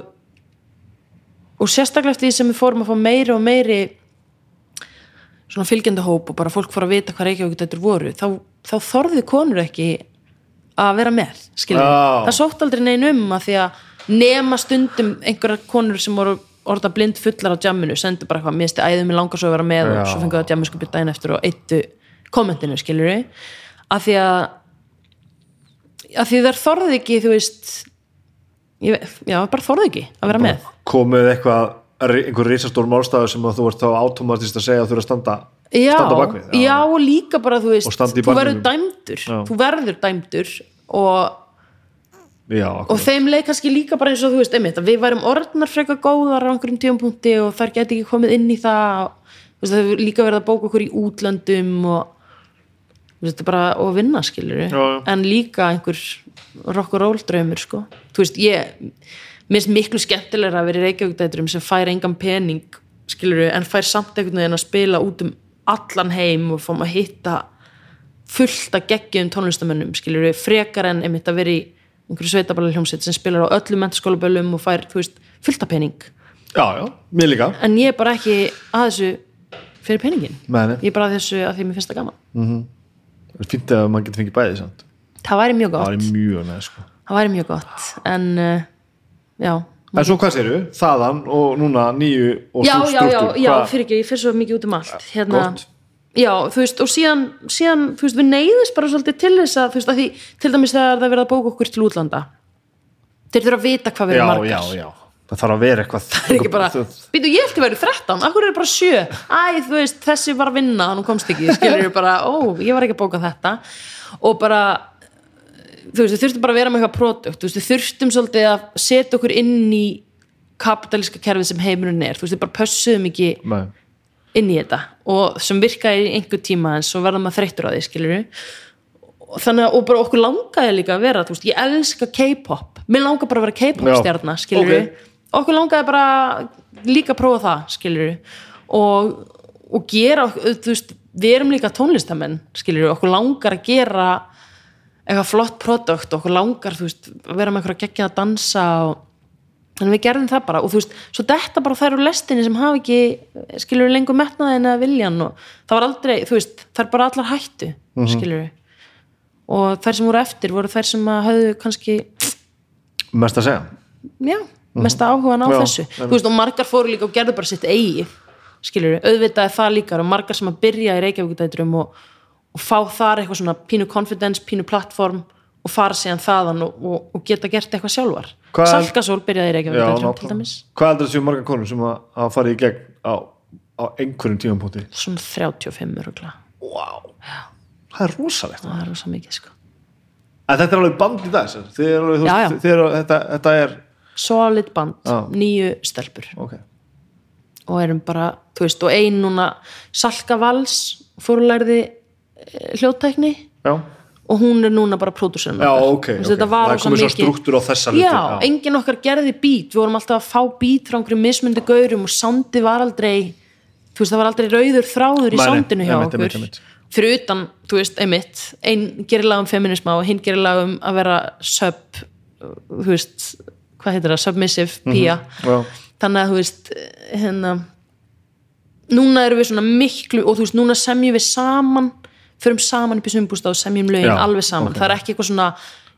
og sérstaklega eftir því sem við fórum að fá meiri og meiri svona fylgjandi hóp og bara fólk fór að vita hvað Reykjavík þetta voru, þá, þá þorðu konur ekki að vera með við. Já. það sótt aldrei neinn um að því að nema stundum einhverjar konur sem voru orða blind fullar á jamminu, sendu bara eitthvað misti æðum mig langar svo að vera með Já. og svo fengu það jammu skupið daginn eftir og eittu kommentinu skilur við að því að að því þær þorðu ekki þú veist ég, já, bara þorðu ekki að vera með komið eitthvað einhver risastór málstæður sem þú ert þá automatist að segja að þú eru að standa já, standa bakvið já, og líka bara þú veist þú verður dæmdur. Já. þú verður dæmdur og, já, og þeim leik kannski líka bara eins og þú veist einmitt, við værum orðnar frekar góðar á einhverjum tíumpunkti og þar geti ekki komið inn í það veist, það hefur líka verið að bóka okkur í útlöndum og þú veist, bara og vinna skilur Já, já. en líka einhver rock og roll draumur sko. Þú veist, ég mér finnst miklu skemmtilegra að vera í Reykjavík sem fær engan pening skilur en fær samt einhvern veginn að spila út um allan heim og fáum að hitta fullt að geggjum tónlistamönnum skilur við frekar en einmitt að vera í einhverju sveitabæla hljómsveit sem spilar á öllum mentaskólaböllum og fær, þú veist, fullt af pening. Já, já, mér líka. En ég er bara ekki að þessu fyrir peningin Meni. ég er bara að þessu að því mér finnst það gaman. Það er fínt að maður getur fengið bæði samt. það væri mjög það gott, er mjög neð sko. það væri mjög gott. En uh, já. En svo hvað séru, þaðan og núna nýju og já, þú já, já, struktúr já, Hvað- fyrir ekki, ég fyrir svo mikið út um allt hérna, já, þú veist, og síðan, síðan þú veist, við neyðist bara svolítið til þess að þú veist, að því, til dæmis þegar það er verið að bóka okkur til útlanda þeir þurfa að vita hvað já, erum margar. já, já, það þarf að vera eitthvað það er ekki bara, býtu ég ætti að vera 13 akkur er bara 7, æ þú veist þessi var að vinna, hann komst ekki, skilur bara ó, þú veist, við þurftum bara að vera með eitthvað produkt, þú veist, við þurftum svolítið að setja okkur inn í kapitalíska kerfið sem heimurinn er, þú veist, við bara pössuðum ekki Nei. inn í þetta og sem virkaði í einhver tíma en svo verðum maður þreyttur á því, skilur og þannig að, og bara okkur langaði líka að vera, þú veist, ég elska K-pop. Mér langar bara að vera K-pop Já, stjarna, skilur ok. okkur langaði bara líka að prófa það, skilur og, og gera, þú veist við erum líka tónlistamenn, skilur okkur langar að gera eitthvað flott produkt, okkur langar, veist að vera með eitthvað geggja að dansa og þannig við gerðum það bara og þú veist, svo þetta bara þær úr lestinni sem hafa ekki skilur lengur metnaðin eða viljan og það var aldrei, þú veist, þær bara allar hættu mm skilur við og þær sem voru eftir voru þær sem að höfðu kannski, mest að segja. Já, mesta áhugan á Já, þessu, einmitt. þú veist, og margar fóru líka og gerðu bara sitt eigi, skilur við auðvitað er það líka og margar sem að byrja í Reykjavíkudætrum og, og fá þar eitthvað svona pínu confidence, pínu plattform og fara síðan þaðan og, og, og geta gert eitthvað sjálfar. Salkasól byrjaði í Reykjavíkudætrum til dæmis. Hvað heldur þessu margar konur sem að, að fara í gegn á, á einhverjum tímapunkti? Svona 35 örugla wow. það er rosalegt. Það er rosa mikið sko. En þetta er alveg band í dag er er, þetta, þetta er solid band, Já. nýju stelpur. Ok, og erum bara, þú veist, og ein núna Salka Vals fórlærði hljóttækni já, og hún er núna bara pródúsörn já okay. var það er komið svo struktúr á þessa hluti já, enginn okkar gerði bít við vorum alltaf að fá bít frá einhverjum mismundi gaurum og sándi var aldrei þú veist, það var aldrei rauður þráður í sándinu hjá einmitt, okkur. einmitt, einmitt. fyrir utan, þú veist, einmitt einn gerir lag um feminisma og hinn gerir lag um að vera sub þú veist, hvað heitir það, submissive pía. já. þannig að þú veist hérna núna erum við svona miklu og þú veist, núna semjum við saman förum saman upp í sumbústa og semjum lögin Já, alveg saman, ok. það er ekki eitthvað svona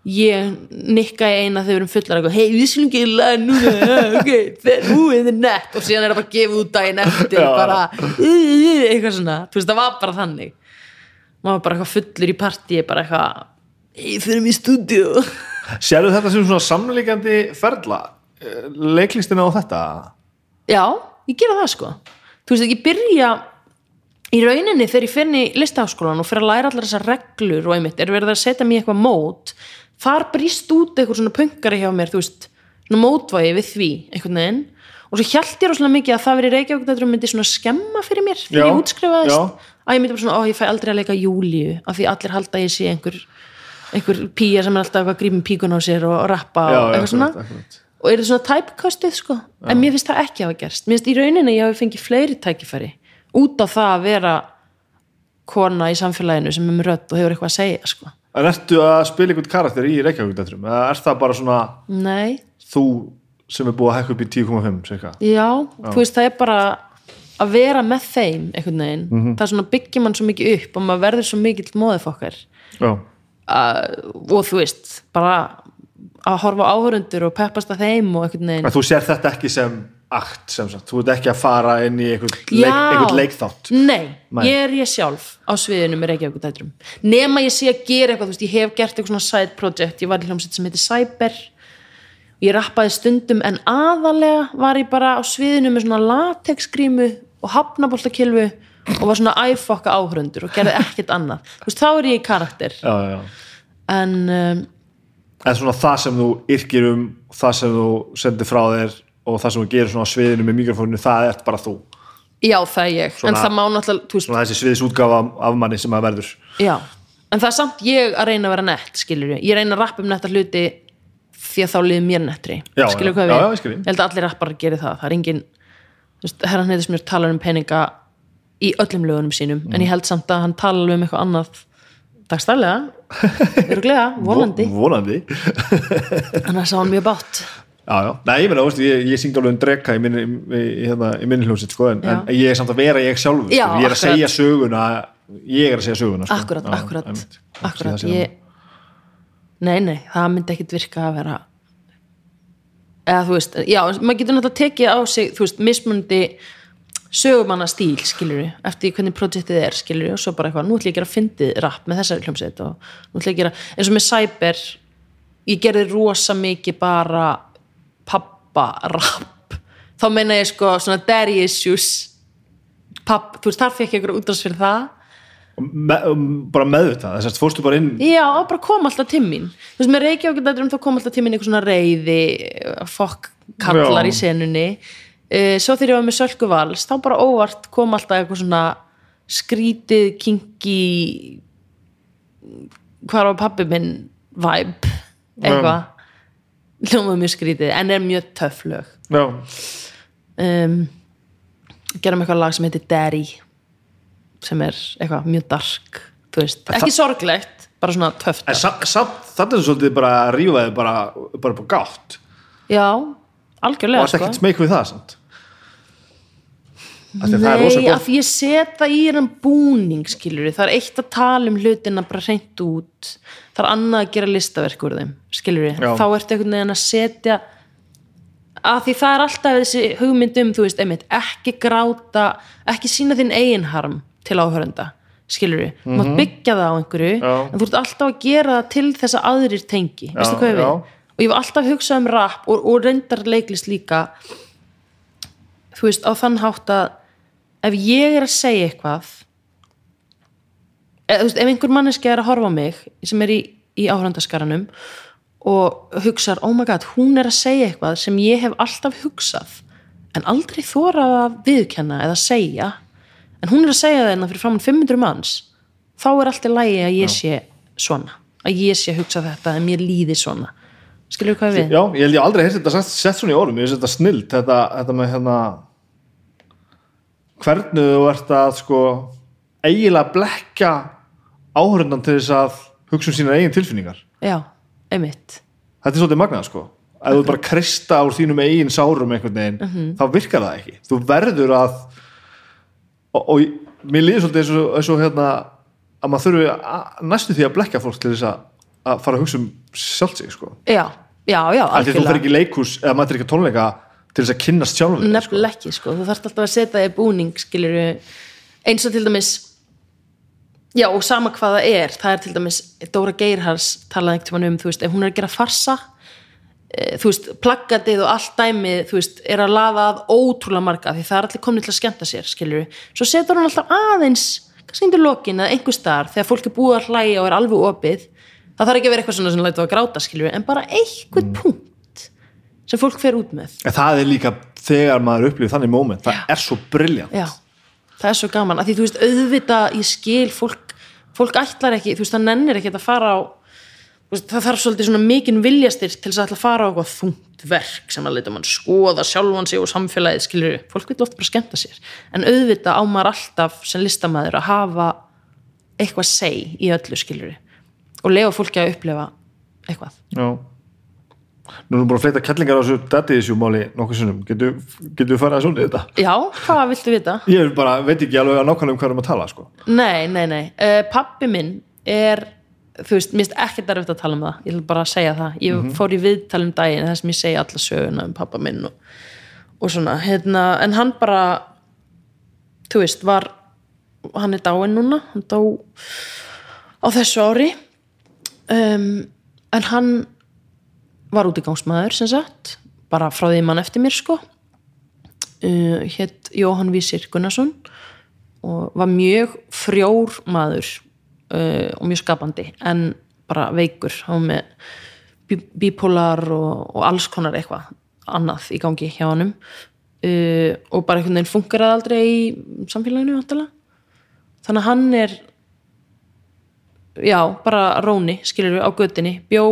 ég nikka í eina þegar við erum fullar eitthvað, hei við skulum ekki lag núna. Ok, þetta er nett. Og síðan er það bara að gefa út daginn eftir bara, eitthvað svona. Þú veist, það var bara þannig. Maður var bara eitthvað fullur í partíi bara eitthvað, hei, fyrir mig í stúdíu sérðu þetta sem svona samleikandi ferla? Eh, leiklistina á þetta? Já, ég gera það sko. Þú veist, ég byrja í rauninni þegar ég finn í listaháskólan og fyrir að læra allar þessar reglur og einmitt er verið að setja mér eitthvað mót. Þar brýst út eitthvað svona pöngari hjá mér, þú veist, svona mótvægi við því, einhvern veginn. Og svo hjælt ég rosalega mikið að það verið Reykjavík þetta myndi svona skemma fyrir mér þegar Já, ég útskrifaðist. já. að ég myndi bara svona, ó ég fæ aldrei að leika Júlíu af því allir halda að ég sé einhver einhver pía sem er alltaf að gríma píkun á sér og, rappa já, og já, eitthvað svona. og er það svona typecastið sko? En mér finnst það ekki hafa gerst. Mér finnst í rauninni ég hafi fengið fleiri tækifæri út á það að vera kona í samfélaginu sem er með rödd og hefur eitthvað að segja sko. En ertu að spila einhvern karakter í Reykjavík eða er það bara svona nei, þú sem er búið að hækka upp í 10,5 cirka já, þú veist það er bara að vera með þeim einhvern veginn, Mhm. það er svona byggir mann svo mikið upp og maður verður svo mikill móðifokkar já, uh, og þú veist, bara að horfa áhörundur og peppast að þeim og einhvern veginn. En þú sér þetta ekki sem akt sem sagt, þú ert ekki að fara inn í einhvern, leik, leikþátt. Nei, Nei. ég er ég sjálf á sviðinu með Reykjavík dætrum nema ég sé að gera eitthvað, þú veist, ég hef gert eitthvað svona side project, ég var í hljómsveit sem heitir Cyber. Ég rappaði stundum en aðalega var ég bara á sviðinu með svona latexgrímu og hafnaboltakilfu og var svona æfokka áhrundur og gerði ekkert annað. Þú veist, þá er ég í karakter. Já, já, já. en um, en svona það sem þú yrkir um það sem þú sendir frá þér og það sem þú gerir svona á sviðinu með mikrofónu það er bara þú, já, það er ég. Svona- en það má náttúrulega, veist, svona þessi sviðisútgáfa af, af manni sem að verður. Já. En það er samt ég að reyna að vera nett, skilur ég ég reyna að rappa um netta hluti því að þá liður mér nettri. Já, skilur hvað Já, við, já, ég skil. ég held að allir rappar gerir það. Það er engin, þú veist, herran heitir sem talar um peninga í öllum lögunum sínum en ég held samt að hann tala um eitthvað annað dagstælega öruglega, vonandi Vo- vonandi. annars sá hann mjög bátt Já, já, nei, ég meina, veist, ég, ég syngd alveg um drekka í minni, hérna, minni hljómsitt, sko, en, en ég er samt að vera ég sjálfur, Já, sko, ég er að akkurat. segja söguna, ég er að segja söguna, sko. akkurat, Já, akkurat, einmitt. akkurat ég, nei, nei, það myndi ekkit virka að vera eða þú veist, já, maður getur náttúrulega tekið á sig, þú veist, mismundi sögumanna stíl, skilur eftir því hvernig projektið er, skilur og svo bara eitthvað, nú ætlum ég að gera fyndið rap með þessari hljómsveit og nú ætlum ég að gera eins og með Cyber ég gerði rosa mikið bara pappa rap. Þá meina ég sko svona daddy issues. Papp, þú veist, þar fekk ég eitthvað útrás fyrir það. Me, bara meðvitað, þess að fórstu bara inn Já, og bara kom alltaf til mín. Þú veist, með Reykjavík dætrum þá kom alltaf til mín eitthvað svona reyði fokk kallar Já. í senunni. Uh, Svo þegar ég var með Sölku Vals þá bara óvart kom alltaf eitthvað svona skrítið, kinky hvað var pappi minn vibe eitthvað hljómaði mjög skrítið en er mjög töff lög. Um, gerum eitthvað lag sem heitir Daddy sem er eitthvað mjög dark veist, ekki sorglegt bara svona töff samt, þetta er svolítið bara að rífa þið bara, bara på gátt. Já, og algjörlega það er sko. ekkert smeyk við það, samt Af því að það er rosa Nei, af ég setja í hann búning skilur það er eitt að tala um hlutina bara reynt út það er annað að gera listaverk úr þeim skilur Já. þá ertu einhvern veginn að setja að því það er alltaf þessi hugmyndum, þú veist, einmitt, ekki gráta ekki sína þinn eigin harm til áhörenda, skilur við þú mátt byggja það á einhverju Mhm. Já. en þú ert alltaf að gera það til þess að aðrir tengi veistu hvað ég við? já. og ég var alltaf að hugsa um rap og, og reyndar leiklist líka þú veist, á þann hátt að ef ég er að segja eitthvað eða, þú veist, ef einhver manneski er að horfa á mig sem er í, í áhrandaskaranum og hugsar, oh my god, hún er að segja eitthvað sem ég hef alltaf hugsað en aldrei þórað að viðkenna eða segja en hún er að segja það hérna fyrir framann 500 manns þá er allt í lagi að ég sé svona, að ég sé að hugsa þetta en mér líði svona skilur hvað við? Já, ég held ég aldrei heyrt þetta sett, sett svona í orðum ég finnst þetta snilt, þetta, þetta með hérna hvernig þú ert að sko eiginlega blekja áhörundan til þess að hugsa um sína eigin tilfinningar. Já, einmitt. Þetta er svolítið magnað sko. Ef þú bara krista úr þínum eigin sárum einhvern veginn, Mhm. þá virkar það ekki. Þú verður að og, og mér líður svolítið eins og, eins og hérna að maður þurfi að, næstu því að blekja fólk til þess að, að fara að hugsa um sjálft sig sko. Já, já, já, að þú fer algjörlega. ekki í leikhús eða maður ekki á tónleika til þess að kynnast sjálfum þér, sko. Nefnilega ekki, sko, þú þarft alltaf að setja þig búning skilur eins og til dæmis já, og sama hvað það er það er til dæmis, Dóra Geirhars talaði tímann um, þú veist, ef hún er að gera farsa e, þú veist, plaggatið og allt dæmið, þú veist, er að laða að ótrúlega marga, því það er allir komin til að skemmta sér skilur svo setur hún alltaf aðeins kannski undir lokin eða einhver staðar þegar fólk er búið að hlæja og er alveg opið það þarf ekki að vera eitthvað svona sem lætu að gráta skilur en bara einhvern Mm. punkt sem fólk fer út með. En það er líka þegar maður upplifir þannig moment það er svo briljant Já, það er svo gaman. Að því þú veist auðvitað ég skil fólk, fólk ætlar ekki, þú veist það nennir ekki að fara á veist, það þarf svolítið svona mikinn viljastir til þess að ætla að fara á eitthvað þungt verk sem að leita mann skoða sjálfan sig og samfélagið skilur, fólk vil ofta bara skemmta sér. En auðvitað á maður alltaf sem listamæður að hafa eitthvað seg í öllu skilur og lefa fólki að upplifa eitthvað. Já nú erum við búin að fleita kettlingar á þessu daddy issue máli nokkuð sinnum, getur við farið að svona þetta Já, hvað viltu vita? ég er bara, veit ekki alveg að nákvæmlega um hvað erum að tala sko. Nei, nei, nei. Uh, pappi minn er, þú veist, mér finnst ekkert erfitt að tala um það. Ég vil bara segja það. Ég fór í viðtal um daginn þar sem ég segi alla söguna um pappa minn og, og svona, hérna, en hann bara, þú veist, var, hann er dáinn núna, hann dó á þessu ári, um, en hann var útigangsmaður sem sagt bara frá því mann eftir mér sko. Uh, hétt Jóhann Vísir Gunnarsson og var mjög frjór maður uh, og mjög skapandi en bara veikur. Hann var með bí- bípólar og, og alls konar eitthvað annað í gangi hjá honum. Uh, og bara einhvern veginn funkar aldrei í samfélaginu þannig að hann er já, bara róni skilur við á göttinni bjó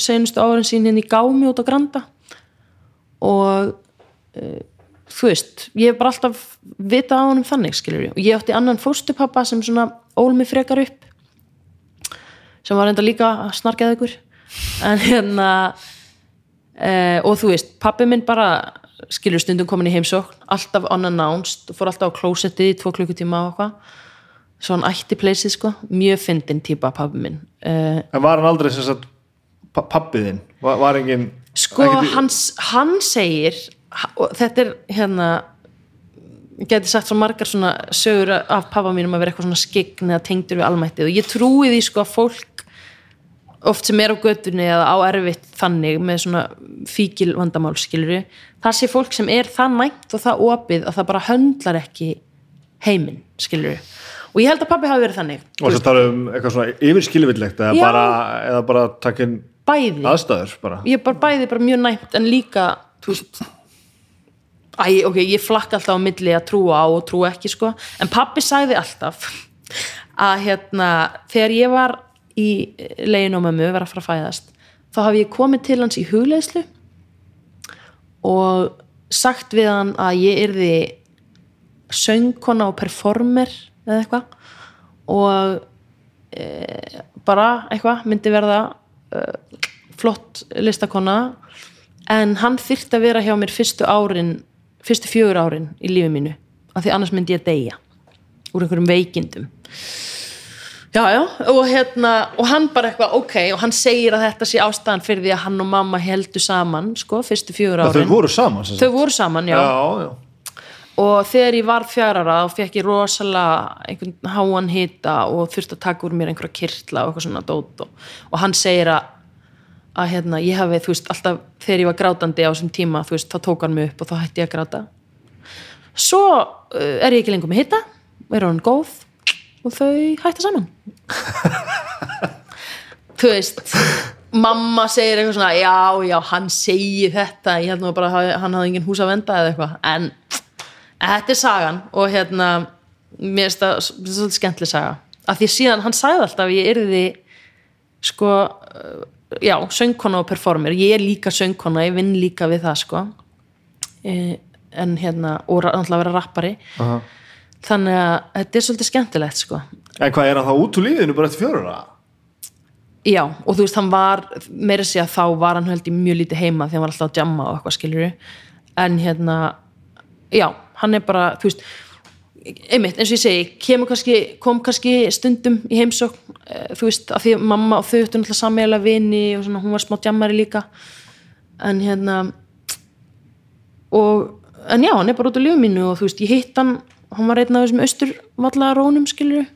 senustu árin sín í gámi út á Granda. Og uh, þú veist, ég hef bara alltaf vitað á honum þannig skilur við og ég átti annan fóstupappa sem svona ól mig frekar upp sem var enda líka snarkað ykkur. En hérna uh, og þú veist, pappi minn bara skilur stundum komin í heimsókn alltaf unannounced, fór alltaf á klósettið í tvo klukkutíma og eitthvað. Svo hann ætti pleysið sko, mjög fyndin típa pappi minn. Uh, En var hann aldrei sem sagt pa- pabbi þinn? Var, var engin sko ekkert- hann, hann segir og þetta er hérna geti sagt svo margar svona sögur af pappa mínum að vera eitthvað svona skign eða tengdur við almættið og ég trúi því sko að fólk oft sem er á göttunni eða á erfitt þannig með svona fíkil vandamál skilur það sé fólk sem er það nægt og það opið að það bara höndlar ekki heiminn skilur og ég held að pappi hafi verið þannig Og þess að tala um eitthvað svona yfirskilvillegt eða Já. bara, eða bara takkin bæði. Aðstæður bara. Ég er bara bæði bara mjög næmt en líka þú veist Æ, ok, ég flakka alltaf á milli að trúa á og trúa ekki sko. En pappi sagði alltaf að hérna, þegar ég var í legin á mömmu, var að fara að fæðast þá hafi ég komið til hans í hugleðslu og sagt við hann að ég yrði söngkona og performer eða eitthvað og e, bara eitthvað myndi verða e, flott listakona en hann þyrfti að vera hjá mér fyrstu árin fyrstu fjögur árin í lífi mínu af því annars myndi ég deyja úr einhverjum veikindum já já og hérna og hann bara eitthvað ok og hann segir að þetta sé ástæðan fyrir því að hann og mamma heldu saman sko fyrstu fjögur Þau árin voru saman sem sagt. þau voru saman já já, já. Og þegar ég var fjárara þá fekk ég rosalega einhvern háan hita og þurfti að taka úr mér einhverja kirtla og eitthvað svona dót og, og hann segir að að hérna, ég hafi, þú veist, alltaf þegar ég var grátandi á þessum tíma, þú veist, þá tók hann mig upp og þá hætti ég að gráta. Svo uh, er ég ekki lengur með hita er hann góð og þau hætta saman. Þú veist mamma segir eitthvað svona já, já, hann segir þetta ég held nú bara að hann hafði engin hús að venda eða eitthvað, en þetta er sagan og hérna mér finnst það það svolítið skemmtileg saga. Af því síðan hann sagði alltaf að ég yrði sko uh, já, söngkona og performer. Ég er líka söngkona, ég vinn líka við það sko. E, en hérna, og náttúrulega vera rappari. Aha. þannig að þetta er svolítið skemmtilegt sko. En hvað er hann þá út úr lífinu bara eftir fjöruna? já, og þú veist, hann var meira að segja þá var hann held í mjög lítið heima því hann var alltaf að jamma og eitthvað skilur en hérna, já hann er bara, þú veist einmitt, eins og ég segi, kemur kannski kom kannski stundum í heimsókn eh, þú veist, af því að mamma og þau ættu náttúrulega sammeðlega vini og svona, hún var smá jammari líka. En hérna og en já, hann er bara út á lífum mínu og þú veist, ég hitt hann hann var einn af þessum austurvallarónum skilur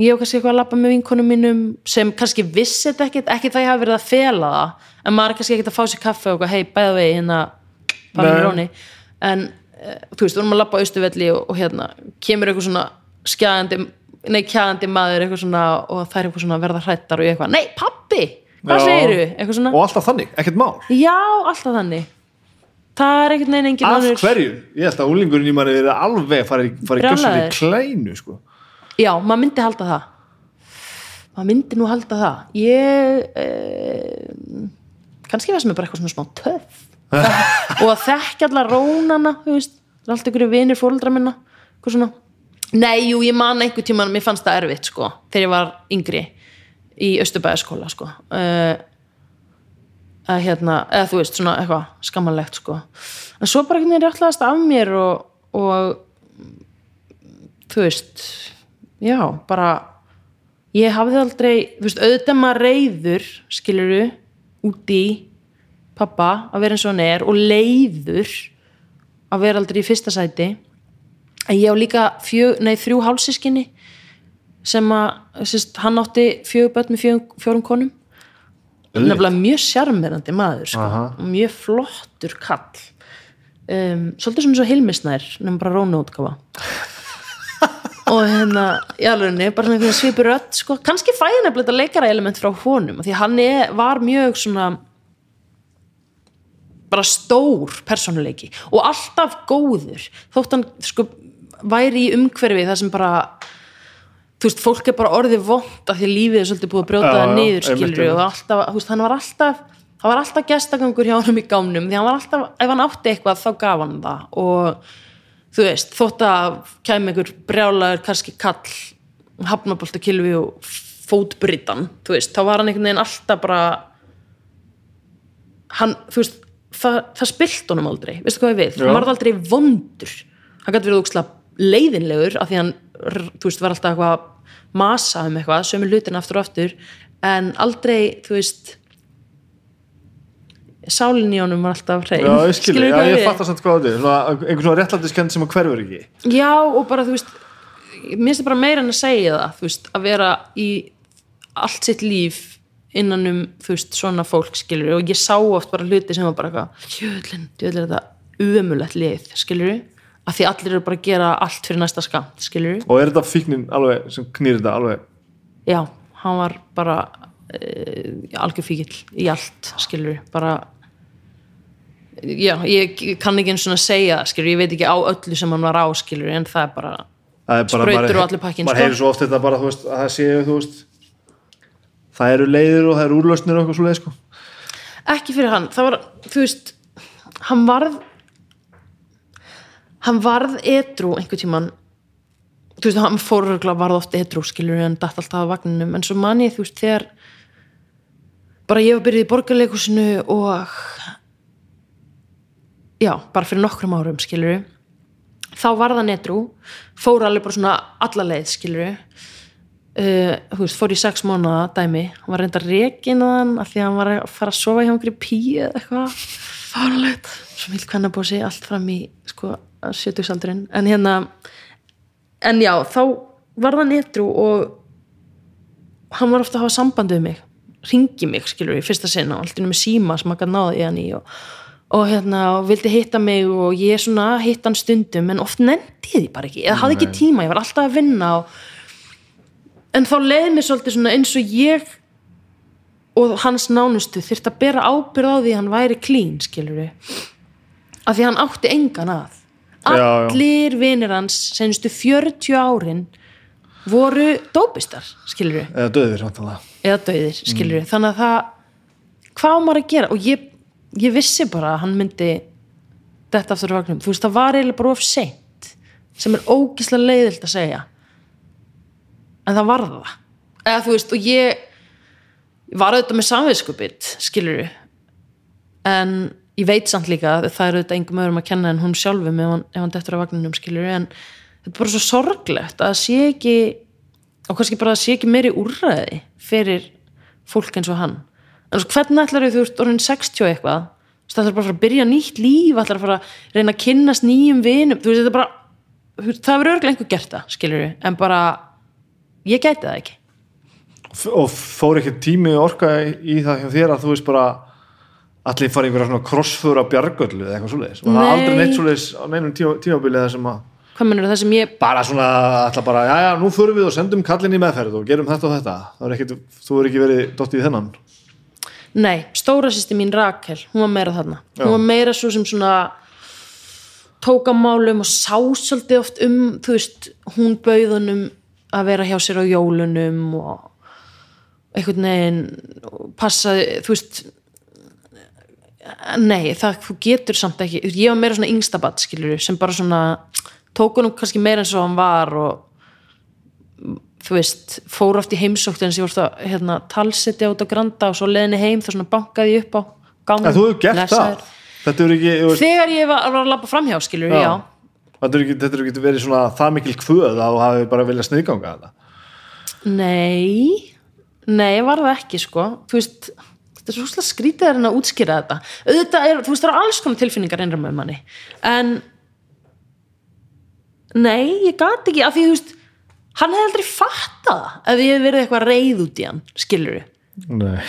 ég hef kannski eitthvað að labba með vinkonum mínum sem kannski vissi þetta ekkit ekki það ég hafi verið að fela það en maður er kannski ekkit að fá sér kaffe og hei, bæða vegi hérna, bara með róni en þú veist, við erum að labba á austurvelli og, og hérna, kemur eitthvað svona skjæðandi, nei, kjæðandi maður eitthvað svona og það er eitthvað svona verða hrættar og ég eitthvað, nei, pappi, hvað segiru eitthvað svona, Og alltaf þannig, ekkert mál. Já, alltaf þannig. Það er ekkert neginn engin Af hverju? Ég held að úlingurinn í manni verið alveg farið Brjálaður. klænu sko. Já, maður myndi halda það. Maður myndi nú halda það. Ég eh, kannski var sem er bara eitthvað svona smá töff og að þekka allar rónana þú veist, það er allt einhverju vinir fóreldra minna eitthvað svona. Nei, jú, ég man einhver tíma mér fannst það erfitt sko, þegar ég var yngri í Östubæðaskóla sko. Uh, að hérna, eða þú veist, svona eitthvað skammalegt sko, en svo bara einhvern veginn réttlaðast af mér og, og þú veist já, bara ég hafði aldrei, þú veist, maður reyður, skiluru út í pappa að vera eins og hann er og leiður að vera aldrei í fyrsta sæti. En ég á líka fjö, nei, þrjú hálsískinni sem að sérst, hann átti fjögur börn með fjögur, fjórum konum. Nefnilega mjög sjarmerandi maður sko. Mjög flottur kall. Um, svolítið svona svo hilmisnær nefnum bara rónu útgáfa. Og hérna í alvegni, bara svona svipur rödd sko. kannski fæði nefnilega leikara element frá honum því hann er, var mjög svona bara stór persónuleiki og alltaf góður þótt hann sko væri í umhverfi þar sem bara þú veist, fólk er bara orðið vond af því lífið er svolítið búið að brjóta það niður skilur og alltaf, þú veist, hann var alltaf það var alltaf gestagangur hjá hann í gámnum því hann var alltaf, ef hann átti eitthvað þá gaf hann það. Og þú veist, þótt að kæmi einhver brjálaður kannski kall hafnabolt og kilvi og fótbrytan, þú veist, þá var hann einhvern veginn alltaf bara hann, þú veist það, það spilt honum aldrei, veistu hvað ég vil Já. hann var aldrei vondur. Hann gæti verið ókslega leiðinlegur af því hann, þú veist, var alltaf eitthvað að masa um eitthvað, sömu hlutin aftur og aftur en aldrei, þú veist sálinn í honum var alltaf hrein. Já, ég skilur, já, ég við? fattar samt hvað er svona, einhvern svona réttlætiskend sem að hverfur ekki. Já, og bara þú veist mér finnst það bara meira en að segja það þú veist, að vera í allt sitt líf innan um þú veist, svona fólk skilur og ég sá oft bara hluti sem var bara eitthvað jöðlinn, jöðlinn þetta umulett lið skilur að því allir eru bara að gera allt fyrir næsta skamt skilur og er þetta fíknin alveg sem knýr þetta alveg já, hann var bara uh, algjör fíkill í allt skilur bara já, ég kann ekki eins og að segja skilur, ég veit ekki á öllu sem hann var á skilur, en það er bara Það er bara- maður- og allir pakkinn, maður sko. heyrir svo oft þetta bara þú veist, að það séu þú veist það eru leiðir og það eru úrlausnir og eitthvað svo leið sko. Ekki fyrir hann, það var þú veist, hann varð hann varð edru einhvern tímann. Þú veist, hann fór örugglega varð oft edru skilur en datt alltaf á vagninum. En svo man ég, þú veist, þegar bara ég var byrjuð í borgarleikusinu og já, bara fyrir nokkrum árum skilur þá var það netru fór alveg bara svona alla leið skilur uh, veist, fór í sex mánuða dæmi, hann var reyndar rekin að hann af því að hann var að fara að sofa hjá einhverju píu eða eitthvað. Fárlegt, svo mjög kvennabósi allt fram í sko, sjötugsaldurinn. En hérna en já, þá var það netru og hann var ofta að hafa samband við mig. Ringi mig, skilur við, fyrsta sinna alltaf með síma sem hann gæti náði í hann í og, og hérna, og vildi hitta mig og ég svona hitt hann stundum en oft nefndi ég því bara ekki, eða hafði ekki tíma ég var alltaf að vinna og en þá leiði mér svolítið svona eins og ég og hans nánustu þyrfti að bera ábyrð á því að hann væri klín, skilur við af því að hann átti engan að. Já, já. allir vinir hans senstu 40 árin voru dópistar, skilur við eða döðir eða döðir, skilur við þannig að það, hvað maður að gera? Og ég, ég vissi bara að hann myndi þetta aftur vagnum þú veist, það var eiginlega bara of seint sem er ógislega leiðilt að segja en það var það. Eða þú veist, og ég var auðvitað með samviðskupið skilur en ég veit samt líka að það er auðvitað engum öðrum að kenna en hún sjálfum ef hann, hann dettur á vagninum skilur en þetta er bara svo sorglegt að það sé ekki og kannski bara að það sé ekki meiri úrræði fyrir fólk eins og hann. En svo hvernig ætlar þú ert orðin 60 og eitthvað veist, ætlar bara að að byrja nýtt líf ætlar að að reyna að kynnast nýjum vinum veist, það verður örglega einhver gert það skilur en bara ég gæti það ekki. Og fór ekki tími og orka í það hjá þér að þú veist bara allir fara í einhverja svona krossföra bjargöllu eða eitthvað svoleiðis? Og það er aldrei neitt svoleiðis á neinum tíma, tímabili það sem að hvað mennur það sem ég bara svona, alltaf bara, já já, nú förum við og sendum kallin í meðferð og gerum þetta og þetta. Það er ekkit, þú er ekki verið dottið í þennan? Nei, stóra sýsti mín Rakel, hún var meira þarna. Já. hún var meira svo sem svona tók á málum og sá svolítið oft um, þú veist hún bauð honum að vera hjá sér á jólunum og einhvern veginn og passaði, þú veist nei, það þú getur samt ekki, ég var meira svona yngstabatt skilur sem bara svona tók honum kannski meira eins og hann var og þú veist, fór oft í heimsókt en ég voru það, hérna, talsetja út á granda og svo leðinni heim, þá svona bankaði upp á veist, þegar ég var, var að labba framhjá skilur, já, Já. Þetta er ekki, er verið svona það mikil kvöð að þú hafi bara viljað sniðganga þetta nei. Nei, var það ekki, sko. Þú veist, þetta er svo svolítið skrítið að reyna að útskýra þetta, auðvitað er, þú veist, það eru alls konar tilfinningar einra með manni, en nei, ég gat ekki, af því, þú veist hann hefði aldrei fattað ef ég hefði verið eitthvað reið út í hann, skilur Nei.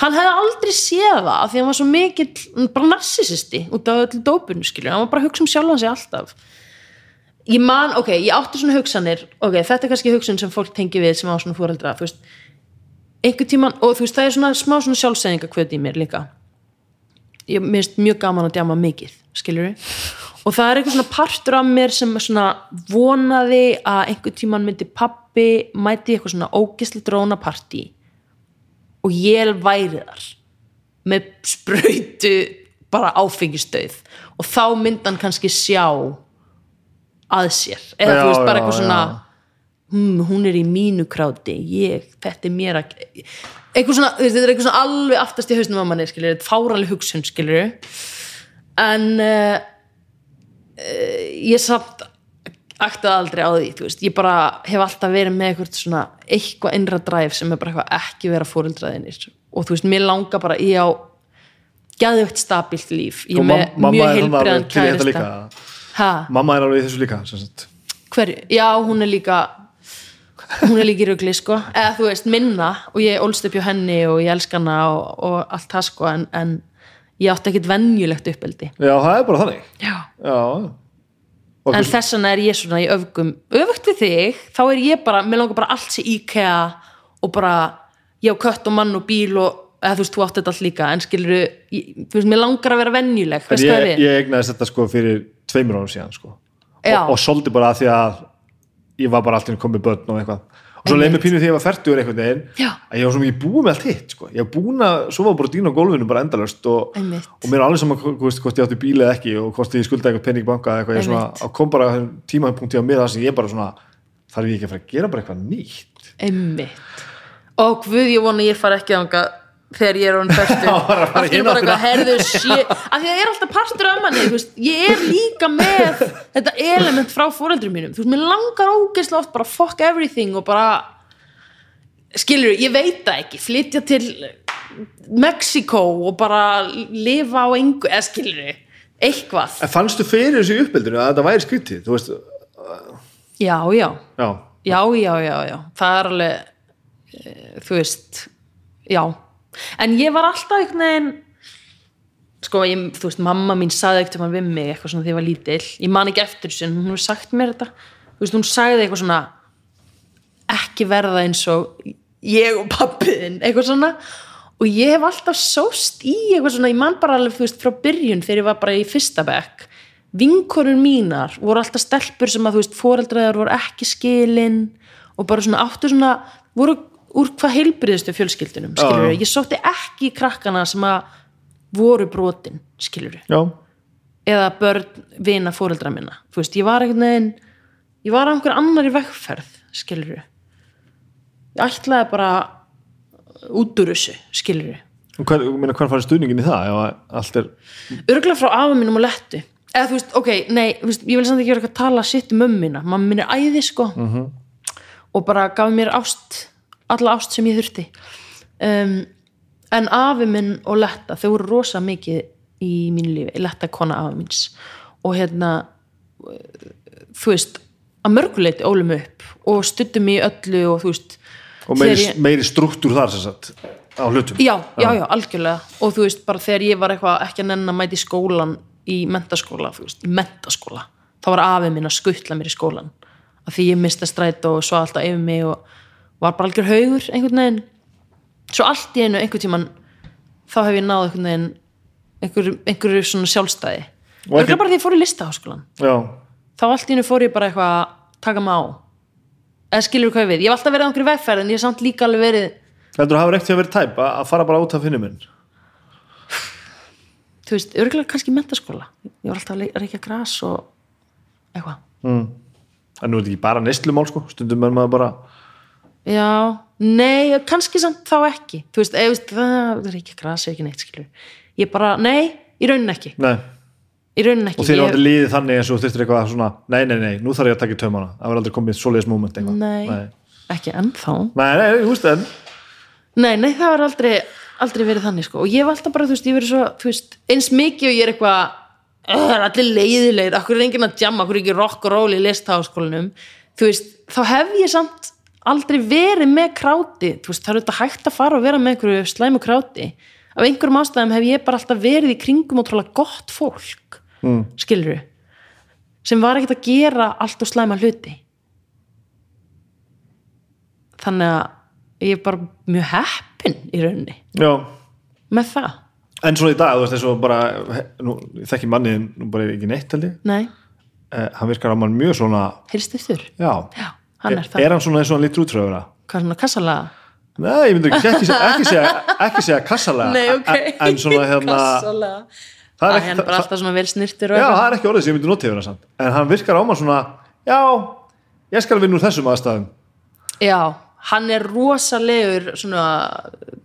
hann hefði aldrei séð það af því hann var svo mikill, bara narsisisti út af öllu dópinu skilur, hann var bara að hugsa um sjálfan sig alltaf ég man, ok, ég átti svona hugsanir ok, þetta er kannski hugsun sem fólk tengi við sem á svona fóreldra, þú veist. Einhver tíman, og þú veist, það er svona smá svona sjálfsæðingakvöt í mér líka. Ég minnst mjög gaman að djama mikið skilur og það er eitthvað svona partur af mér sem svona vonaði að einhver tíman myndi pappi mæti eitthvað svona ógisli dróna partí og ég væri þar með sprautu bara áfengistöð og þá myndi hann kannski sjá að sér. Eða Já, þú veist bara eitthvað svona hm, hún er í mínu kráti ég, þetta er mér að eitthvað svona, þetta er eitthvað svona alveg aftast í hausnum á manni, skilur, þetta er fáranlega hugsun skilur en uh, uh, ég samt aktaði aldrei á því, þú veist. Ég bara hef alltaf verið með eitthvað svona eitthvað innra dræf sem er bara eitthvað ekki vera fóreldraðinir og þú veist, mér langar bara í á geðvögt stabilt líf. Ég Og er með mjög heilbriðan kærista ha, mamma er alveg í þessu líka hverju, já hún er líka hún er líka í rugli sko. Eða þú veist minna og ég ólst upp hjá henni og ég elska hana og, og allt það sko en, en ég átti ekkit venjulegt uppeldi. Já, það er bara þannig. Já. já, en þess vegna er ég svona í öfgum. Öfugt við þig, þá er ég bara mér langar bara allt sér IKEA og bara ég á kött og mann og bíl og eða þú veist, þú átti þetta allt líka en skilur þú veist, mér langar að vera hvað ég, við? ég egnaðist þetta sko fyrir tveimur árum síðan sko. Og, og soldi bara að því að ég var bara alltaf komið börn og eitthvað og svo leið mér pínu því að ég var veginn Já. að ég var svo mikið búið með allt hitt sko. ég var búin að sofa bara dýna á gólfinu bara endalöst og, og mér er alveg saman hvort ég átti bíl eða ekki og hvort ég skulda eitthvað penning í banka eða eitthvað, ég svona, kom bara tímapunkti á mig það sem ég bara svona þarf ég ekki að fara að gera bara eitthvað nýtt Einmitt. og guð ég vona ég fara ekki þanga þegar ég er fara allt er hina bara eitthvað herðu shit. Af því að það er alltaf partur af manni þú veist, ég er líka með þetta element frá fóreldrum mínum. Þú veist, mér langar ógeðslega oft bara fuck everything og bara skilur, ég veit það ekki flytja til Mexiko og bara lifa á engu, eða skilur eitthvað, en fannstu fyrir þessu í uppeldinu að þetta væri skrítið? Þú veist, já, já. Já, já, já, já, já. Það er alveg e, þú veist já, en ég var alltaf einhvern veginn sko, ég, þú veist, mamma mín saði ekkert um að við mig eitthvað svona þegar ég var lítil ég man ekki eftir þessu, en hún hefur sagt mér þetta. Þú veist, hún sagði eitthvað svona ekki verða eins og ég og pappiðin, eitthvað svona. Og ég hef alltaf sóst í eitthvað svona, ég man bara alveg, þú veist, frá byrjun þegar ég var bara í fyrsta bekk. Vinkorur mínar voru alltaf stelpur sem að þú veist, foreldræðar voru ekki skilin og bara svona áttu svona voru úr hvað heilbriðistu fjölskyldunum skilur ég sótti ekki krakkana sem að voru brotin, skilur eða börn vina fóreldra minna. Þú veist, ég var einhvern veginn ég var á einhver annar í vegferð skilur ég ætlaði bara út úr þessu, skilur og hver, meina, hver farið stuðningin í það? Er örgulega frá afa mínum og lettu. Eða þú veist, ok, nei, veist, ég vil samt ekki vera að tala sitt um mömmina, mamma mín er æði sko. Og bara gaf mér ást alla ást sem ég þurfti. Um, en afi minn og letta, þau voru rosa mikið í mínu lífi, letta kona afa míns. Og hérna þú veist, að mörguleiti ólum upp og stuttum í öllu og þú veist og meiri, ég- meiri struktúr þar sem sagt á hlutum. Já, já, já, algjörlega. Og þú veist, bara þegar ég var eitthvað ekki að nenn að mæti skólan í mentaskóla, þú veist, í mentaskóla þá var afi minn að skuttla mér í skólan af því ég mista stræt og svo alltaf yfir mig og var bara algjör haugur einhvern veginn. Svo allt í einu einhvern tíman þá hef ég náð einhvern veginn einhverju, einhverju svona sjálfstæði. Og ekki- bara því ég fór í listaháskólan já, þá allt í einu fór ég bara eitthvað að taka mig á. Eða skilur hvað ég við, ég hef alltaf verið á einhverju vegferð en ég hef samt líka alveg verið heldur þú hafa reykt því að vera tæp að að fara bara út af finnum minn? Þú veist, örgulega kannski mentaskóla ég var alltaf að reykja gras og eitthvað. Mm. en nú er þetta ekki bara neslumál sko. Stundum er maður bara já, nei, kannski samt þá ekki. Þú veist, eða, veist það reykja gras er ekki neitt skilur ég bara, nei, í raunin ekki. Nei. í raunin ekki. Og eru Ég- aldrei liðið þannig eins og þurftir eitthvað svona nei, nei, nei, nú þarf ég að taka í taumana. Það verður aldrei komið svoleiðis moment eitthvað. Nei. nei, ekki ennþá. Nei, nei, þú veist en nei, nei, það var aldrei, aldrei verið þannig sko. og ég hef alltaf bara, þú veist, ég verið svo veist, eins mikið og ég er eitthvað "Ugh, það er allir leiðilegir, akkur er enginn að jamma? Akkur er ekki rock og roll í listháskólanum þú veist, þá hef ég samt aldrei verið með kráti. Þú veist, það er auðvitað hægt að fara og vera með einhverju slæmu kráti. Af einhverjum ástæðum hef ég bara alltaf verið í kringum og tróla gott fólk mm. skilur sem var ekkert að gera allt og slæma hluti. Þannig að ég er bara mjög heppin í rauninni já, með það, en svona í dag þú veist eins og bara, nú, þekki manni nú bara ekki neitt held ég. Nei, eh, hann virkar á mann mjög svona þið já, já, hann er það. er hann svona eins og hann lítur útröður hvað er svona kassalega Nei, ég myndi ekki, ekki, ekki, segja, ekki segja kassalega Nei, ok. en, svona hérna kassalega það er að er bara alltaf svona vel snirtur og já, það er ekki orðið sem ég myndi notið hérna samt. En hann virkar á mann svona já, ég skal vinna úr þessum aðstæðum. Já, hann er rosalegur svona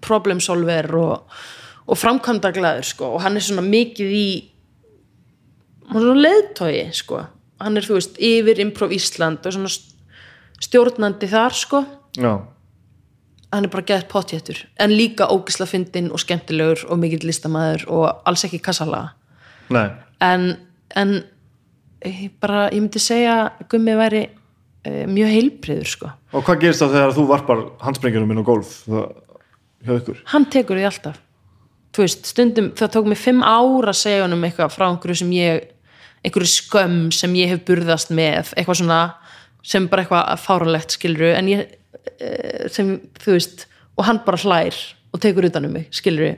problem solver og, og framkvæmdaglæður sko. Og hann er svona mikið í er leiðtogi sko. Hann er þú veist yfir Improv Ísland og svona stjórnandi þar sko. Já, hann er bara gett pottjættur en líka ógisla fyndinn og skemmtilegur og mikill listamæður og alls ekki kassalaga nei, en, en ég bara, ég myndi segja Gummi væri uh, mjög heilbriður sko. Og hvað gerist þá þegar þú varpar handsprengjunum inn á golf hjá ykkur? Hann tekur því alltaf. Þú veist, stundum, það tók mig fimm ára að segja honum eitthvað frá einhverju sem ég einhverju skömm sem ég hef burðast með, eitthvað svona sem bara eitthvað fáralegt skilru en ég, eh, sem, þú veist og hann bara hlær og tekur utan um mig skilru,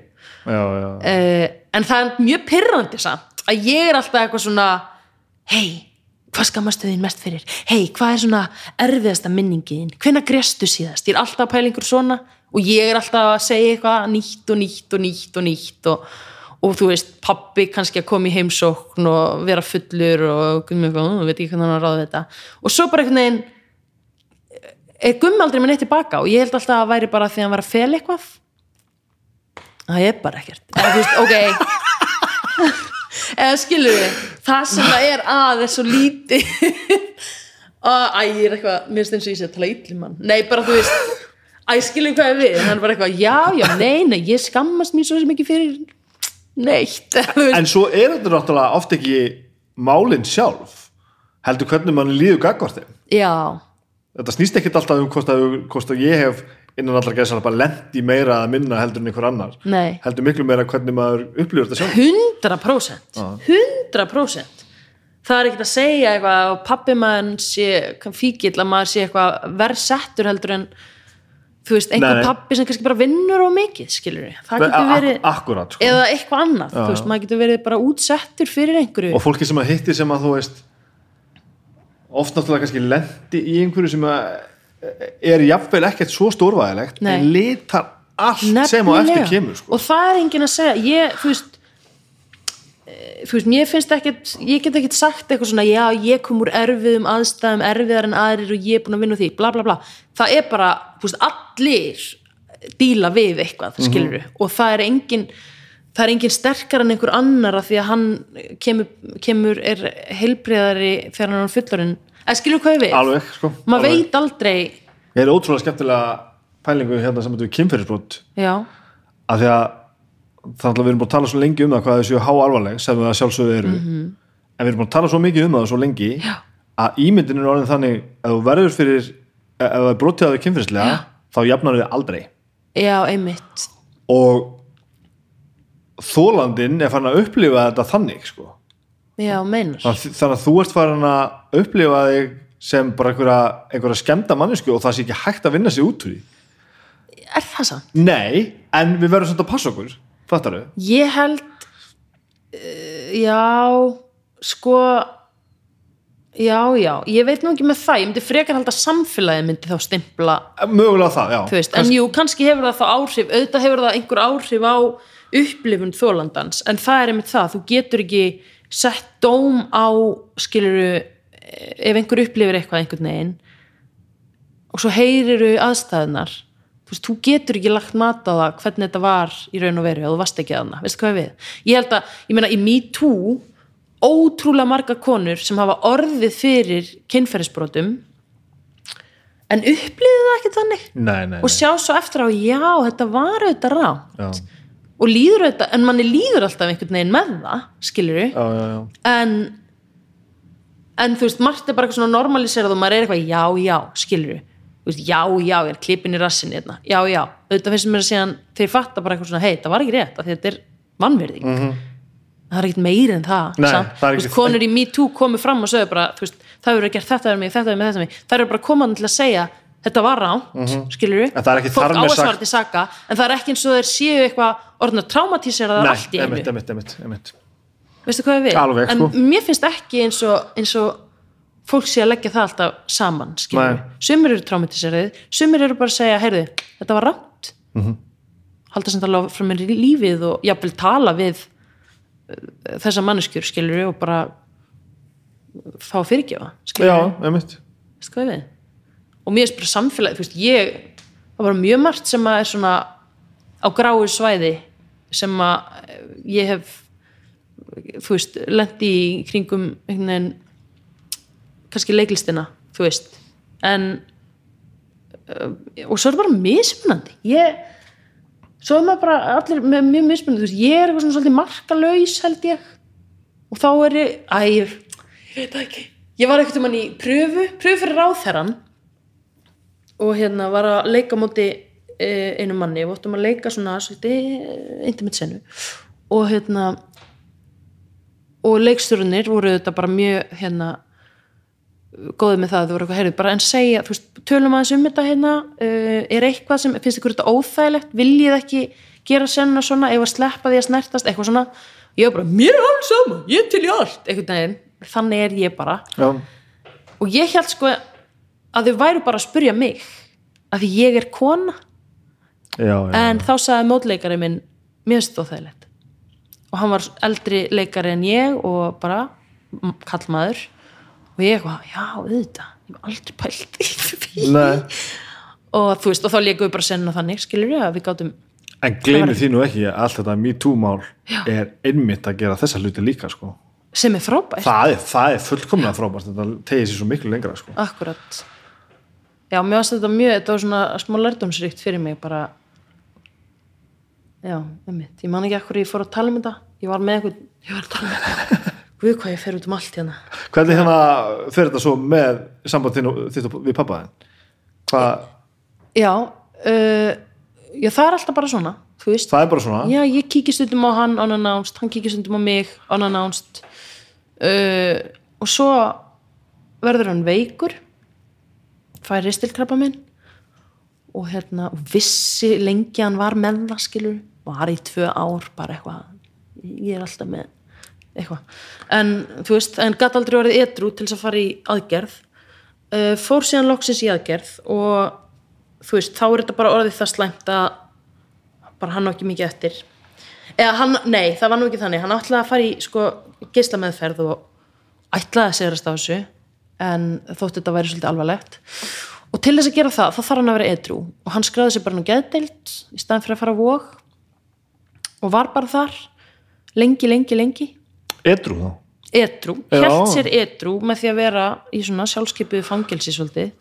eh, en það er mjög pyrrandi samt, að ég er alltaf eitthvað svona hei, hvað skammastu þín mest fyrir, hei, hvað er svona erfiðasta minningin, hvenær grestu síðast? Ég er alltaf að pæla einhver svona og ég er alltaf að segja eitthvað nýtt og nýtt og nýtt og nýtt og, og þú veist, pappi kannski að koma í heimsókn og vera fullur og gummi eitthvað, "Ó, veit ekki hvernig hann að ráða þetta. Og svo bara einhvern veginn er gummi aldrei með neitt tilbaka og ég held alltaf að væri bara því að hann var að fel eitthvað það er bara ekkert. Eða þú veist, ok. Eða skilur við það sem það er að er svo lítið. Að ég er eitthvað mér finnst eins og ég sé að tala illum mann nei, bara þú veist, æ, skilur hvað er við? Hann bara eitthvað, já, já, nei, nei ég skammast mér svo ekki fyrir neitt, en svo er þetta náttúrulega oft ekki málinn sjálf heldur hvernig mann líður gagvart þeim. Já, þetta snýst ekkit alltaf um hvort að, hvort að ég hef innan allar gæðsala bara lent í meira að minna heldur en einhver annar. Nei. Heldur miklu meira hvernig maður upplifur þetta sjálf 100% 100% það er ekkert að segja eitthvað og pappi maður sé fíkill að maður sé eitthvað verðsettur heldur en þú veist, einhver pappi sem kannski bara vinnur á mikið, skilur við það getur verið, akkurat sko. eða eitthvað annað þú veist, maður getur verið bara útsettur fyrir einhverju og fólki sem að hitti sem að þú veist oft náttúrulega kannski lendi í einhverju sem að er jafnvel ekkert svo stórvæðilegt en litar allt sem á eftir Nefnilega. kemur sko. og það er enginn að segja ég, þú veist eh, þú veist, mér finnst ekkert ég get ekkert sagt eitthvað svona já, ég kom úr erfiðum aðstæðum, erfiðar en aðrir og ég er búin að vinna því, bla bla bla það er bara, þú veist, allir díla við eitthvað, skilur og það er engin það er engin sterkar en einhver annar af því að hann kemur, kemur er heilbriðari þegar hann er fullorinn eða skilur hvað ég við, alveg sko. maður alveg. veit aldrei ég er ótrúlega skemmtilega pælingu hérna þetta við kynferðisbrot af því að það er við erum búin að tala svo lengi um það hvað þessu há alvarleg sem það sjálfsögðu eru Mhm. en við erum búin að tala svo mikið um það svo lengi Já. að ímyndin er orðin þannig ef þú verður fyrir ef það er brotið að þau kynferðislega þá jafnar þau aldrei já, einmitt og þólandinn er farin að upplifa þetta þannig sko. já, meinar Þann- þannig að þú ert farin að upplifa þig sem bara einhverja, einhverja skemmta mannesku og það sé ekki hægt að vinna sig út úr því er það samt? nei, en við verðum svolítið að passa okkur fattar þau? Ég held uh, já sko já, já, ég veit nú ekki með það ég myndi frekar halda að samfélagið myndi þá stimpla, mögulega það, já. veist, en jú, kannski hefur það þá áhrif, auðvitað hefur það einhver áhrif á upplifun þólandans en það er einmitt það, þú getur ekki sett dóm á skiluru, ef einhver upplifir eitthvað einhvern veginn og svo heyriru aðstæðunar þú veist, þú getur ekki lagt mat á það hvernig þetta var í raun og veru og þú varst ekki að hana, veistu hvað við? Ég held að, ég meina í Me Too ótrúlega margar konur sem hafa orðið fyrir kynferðisbrotum. En upplifið það ekki þannig. Nei, nei, og sjá svo eftir á, já, þetta var auðvitað rátt og líður auðvitað, en manni líður alltaf einhvern veginn með það, skilur já. en en þú veist, margt er bara eitthvað svona normaliserað og maður er eitthvað, já, já, skilur veist, já, já, ég er klippin í rassinni hérna. já, já, auðvitað finnst mér að síðan þeir fatta bara eitthvað svona, hei, það var ekki rétt þetta er vannverðing það er ekkert meiri en það. Nei, það er veist, konur í MeToo komu fram og sögðu bara, veist, það hefur gert þetta við mig, þetta við mig, þetta við mig, það eru bara komaðan til að segja þetta var ránt, mm skilur. En það er ekki fólk þar með á að sagt- svara til saka en það er ekki eins og þeir séu eitthvað orðin að traumatísera það allt í einu emitt, emitt, emitt, veistu hvað við? Alveg, en sko. mér finnst ekki eins og, eins og fólk sé að leggja það alltaf saman skilur Nei. sumir eru traumatiserið, sumir eru bara að segja heyrðu, þetta var rátt mm. -hmm. halda sem tala frá mér í lífið og jafnvel tala við þessa manneskjur skilur og bara fá fyrirgefa skilur Já, ég við og mér er bara samfélag, veist, ég það var mjög margt sem að er svona á gráu svæði sem að eh, ég hef þú veist, lendi í kringum einhvern veginn kannski leiklistina, þú veist. En uh, og svo er það bara mismunandi. Ég svo er maður bara allir með mjög mismunandi, þú veist, ég er eitthvað svona svolítið markalaus held ég. Og þá er ég, æ, ég ég veit ekki. Ég var eitthvað mann í pröfu, pröfu fyrir ráðherran og hérna var að leika móti eh, einu manni, við áttum að leika svona svolítið intimate senu og hérna og leikstjórnir voru þetta bara mjög hérna góðið með það, þau voru eitthvað heyrið, bara en segja þú veist, tölum aðeins um þetta hérna uh, er eitthvað sem, finnst ykkur þetta óþægilegt? Viljið ekki gera senna svona? Ef að sleppa því að snertast, eitthvað svona. Ég var bara, mér er alls sama, ég er til í allt. Eitthvað neginn, þannig er ég bara. Já, og ég held sko að þau væru bara að spurja mig að því ég er kona. Já, já en þá sagði mótleikari minn mér finnst þetta óþægilegt. Og hann var eldri leikari en ég og bara kallmaður og ég eitthvað, já, auðvitað. Ég hef aldrei pælt í því. Og þú veist, og þá leikum við bara senna þannig skilur ég að við gátum en gleymið því nú ekki að allt þetta MeToo-mál er einmitt að gera þessa hluti líka sko. sem er frábært, það, er, það er fullkomlega frábært. Þetta tegir sér svo miklu lengra sko. akkurat. Já, mér varst þetta mjög þetta var svona smá lærdomsríkt fyrir mig bara já, einmitt, ég man ekki akkur ég fór að tala um þetta. Ég var með eitthvað, ég var að tala um þetta Guð hvað ég fer út um allt hérna. Hvernig hérna fer þetta svo með sambandinu við pappaðin? Já, uh, já, það er alltaf bara svona, þú veist. það er bara svona? Já, ég kíkja stundum á hann unannounced, hann kíkja stundum á mig unannounced uh, og svo verður hann veikur fær ristilkrabba minn og hérna vissi lengi hann var með það skilur, var í tvö ár bara eitthvað. Ég er alltaf með eitthvað, en þú veist en gatt aldrei verið edru til þess að fara í aðgerð. Uh, fór síðan loksins í aðgerð og þú veist, þá er þetta bara orðið það slæmt að bara hann á ekki mikið eftir. Eða hann, nei, það var nú ekki þannig. Hann ætlaði að fara í sko geislameðferð og ætlaði að segrast á þessu en þótt þetta væri svolítið alvarlegt. Og til þess að gera það, þá þarf hann að vera edru og hann skræði sér bara nú geðdeild í staðan fyrir að fara á vóg og var bara þar lengi, lengi, lengi Edru þá? Edru, held sér edru með því að vera í svona sjálfskeipuðu fangelsi svolítið.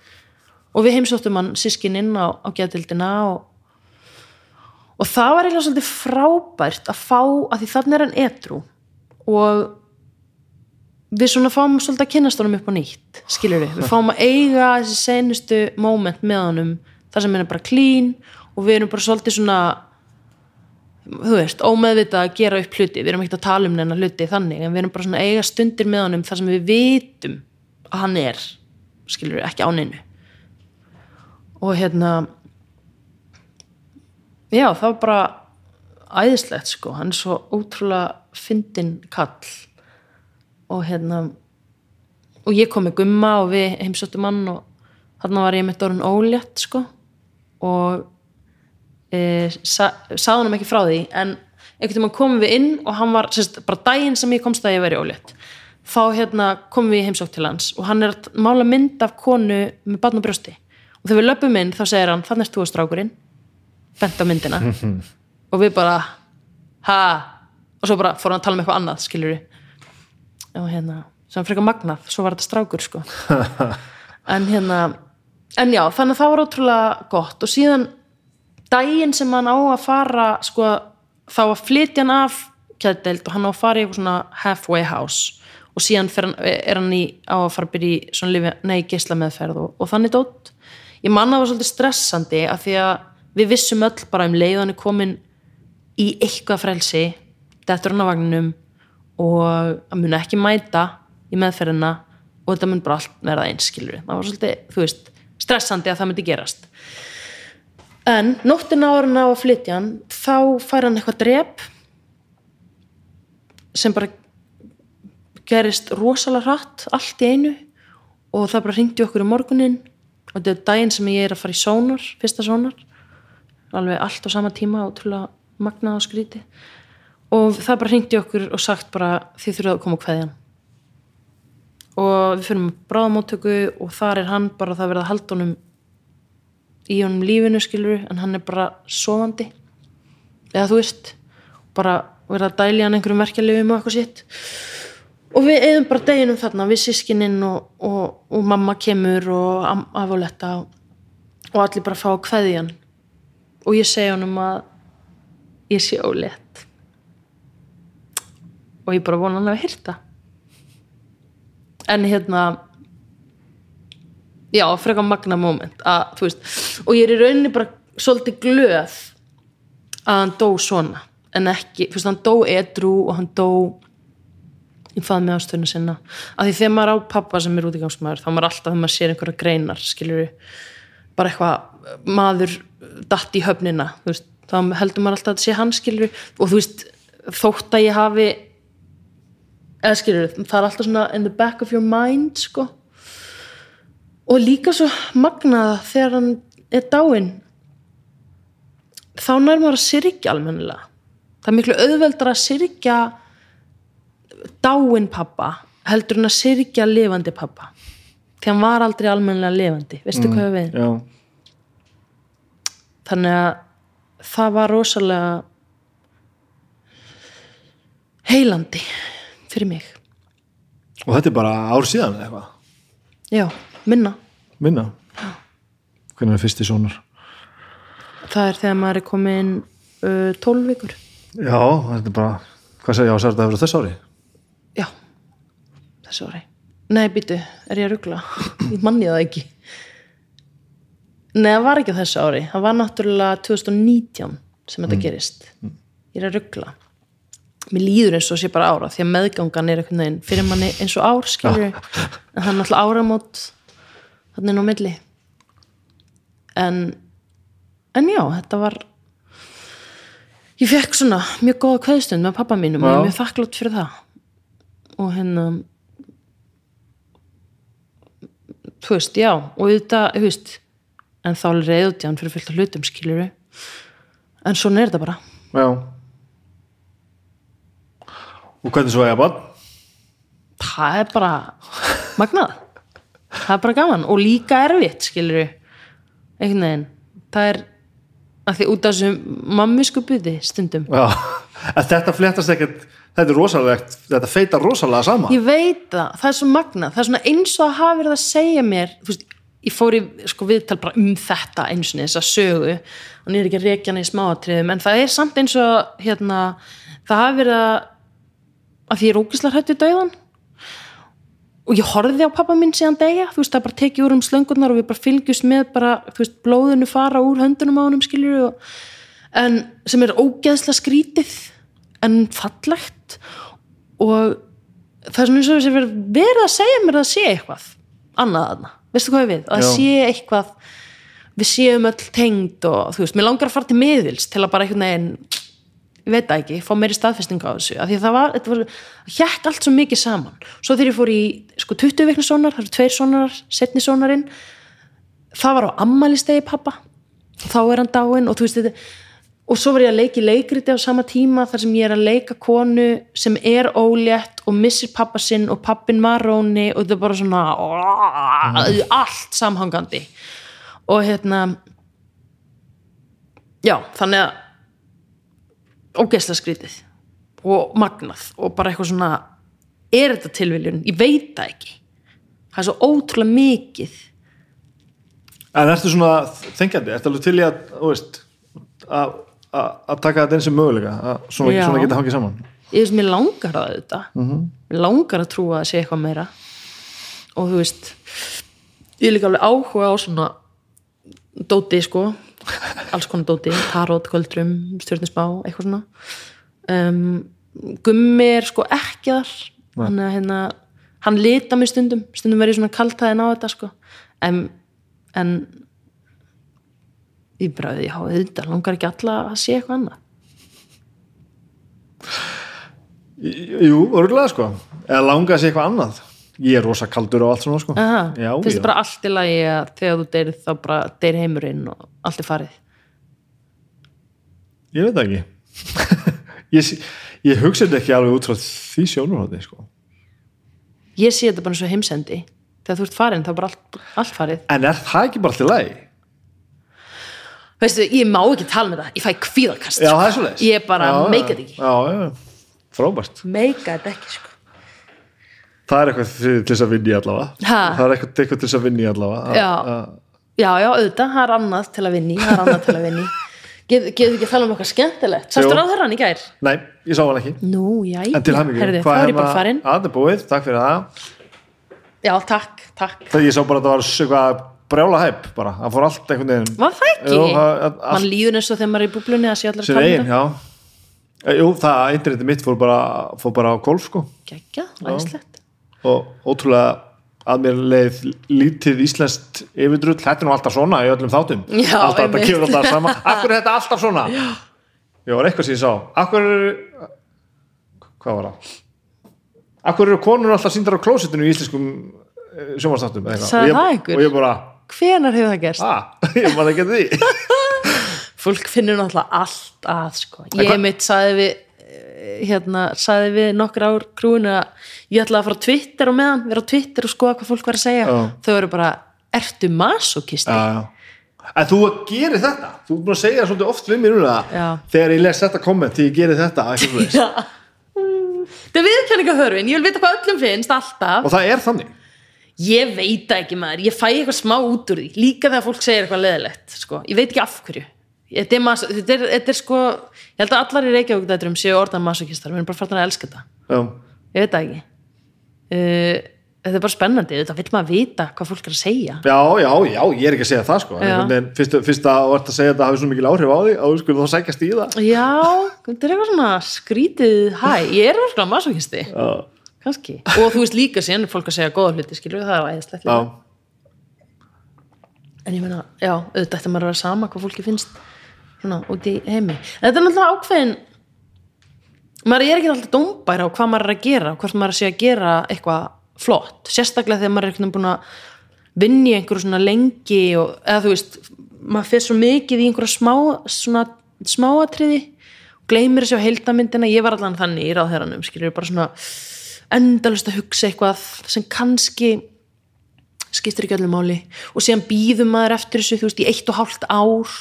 Og við heimsóttum hann sískininn á, á geðdildina og, og það var eiginlega svolítið frábært að fá að því þannig er hann edru. Og við svona fáum svolítið að kynast honum upp á nýtt skilur við, við fáum að eiga þessi senustu moment með honum þar sem hann er bara clean og við erum bara svolítið svona þú veist, ómeðvita að gera upp hluti. Við erum ekkert að tala um neina hluti þannig en við erum bara svona eiga stundir með honum þar sem við vitum að hann er skilur ekki á neinu og hérna já, það var bara æðislegt sko, hann er svo ótrúlega fyndin kall. Og hérna og ég kom með gumma og við heimsóttum hann og þarna var ég með orðin ólétt sko. Og e, sa, hann ekki frá því en einhvern veginn komum við inn og hann var sérst, bara daginn sem ég komst að ég veri ólétt þá hérna komum við heimsók til hans og hann er að mála mynd af konu með barn og brjósti. Og þegar við löpum inn þá segir hann þannig er þú að strákurinn. Bent á myndina. Og við bara ha? Og svo bara fór hann að tala um eitthvað annað skilur við og hérna sem frekar magnað, svo var þetta strákur sko. En hérna en já, þannig að það var ótrúlega gott. Og síðan daginn sem hann á að fara sko, þá að flytja hann af kæðdeild og hann á að fara í eitthvað svona halfway house og síðan hann, er hann í, á að fara að byrja í svona lifi, nei, geisla meðferð og, og þannig dótt ég manna var svolítið stressandi af því að við vissum öll bara um leiðan er komin í eitthvað frelsi þetta er hann á vagninum og að muni ekki mæta í meðferðina og þetta mun bara allt verða einskilur það var svolítið, þú veist, stressandi að það myndi gerast en nóttina ára á að flytja hann þá fær hann eitthvað drep sem bara gerist rosalega hratt allt í einu. Og það bara ringdi okkur í morgunin og þetta er daginn sem ég er að fara í sónar fyrsta sónar. Alveg allt á sama tíma ótrúlega magnað og skríti og það bara ringdi okkur og sagt bara þið þurfum að koma á kveðjan og við fyrir með bráðamóttöku og þar er hann bara það verða honum í honum lífinu skilur en hann er bara sofandi. Eða þú veist bara verða að dæli hann einhverjum verkefliðum og eitthvað sitt. Og við eigum bara deginum þarna við sískininn og, og, og mamma kemur og afóletta og, og allir bara fá að kveðja hann og ég segja honum að ég sé ólétt. Og ég bara vona hann að hýrta en hérna já, frekar magna moment að, veist, og ég er í rauninni bara svolítið glöð að hann dó svona en ekki, þú veist, hann dó edru og hann dó í fað með ástöðuna sinna. Af því þegar maður á pappa sem er útígangsmaður þá maður alltaf þegar maður sér einhverja greinar skilur bara eitthvað maður datt í höfnina veist, þá heldur maður alltaf að sé hann skilur og þú veist, þótt að ég hafi eða skilur, það er alltaf svona in the back of your mind sko og líka svo magnaða þegar hann er dáinn. Þá nær maður að syrkja almennilega. Það er miklu auðveldar að syrkja dáinn pappa heldur hann að syrkja lifandi pappa. Því hann var aldrei almennilega lifandi. Veistu hvað við við já, þannig að það var rosalega heilandi fyrir mig. Og þetta er bara ár síðan eitthvað? Já, minna. Minna? Hvernig er fyrsti sónar það er þegar maður er komin uh, 12 vikur. Já, þetta er bara hvað segja ég á sér þetta hefur þess ári? Já, þessu ári. Nei, býtu, er ég að ruggla ég manni það ekki. Nei, það var ekki á þessu ári. Það var náttúrulega 2019 sem þetta gerist. Ég er að ruggla mér líður eins og sé bara ára því að meðgangan er einhvern veginn fyrir manni eins og ár skilur en það er náttúrulega áramót þannig á milli. En en já, þetta var ég fekk svona mjög góða kveðstund með pappa mínum og ég er Já. mjög þakklátt fyrir það. Og hérna þú veist, já og þetta, þú veist en þá er reyðutján fyrir fullt af hlutum skilur en svona er þetta bara. Já. Og hvernig svo eiga bann það er bara magnað það er bara gaman og líka erfitt skilur einhvern veginn. Það er að því út af þessum mammisku buði stundum. Já, þetta fléttast ekkert þetta er rosalegt, þetta feitar rosalega saman. Ég veit það, það er svo magnað. Það er svona eins og að hafa verið að segja mér þú veist, ég fór í sko, viðtal bara um þetta eins og þess að sögu. Og nýr ekki að rekja hana í smáatriðum en það er samt eins og hérna, það hafi verið að að því ég er ógislega hrætt við dauðan og ég horfði á pappa minn síðan degja, þú veist, það bara tekið úr um slöngurnar og við bara fylgjust með bara, þú veist, blóðinu fara úr höndunum á honum, skiljur og, en sem er ógeðslega skrítið en fallegt. Og það er svona eins og þessi verið verið að segja mér að sé eitthvað annað aðna, veistu hvað við? Að Já. sé eitthvað við séum öll tengd og þú veist, mér langar að fara til miðils til að bara einhvern veginn ég veit það ekki, fá meiri staðfesting á þessu af því að það var, þetta var, hjekk allt svo mikið saman. Svo þegar ég fór í sko 20 vikna sónar, það eru tveir sónarar, setni sónarinn það var á ammælistegi pappa þá er hann dáinn og þú veist þetta og svo var ég að leika í leikriti á sama tíma þar sem ég er að leika konu sem er ólétt og missir pappa sinn og pappin var róni og þetta er bara svona allt samhangandi. Og hérna já, þannig að ógeðslega skrítið og magnað og bara eitthvað svona er þetta tilviljun, ég veit það ekki. Það er svo ótrúlega mikið. En ertu svona þengjandi, ertu alveg til í að að að- að taka þetta eins og möguleika að svona, svona geta hangið saman? Ég veist, mér langar það þetta mér langar að trúa að sé eitthvað meira. Og þú veist ég er líka alveg áhuga á svona dóti sko alls konar dóti, tarot, göldrum stjórninsbá, eitthvað svona. Um, gummi er sko ekki þar hann, hérna, hann lita mig stundum. Stundum verið svona kaltaðin á þetta sko. En, en ég bara, já, þetta langar ekki alla að sé eitthvað annað. Jú, örgulega sko. Eða langa að sé eitthvað annað ég er rosa kaldur og allt svona sko. Finnst það bara allt í lagi að þegar þú deyrið þá bara deyr heimurinn og allt er farið? Ég veit það ekki. Ég, sé- ég hugsa þetta ekki alveg út frá því sjónurhótti sko. Ég sé þetta bara eins og heimsendi. Þegar þú ert farin þá er bara allt, allt farið. En er það ekki bara alltaf lagi? veistu, ég má ekki tala með það, ég fæ kvíðakast Já, sko. er ég bara meika þetta ekki. Frábært. Meika þetta ekki sko. Það er eitthvað til þess að vinna í allavega. Ha? Það er eitthvað, eitthvað til þess að vinna í allavega. Að- Já. að- já, já, auðvitað, það er annað til að vinni það er annað til að vinni getur ekki að tala um eitthvað skemmtilegt? Ráð þeirra hann í gær? Nei, ég sá hann ekki. Nú, já, En til hann Herði, þá er ég bara farin. Að það er búið, takk fyrir það. Já, takk, takk. Það ég sá bara að það var eitthvað brjála hæp bara, það fór allt einhvern veginn. Var það ekki? Jú, það- að- Man líður og þegar maður er í búblunni að sé allar sem eigin, já. Eh, Jú, það, internetið mitt fór bara, fór bara á golf sko. Gekja, læslegt og ótrúlega að mér leið lítið íslenskt yfirdrull, þetta er nú alltaf svona í öllum þáttum Já, alltaf þetta kemur alltaf sama Akkur er þetta alltaf svona? Já, Já var eitthvað sem ég sá Akkur er hvað var það? Akkur eru konur alltaf síndar á klósitinu í íslenskum sjómanstáttum Sagði það einhver? Og ég bara, Hvenar hefur það gerst? ah, ég man ekki eftir því Fólk finnur náttúrulega allt að sko. Ég mitt saði við eh, hérna, saði við nokkur ár krúinu að ég ætlaði að fara á Twitter og meðan vera á Twitter og skoða hvað fólk var að segja Já. þau eru bara, ertu masokisti? En þú gerir þetta Þú er búin að segja svolítið oft við mér um það. Þegar ég les þetta komment ég gerir þetta eitthvað. Já. Það er viðkenningahörfin, ég vil vita hvað öllum finnst alltaf Og það er þannig Ég veit ekki maður, ég fæ eitthvað smá út úr því líka þegar fólk segir eitthvað leðilegt sko. ég veit ekki af hverju þetta er, mas, þetta er, þetta er sko ég held að allar í Reykjavík þetta um séu orðan masokistar við erum bara farin að elska þetta. Já, ég veit það ekki. Uh, þetta er bara spennandi, þetta vil maður vita hvað fólk er að segja. Já, já, já ég er ekki að segja það sko. En fyrst, fyrst að ert að segja þetta hafi svo mikil áhrif á því og þú skulle þá sækjast í það. Já, þetta er eitthvað svona skrítið hæ, ég er orðan masokisti kannski, og þú veist líka síðan fólk að segja góða hluti, skilur það er já, en ég meina, já, auðvitað ætti maður að vera sama hvað fólki finnst svona út í heimi. Þetta er náttúrulega ákveðin maður er ekki alltaf dómbær á hvað maður er að gera hvort maður sé að gera eitthvað flott. Sérstaklega þegar maður er eitthvað búin að vinna í einhverju svona lengi og, eða þú veist, maður fyrir svo mikið í einhverja smá, svona smáatriði og gleymir þessu á heildamyndina ég var allan þannig í ráðherranum skilur bara svona endalust að hugsa eitthvað sem kannski skiptir ekki öllu máli. Og síðan býðum maður eftir þessu þú veist í eitt og hálft ár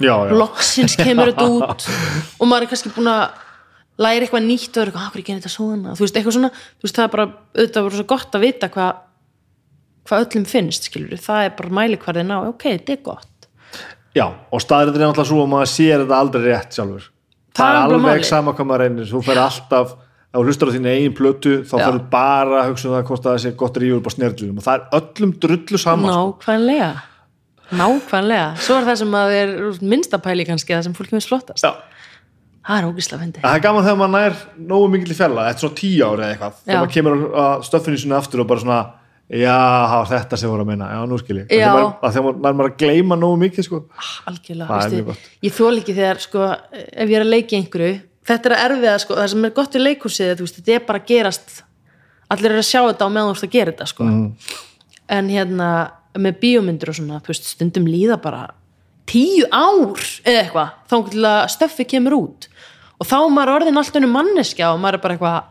já, já. loksins kemur þetta út og maður er kannski búin að læra eitthvað nýtt og er eitthvað, hvað er þetta svona? Þú veist, eitthvað svona, þú veist, það er bara auðvitað bara svo gott að vita hvað hvað öllum finnst, skilur það er bara mælikvarðin á, ok, þetta er gott. Já, og staðrið er náttúrulega svo að maður sér þetta aldrei rétt sjálfur. Það er er alveg málið. sama hvað maður reynir. Þú fer alltaf, ef þú hlustar á þín eigin plötu þá ferðu bara að hugsa um það hvort það sé gott rífur upp á snerlunum og það er öllum drullu sama sko. Nákvæmlega. Svo er það sem að er minnstapæli kannski, það sem fólk finnst flottast. Já, það er ógislega fyndi það er gaman þegar maður nær nógu mikil í fjalla, eftir svona tíu ári eða eitthvað. Þegar maður kemur að stöffinu sinni aftur og bara svona já, þetta sem voru að meina, já, nú skil ég. Já. þegar maður, að þegar maður, að gleyma nógu mikið sko. algjörlega, Það er mjög gott. ég þól ekki þegar sko, ef ég er að leiki einhverju þetta er að erfiða, sko, það sem er gott við leikhúsið þú veist, þetta er bara að gerast allir eru að sjá þetta á meðan þú ert að gera þetta sko. en hérna með bíómyndur og svona, veist, stundum líða bara tíu ár eða eitthvað, þá til að stöffi kemur út. Og þá er maður orðin alltaf um manneskja og maður er bara eitthvað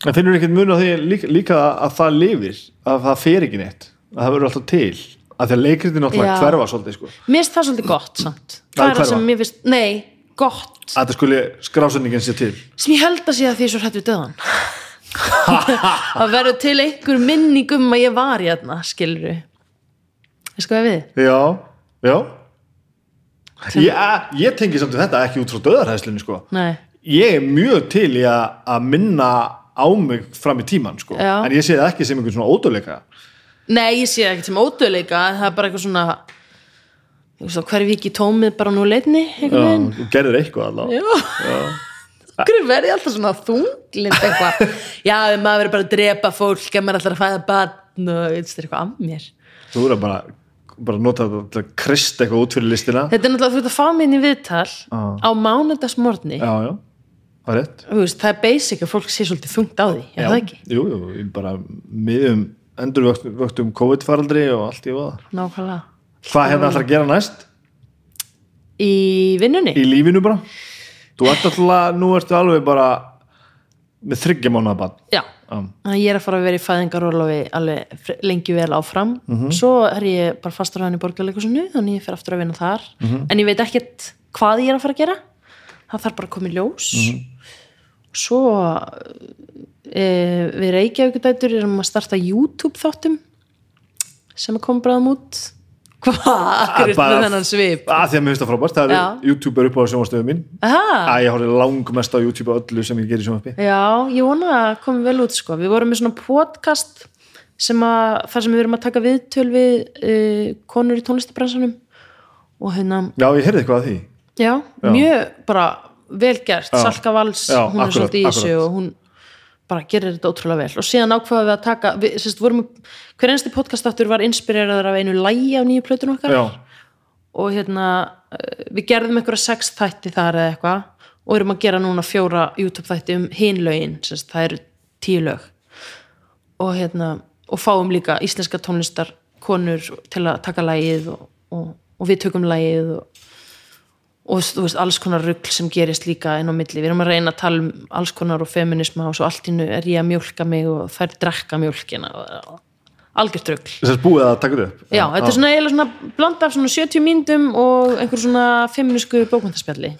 en finnur ekkert mun á því líka, líka að það lifir, að það fer ekki neitt að það verður alltaf til að því að leikritin alltaf hverfa svolítið sko. mér finnst það svolítið gott samt. Það er það sem mér finnst, nei, gott. Að það skuli skrásendingin sé til. Sem ég held að sé að því svo hrætt við döðan. Að verður til einhver minning um að ég var hérna skilur við sko við. Já, já. Ég, ég tengi samt við þetta ekki út frá döðarhæðslunni sko. nei, ég er mjög til í að, að minna á mig fram í tíman sko. Já. en ég sé það ekki sem einhvern svona ódöðleika nei ég sé ekkert sem ódöðleika það er bara eitthvað svona hverfi ekki tómið bara nú leitni já, gerðir eitthvað allavega. Já, hverju verði alltaf svona þunglind eitthvað? Já, maður verður bara að drepa fólk ef maður ætlar að fæða barn og eitthvað að mér. Þú er að bara, bara nota þetta að krist eitthvað út fyrir listina Þetta er náttúrulega, ert að fá mig inn í viðtal Já. á mánudagsmorgni já, já, það er rétt veist, það er basic að fólk sé svolítið þungt á því, er það ekki? jú, jú, bara miðum endurvöktum COVID-faraldri og allt í voða Nákvæmlega hvað hérna ætlar að gera næst? Í vinnunni? í lífinu bara þú ert alltaf, nú ertu alveg bara með þryggja mánuða bann Já, Já. Að ég er að fara að vera í fæðingarólofi alveg lengi vel áfram. Svo er ég bara fastur hann í borgarleikusinu þannig ég fer aftur að vinna þar. En ég veit ekkert hvað ég er að fara að gera. Það þarf bara að koma í ljós. Svo e, við Reykjavíkudætur erum að starta YouTube þáttum sem er komið bráðum út hvað, er þennan svip að því að mér finnst það frábært, það Já. er YouTube er upp á sjónvastöðu mín að ég horfði langmest á YouTube á öllu sem ég gerir sjónvarspi Já, ég vona að komi vel út sko. Við vorum með svona podcast sem að, þar sem við erum að taka viðtöl við uh, konur í tónlistabransanum og hérna, já, ég heyrði eitthvað að því já, mjög bara vel gert, Já. Salka Vals Já, hún er akkurat, svolítið í akkurat. og hún bara gerir þetta ótrúlega vel. Og síðan ákvaða við að taka, við, sérst, vorum hver einsti podcastáttur var inspireraður af einu lægi á nýju plötun okkar. Já, og hérna eh, við gerðum einhverja sex þætti þar eða eitthvað og erum að gera núna fjóra YouTube þætti um sérst, það eru tíu lög. Og hérna og fáum líka íslenska tónlistar konur til að taka lægið og, og, og við tökum lægið og, og þú veist, alls konar rugl sem gerist líka inn á milli, við erum að reyna að tala um alls konar og feminisma og svo allt innu er ég að mjólka mig og þær drekka mjólkina og algjört rugl. Þess að búið að taka þetta upp. Já, þetta er svona eiginlega svona blanda af svona 70 myndum og einhver svona feminísku bókmyndaspjalli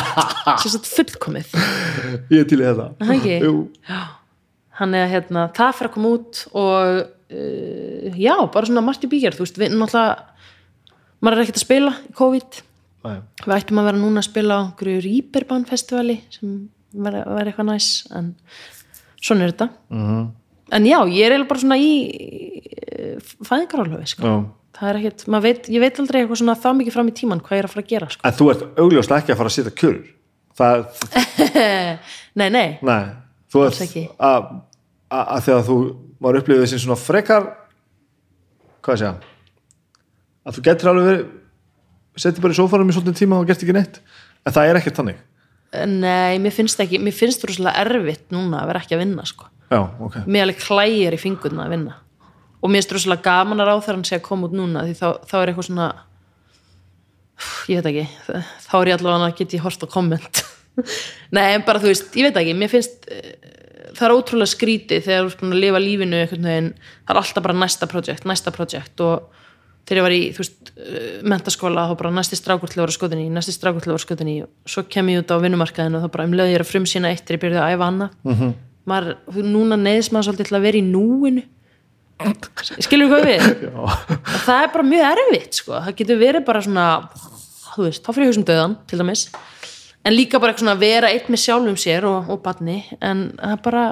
sem sagt fullkomið. Ég er til í þetta. Hann er hérna, það fyrir að koma út og uh, já, bara svona margt í bíkjar, þú veist, við náttúrulega maður er ekkert að spila í COVID Æ, við ættum að vera núna að spila á einhverju Rýperban festivali sem var, var eitthvað næs en svona er þetta. Mhm. en já, ég er eiginlega bara svona í fæðingarálöfi sko. það er ekkert, veit, ég veit aldrei eitthvað svona það mikið fram í tíman hvað ég er að fara að gera sko. en þú ert augljóslega ekki að fara að setja kjör. Það, nei, nei, nei. Þú ert að þegar þú var upplifið þessi svona frekar hvað sé ég að þú getur alveg verið setið bara í sófarum í svolítið tíma og gert ekki neitt. En það er ekkert þannig. Nei, mér finnst ekki mér finnst rosalega erfitt núna að vera ekki að vinna sko. já, ok, mér alveg klægir í fingurna að vinna. Og mér finnst rosalega gaman að ráþarann sé að koma út núna því þá, þá er eitthvað svona ég veit ekki þá er ég allavega að get ég hort á komment. Nei, en bara þú veist, ég veit ekki mér finnst eh, það er ótrúlega skrítið þegar þú búin að lifa lífinu það er alltaf bara næsta projekt næsta projekt og þegar ég var í, þú veist, uh, mentaskóla þá bara næsti strákur til að vera skotin í, næsti strákur til að vera skotin í. Og svo kem ég út á vinnumarkaðinu og þá bara um er að frumsýna eitt þegar ég byrjaði að æfa annað. -hmm. maður, þú- núna neyðist maður svolítið til að vera í núinu. Skilur hvað við? Það er bara mjög erfitt sko. það getur verið bara svona þú veist, þá fyrir ég hugsa um döðan til dæmis. En líka bara svona vera eitt með sjálfum sér og, og barni en það er bara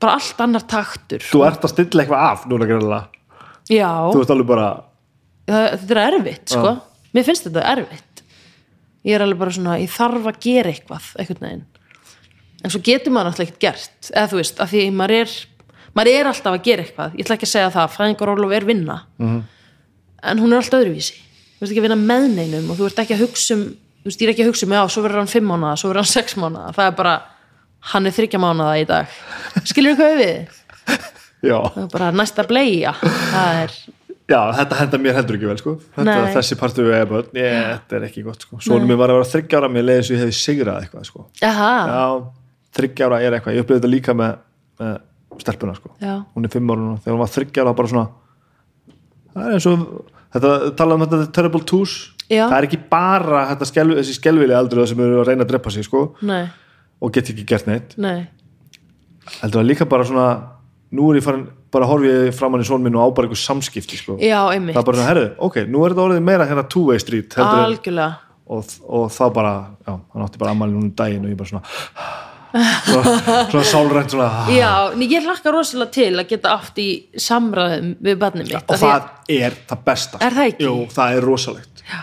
bara allt annar taktur þú ert að stilla eitthvað af núna greinlega já, þú ert alveg bara það, þetta er erfitt sko. mér finnst þetta erfitt. Ég er alveg bara svona, ég þarf að gera eitthvað einhvern veginn. En svo getur maður náttúrulega ekkert gert. Eða þú veist, af því maður er maður er alltaf að gera eitthvað, ég ætla ekki að segja það fæðingarólof er vinna. Mhm. en hún er alltaf öðruvísi. Þú veist ekki að vinna með neinum og þú ert ekki að hugsa um þú veist, ég er ekki að hugsa um, já, svo verður hann fimm mánuða svo verður hann sex mánuða, það er bara hann er þryggja mánuða í dag. Skilur hvað við, já, bara næsta bleia er, já þetta henda mér heldur ekki vel sko. þetta, þessi partur við eða börn ég, þetta er ekki gott sko. Sónum mér var að vera þryggjára mér leiði svo ég hefði sigrað eitthvað sko. þryggjára er eitthvað. Ég upplifði þetta líka með, með stelpuna sko. hún er fimm ára núna, þegar hún var þryggjára bara svona það er eins og þetta tala um þetta terrible twos. Já. það er ekki bara skelvi, þessi skelvili aldrei sem eru að reyna að drepa sig sko, og get ekki gert neitt. Nei. Heldur það líka bara svona nú er ég farin, bara horfi ég framann í són minn og á bara einhver samskipti sko. já, einmitt, það er bara svona, herðu, ok, nú er þetta orðið meira hérna two-way street algjörlega. Og, og þá bara, já, hann átti bara ammali núna um daginn og ég bara svona svona, svona sálrænt svona já, en ég hlakka rosalega til að geta átt í samræðum við barnið mitt og því að- það er það besta Er það ekki? Jú, það er rosalegt. Já,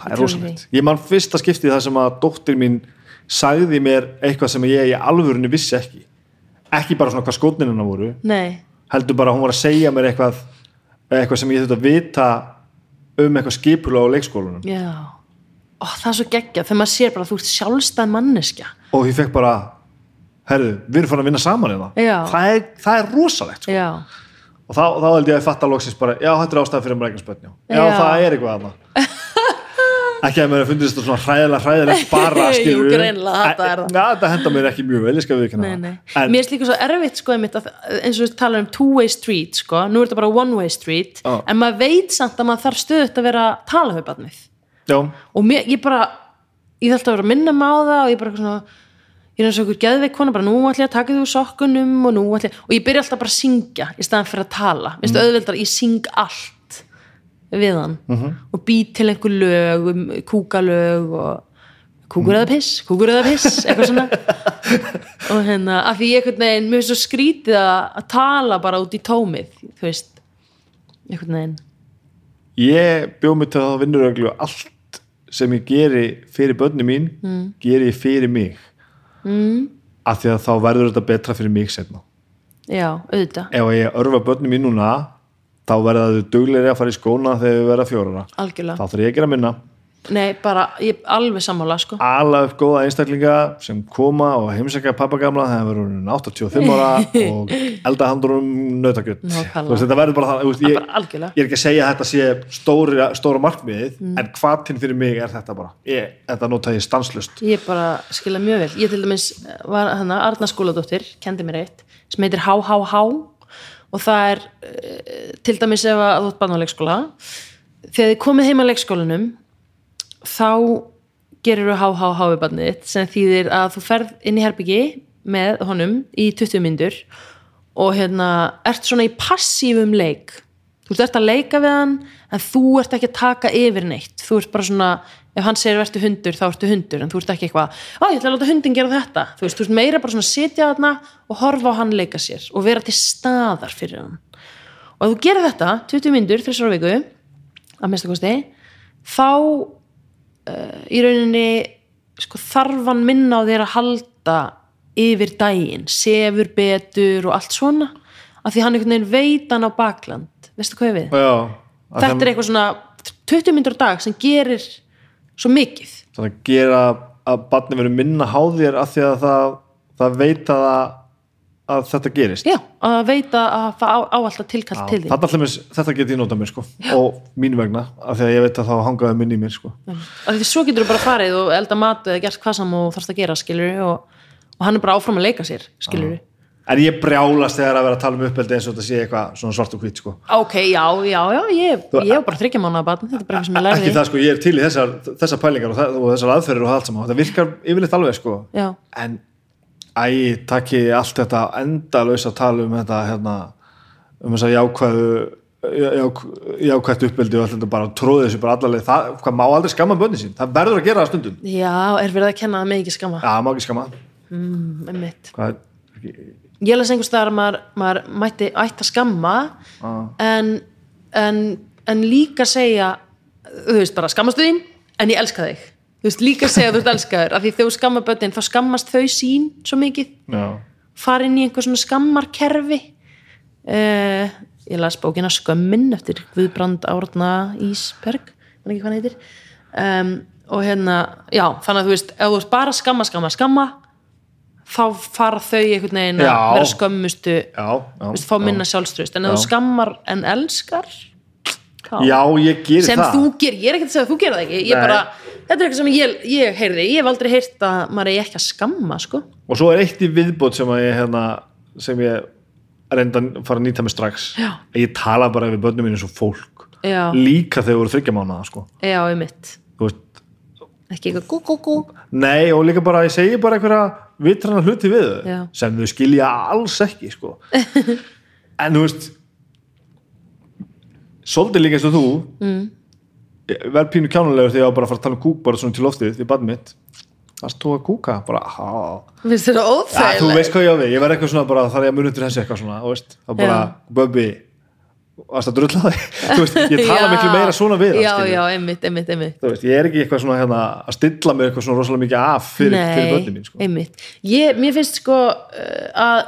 það ég er rosalegt. ég man fyrsta skiptið það sem að dóttir mín sagði mér eitthvað sem ég í alvörunni vissi ekki ekki bara svona hvað skotninina voru nei, heldur bara að hún var að segja mér eitthvað eitthvað sem ég þurfti að vita um eitthvað skipulega á leikskólanum. Já. Ó, það er svo geggjað, þegar maður sér bara að þú ert sjálfstæð manneskja. Og ég fekk bara herðu, við erum fann að vinna saman hérna. Já. það er, það er rosalegt sko. og þá, þá held ég að ég fatta loksins bara já, þetta er ástæða fyrir maður eignast börn já, Já. það er eitthvað annað ekki að mér fundist þetta svona hræðilega hræðilegt bara Jú, skilur greinilega, þetta er það. þetta henda mér ekki mjög vel, ég skal við ekki nei. En, mér er líka svo erfitt sko einmitt að, eins og við tala um two-way street sko, nú er þetta bara one-way street Já. en maður veit samt að maður þarf stöðut að vera að tala við barnið. Já, og mér, ég bara ég þarf alltaf að vera að minna mig á það og ég bara svona ég er eins og einhver geðveik kona, bara nú ætla ég að taka úr sokkunum og nú ætla ég, og ég byrja alltaf bara að syngja í staðan fyrir að tala, minnst mm. auðveldar ég syng allt við hann -hmm. og bý til einhver lög um, kúkalög og kúkur eða piss, kúkur eða piss eitthvað svona og hérna, af því ég einhvern veginn, mér finnst svo skrítið að, tala bara út í tómið þú veist, einhvern veginn ég bjóð mig til að vinnuröglu allt sem ég geri fyrir börni mín mm. geri ég fyrir mig mm. af því að þá verður þetta betra fyrir mig setna já, auðvitað, ef ég örfa börni mín núna þá verða þau duglegri að fara í skóna þegar við verða fjórara algjörlega. Þá þarf ég að gera minna. Nei, bara, ég er alveg sammála sko. ala upp góða einstaklinga sem koma og heimsækja pappagamla þegar við erum 85 ára og elda handur um veist, þetta verður bara það veist, ég, ég er ekki að segja að þetta sé stóra, stóra markmiðið en hvatinn fyrir mig er þetta bara. Ég, þetta nota ég stanslust Ég bara skilja mjög vel. Ég til dæmis var hana Arna skóladóttir kendi mér eitt sem heitir HHH og það er uh, til dæmis ef að þú ert barn á leikskóla þegar þið komið heim að leikskólanum þá gerir þú barnið þitt sem þýðir að þú ferð inn í herbyggi með honum í 20 myndur og hérna ert svona í passífum leik. Þú ert að leika við hann en þú ert ekki að taka yfir neitt. Þú ert bara svona, ef hann segir verður hundur þá ertu hundur, en þú ert ekki eitthvað á ég ætla að láta hundin gera þetta, þú veist, þú ert meira bara svona að sitja þarna og horfa á hann leika sér og vera til staðar fyrir hann. Og ef þú gerir þetta 20 myndur, 3 ára viku að mesta kosti þá uh, í rauninni sko, þarf hann minna á þér að halda yfir daginn, sefur betur og allt svona af því hann einhvern veginn veit hann á bakland. Veistu hvað ég við? já, að Þetta er eitthvað svona 20 myndur á dag sem gerir svo mikið. Þannig að gera að barni verður minna háðir af því að það, það veit að, að þetta gerist. Já, að veita að það á, á alltaf tilkall til því allir, þetta get ég notað mér sko og mín vegna, af því að ég veit að þá hangaði minni í mér sko. Af því svo getur þú bara farið og elda mat eða gert hvað saman og þarfst að gera skilur og, og hann er bara áfram að leika sér skilur en ég brjálast þegar að vera að tala um uppeldi eins og þetta sé eitthvað svona svart og hvít sko. Ok, já, já, já, ég, ég var bara þryggja mánu að batna, þetta er bara eitthvað sem ég lærði. ekki það sko, ég er til í þessar, þessar pælingar og, það, og þessar aðferðir og það allt saman. Það virkar yfirleitt alveg sko. Já, en æ, takki allt þetta endalaus að tala um þetta hérna, um þess að jákvæðu ják, jákvætt uppeldi og allt þetta bara tróði þessu bara allarleið, það, hvað má aldrei skamma bönni sín, það verður að gera það stundum. Já, er verið að kenna það mig ekki skama já, skamma ég les einhvers staðar að maður, maður mætti ætti að skamma Ah. en, en, en líka segja þú veist bara skammastu þín en ég elska þig. Þú veist líka segja þú ert elskaður af því þegar þú skammar börnin þá skammast þau sín svo mikið. Já, fara inn í einhver svona skammarkerfi. Uh, ég las bókina Skömmin eftir Guðbrand Árna Ísberg man ekki hvað hann heitir. Um, og hérna, já, þannig að þú veist ef þú ert bara skamma, skamma, skamma þá fara þau einhvern veginn að Já. vera skömmustu já, já, veist, fá minna sjálfströst en ef þú skammar en elskar þá, já, ég gerir sem það. þú gerir, ég er ekki að segja að þú gerir það ekki. Ég bara, þetta er eitthvað sem ég, ég heyrði. Ég hef aldrei heyrt að maður er ekki að skamma sko. og svo er eitt í viðbót sem að ég hérna, sem ég reynda að fara að nýta mig strax. Að ég tala bara við börnum mínu eins og fólk. Já, líka þegar þú voru þryggja mánuða sko. já, um mitt Þú veist, ekki eitthvað gú, gú, gú. Nei og líka bara ég segi bara einhverja vitrana hluti við þau Já. sem þau skilja alls ekki sko. en þú veist svolítið líka eins og þú mm. verð pínu kjánulegur þegar ég á bara að fara að tala um kúk bara svona til loftið við barn mitt varst þú að kúka bara, ja, þú veist hvað ég á við, ég var eitthvað svona bara þar ég að muni til þessu eitthvað svona, bara, Já. Að drulla þig, þú veist, ég tala Já. miklu meira svona við hann, já, skilur. já, einmitt, einmitt, einmitt þú veist, ég er ekki eitthvað svona hérna að stilla mér eitthvað svona rosalega mikið af fyrir, fyrir börnin mín, sko einmitt ég, mér finnst sko uh, að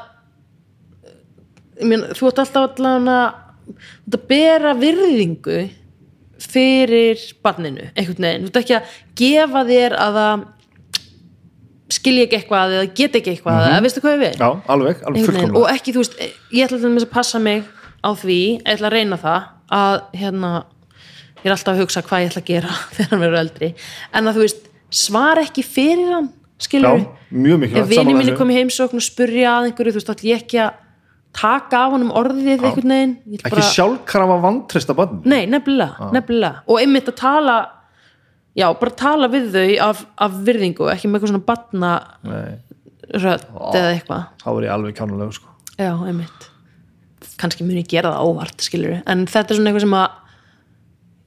meina, þú ert alltaf allan að bera virðingu fyrir barninu einhvern veginn, þú ert ekki að gefa þér að það skilja ekki eitthvað eða geta ekki eitthvað mm -hmm. veistu hvað ég vil? já, alveg, alveg fullkomlega og ekki, þú veist, ég ætla að passa mig á því, ég ætla að reyna það að hérna ég er alltaf að hugsa hvað ég ætla að gera þegar hann verður eldri. En að þú veist, svara ekki fyrir hann, skilur já, mjög mikilvægt ef vini sammála minni þessu. kom í heimsókn og spurja að einhverju, þú veist, ætla ég ekki að taka af honum orðið einhvern veginn? Ekki bara- sjálfkrafa vantrista barn Nei, nefnilega, nefnilega. Og einmitt að tala já, bara tala við þau af, af virðingu, ekki með eitthvað svona rödd eða eitthvað. Þá er ég alveg kjánulegu sko. Já, einmitt kannski mun ég gera það óvart, skilur en þetta er svona eitthvað sem að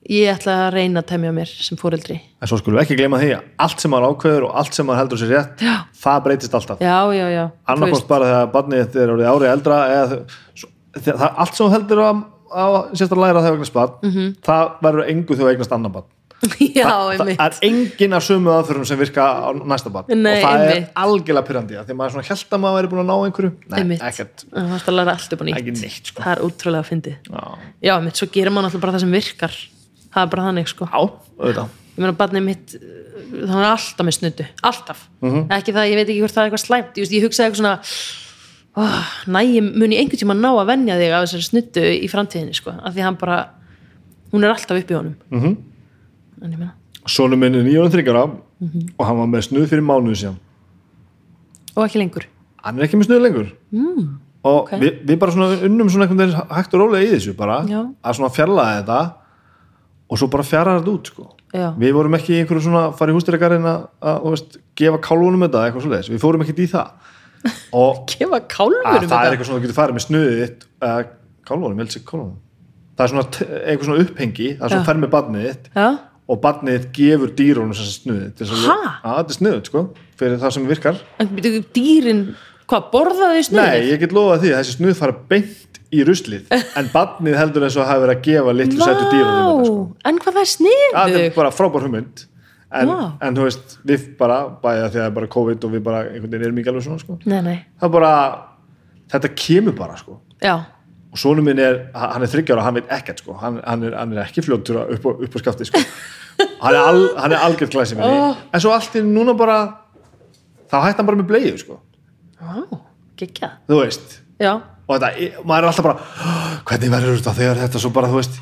ég ætla að reyna að temja mér sem fóreldri en svo skulum við ekki gleyma því að allt sem maður ákveður og allt sem maður heldur sér rétt Já. það breytist alltaf. Annarkost bara þegar barnið er árið eldra eða, það, allt sem heldur að, að sérst að læra þegar eignast barn Mhm. það verður engu þegar eignast annan barn Já, það, það er engin af sömu aðferðum sem virka á næsta barn. Nei, og það einmitt. er algjörlega pyrrandi því maður svona held að maður væri búin að ná einhverju. Nei, ekkert. Það varst að læra allt upp á nýtt. Ekki neitt, sko. Það er útrúlega að fyndið. Já, einmitt, svo gerir maður alltaf bara það sem virkar. Það er bara þannig, sko. Já, auðvitað. Ég meina, barnið mitt, uh, hann er alltaf með snuddu. Alltaf. Mhm. Ekki það, ég veit ekki hvort það er eitthvað slæmt. Ég, ég hugsaði eitthvað svona oh, Næ, ég mun ég einhvern tíma ná að venja þig af þessari snuddu í framtíðinni, sko Af því hann bara, hún er alltaf upp í honum Mhm. En ég meina Sónu minn er 930 ára Mhm. og hann var með snuð fyrir mánuðu síðan Og ekki lengur hann er ekki með snuð lengur mm, og ok. við, við bara svona unnum svona einhvern veginn hægt og rólega í þessu bara Já. að svona fjarlæða þetta og svo bara fjara þetta út sko. Já. við vorum ekki í einhverju svona fara í hústýragarinn að, gefa kálfunum þetta eitthvað svo við fórum ekki í það og Gefa að kálfurum það er þetta eitthvað svona þú getur farið með snuðið þitt uh, kálfunum, ég held sér kálfunum það er svona eitthvað svona upphengi það er svona Já. fer með barnið þitt Já, og barnið gefur dýrunum sem snuðið þetta er snuðið sko, fyrir það sem virkar dýrin Hvað, borðaðu í snuðið? Nei, ég get lofað því að þessi snuð fara beint í ruslið en barnið heldur eins og hafi verið að gefa litlu sætu dýrunum sko. en hvað það er Það er bara frábær hugmynd en, Vá. en þú veist, við bara bæði að því að það er bara COVID og við bara einhvern veginn erum ekki alveg svona sko. Nei, nei, það er bara, þetta kemur bara sko. já, og sonu minn er, hann er þryggjára hann veit ekkert sko, hann, hann, er, hann er ekki fljóttur upp, upp á skafti sko. hann er, al, hann er algjört glæsi minni Oh. en svo allt í núna bara þá hætti hann bara með bleiðu sko. Gekkja þú veist Já, og þetta, maður er alltaf bara "Ah, hvernig verður þetta þegar þetta svo bara þú veist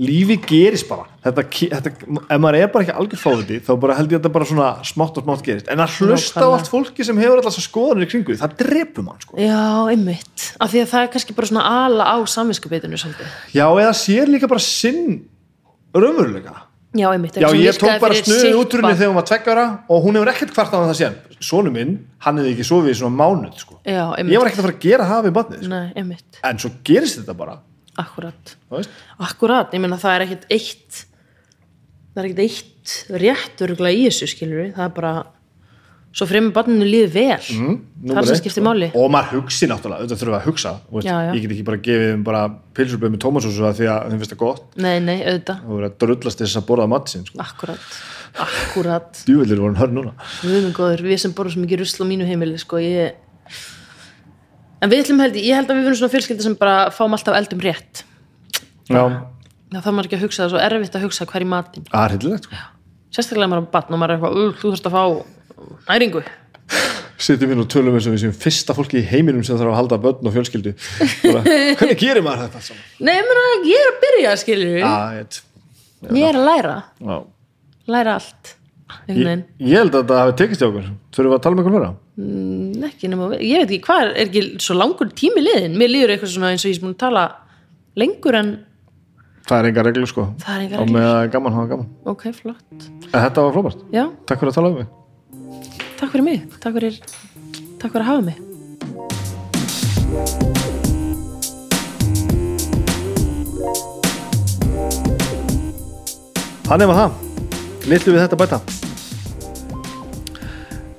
lífi gerist bara. Þetta, þetta, ef maður er bara ekki algjör fáviti þá bara held ég að þetta bara svona smátt og smátt gerist. En að hlusta á allt fólki sem hefur alltaf skoðanir í kringu það drepur mann sko. já, einmitt. Af því að það er kannski bara svona ala á samvinskupitinu svolítið. Já eða sér líka bara sinn raunveruleika. Já, einmitt. Já ég tók bara snuðið sitt út úr henni barn. þegar hún var tveggjara og hún hefur ekkert kvart á það síðan. Sonu minn, hann hefði ekki sofið í svona mánuð sko. Já, ég einmitt. var ekkert að fara að gera það við barnið sko. Nei, en svo gerist þetta bara akkurat. Akkurat, ég meina það er ekkert eitt það er ekkert eitt rétt örgulega í þessu skilur við, það er bara svo fremur barninu líði vel. Mm, það er sem skiptir máli. Og maður hugsi náttúrulega, auðvitað þurfum við að hugsa Já, já. ég get ekki bara gefið þeim bara pilsurböð með tómasúsu að því að þeim finnst það gott. Nei, nei, auðvitað, og verið að drullast þess að borða mat sín sko. akkurat Akkurat, djúvillir voru hörn núna. Við erum góður við sem borðum svo mikið rusl á mínu heimili sko, ég en við ætlum held ég, held að við verðum svona fjölskylda sem bara fáum alltaf eldum rétt. Já, það þarf maður ekki að hugsa, það svo erfitt að hugsa hver í matinn. Það er hillilegt sko. sérstaklega maður er batn og maður er eitthvað, "Ugh, þú þurft að fá næringu. Sittum við og tölum eins og við séum fyrsta fólki í heiminum sem þarf að halda börn og fjölskyldu. Hvernig gerir maður þetta saman? Nei, ég meina, ég er að byrja, Já, ég, er að læra, já. læra allt einhvern Ég, ég held að það hafi tekist hjá okkur. Þurfum við að tala um eitthvað meira Mm, ekki nema ég veit ekki hvað, er, er ekki svo langur tími liðin mér líður eitthvað svona eins og ég sem búin að tala lengur en, það er enga reglu sko. Er engar og með gaman hafa gaman. Ok, flott. En þetta var já, takk fyrir að tala um mig. Takk fyrir mig, takk fyrir takk fyrir að hafa mig. Þannig var það, litlu við þetta bæta.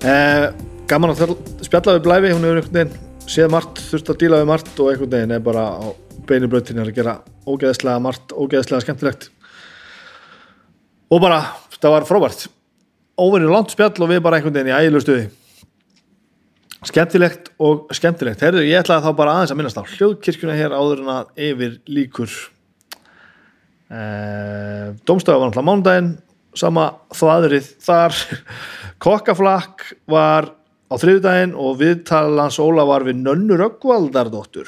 Eh, gaman að spjalla við Blæfi hún hefur einhvern veginn séð margt þurft að díla við margt og einhvern veginn er bara á beinu brautinni að gera ógeðslega margt ógeðslega skemmtilegt. Og bara það var frábært. Óvinni langt spjall og við bara einhvern veginn í ægilu stuði. Skemmtilegt og skemmtilegt. Herðu, ég ætlaði þá bara aðeins að minnast á hljóðkirkjuna hér áður en að yfir líkur eh, Dómstafa var náttúrulega mánudaginn sama þvaðrið þar. Kokkaflakk var á þriðudaginn og viðtalans Óla var við Nönnu Röggvaldardóttur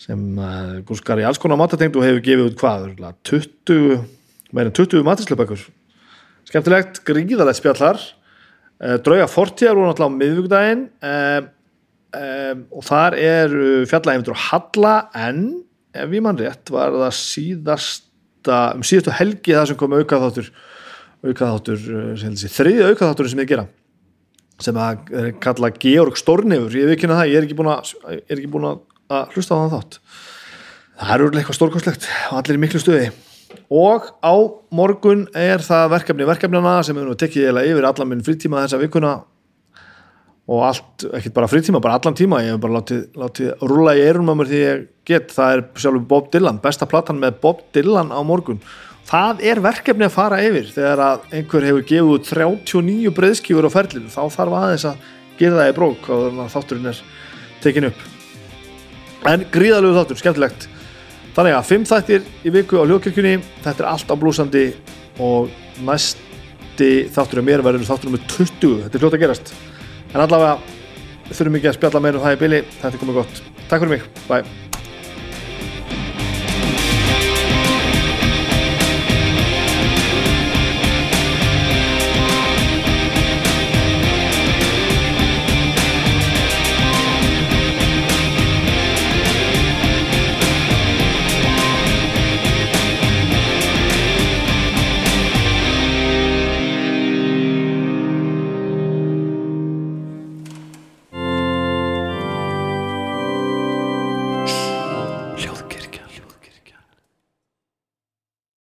sem uh, gúskar í alls konar matatengt og hefur gefið út hvað örugglega 20, meira en 20 maturslöpökkur skemmtilegt, gríðalegt spjallar. Uh, drauga fortíðar voru náttúrulega á miðvíkudaginn um, um, og þar er fjallaheimtur á Halla en ef ég mann rétt var það síðasta um síðastu helgi það sem kom aukaþáttur, uh, þriði aukaþáttur sem ég gera sem að er kalla Georg Stornefur ég veit ekki það, ég er ekki búin að, að, að hlusta á þann þátt. Það er úrlega eitthvað stórkostlegt og allir í miklu stuði. Og á morgun er það verkefni verkefnina sem hefur nú tekið eiginlega yfir allan minn frítíma þessa vikuna. Og allt, ekkert bara frítíma, bara allan tíma. Ég hef bara látið, látið rúla í erum á mér því ég get, það er sjálfur Bob Dylan besta platan með Bob Dylan á morgun það er verkefni að fara yfir þegar að einhver hefur gefið út 39 breyðskífur á ferlinu, þá þarf aðeins að gera það í brók og þannig að þátturinn er tekin upp. En gríðalegu þáttur, skemmtilegt. Þannig að 5 þættir í viku á hljókirkjunni þetta er allt á blúsandi og næsti þáttur er mér verður þáttur með 20, þetta er fljótt að gerast. En allavega þurfum ekki að spjalla meira um það í bili. Þetta er komið gott, takk fyrir mig, bye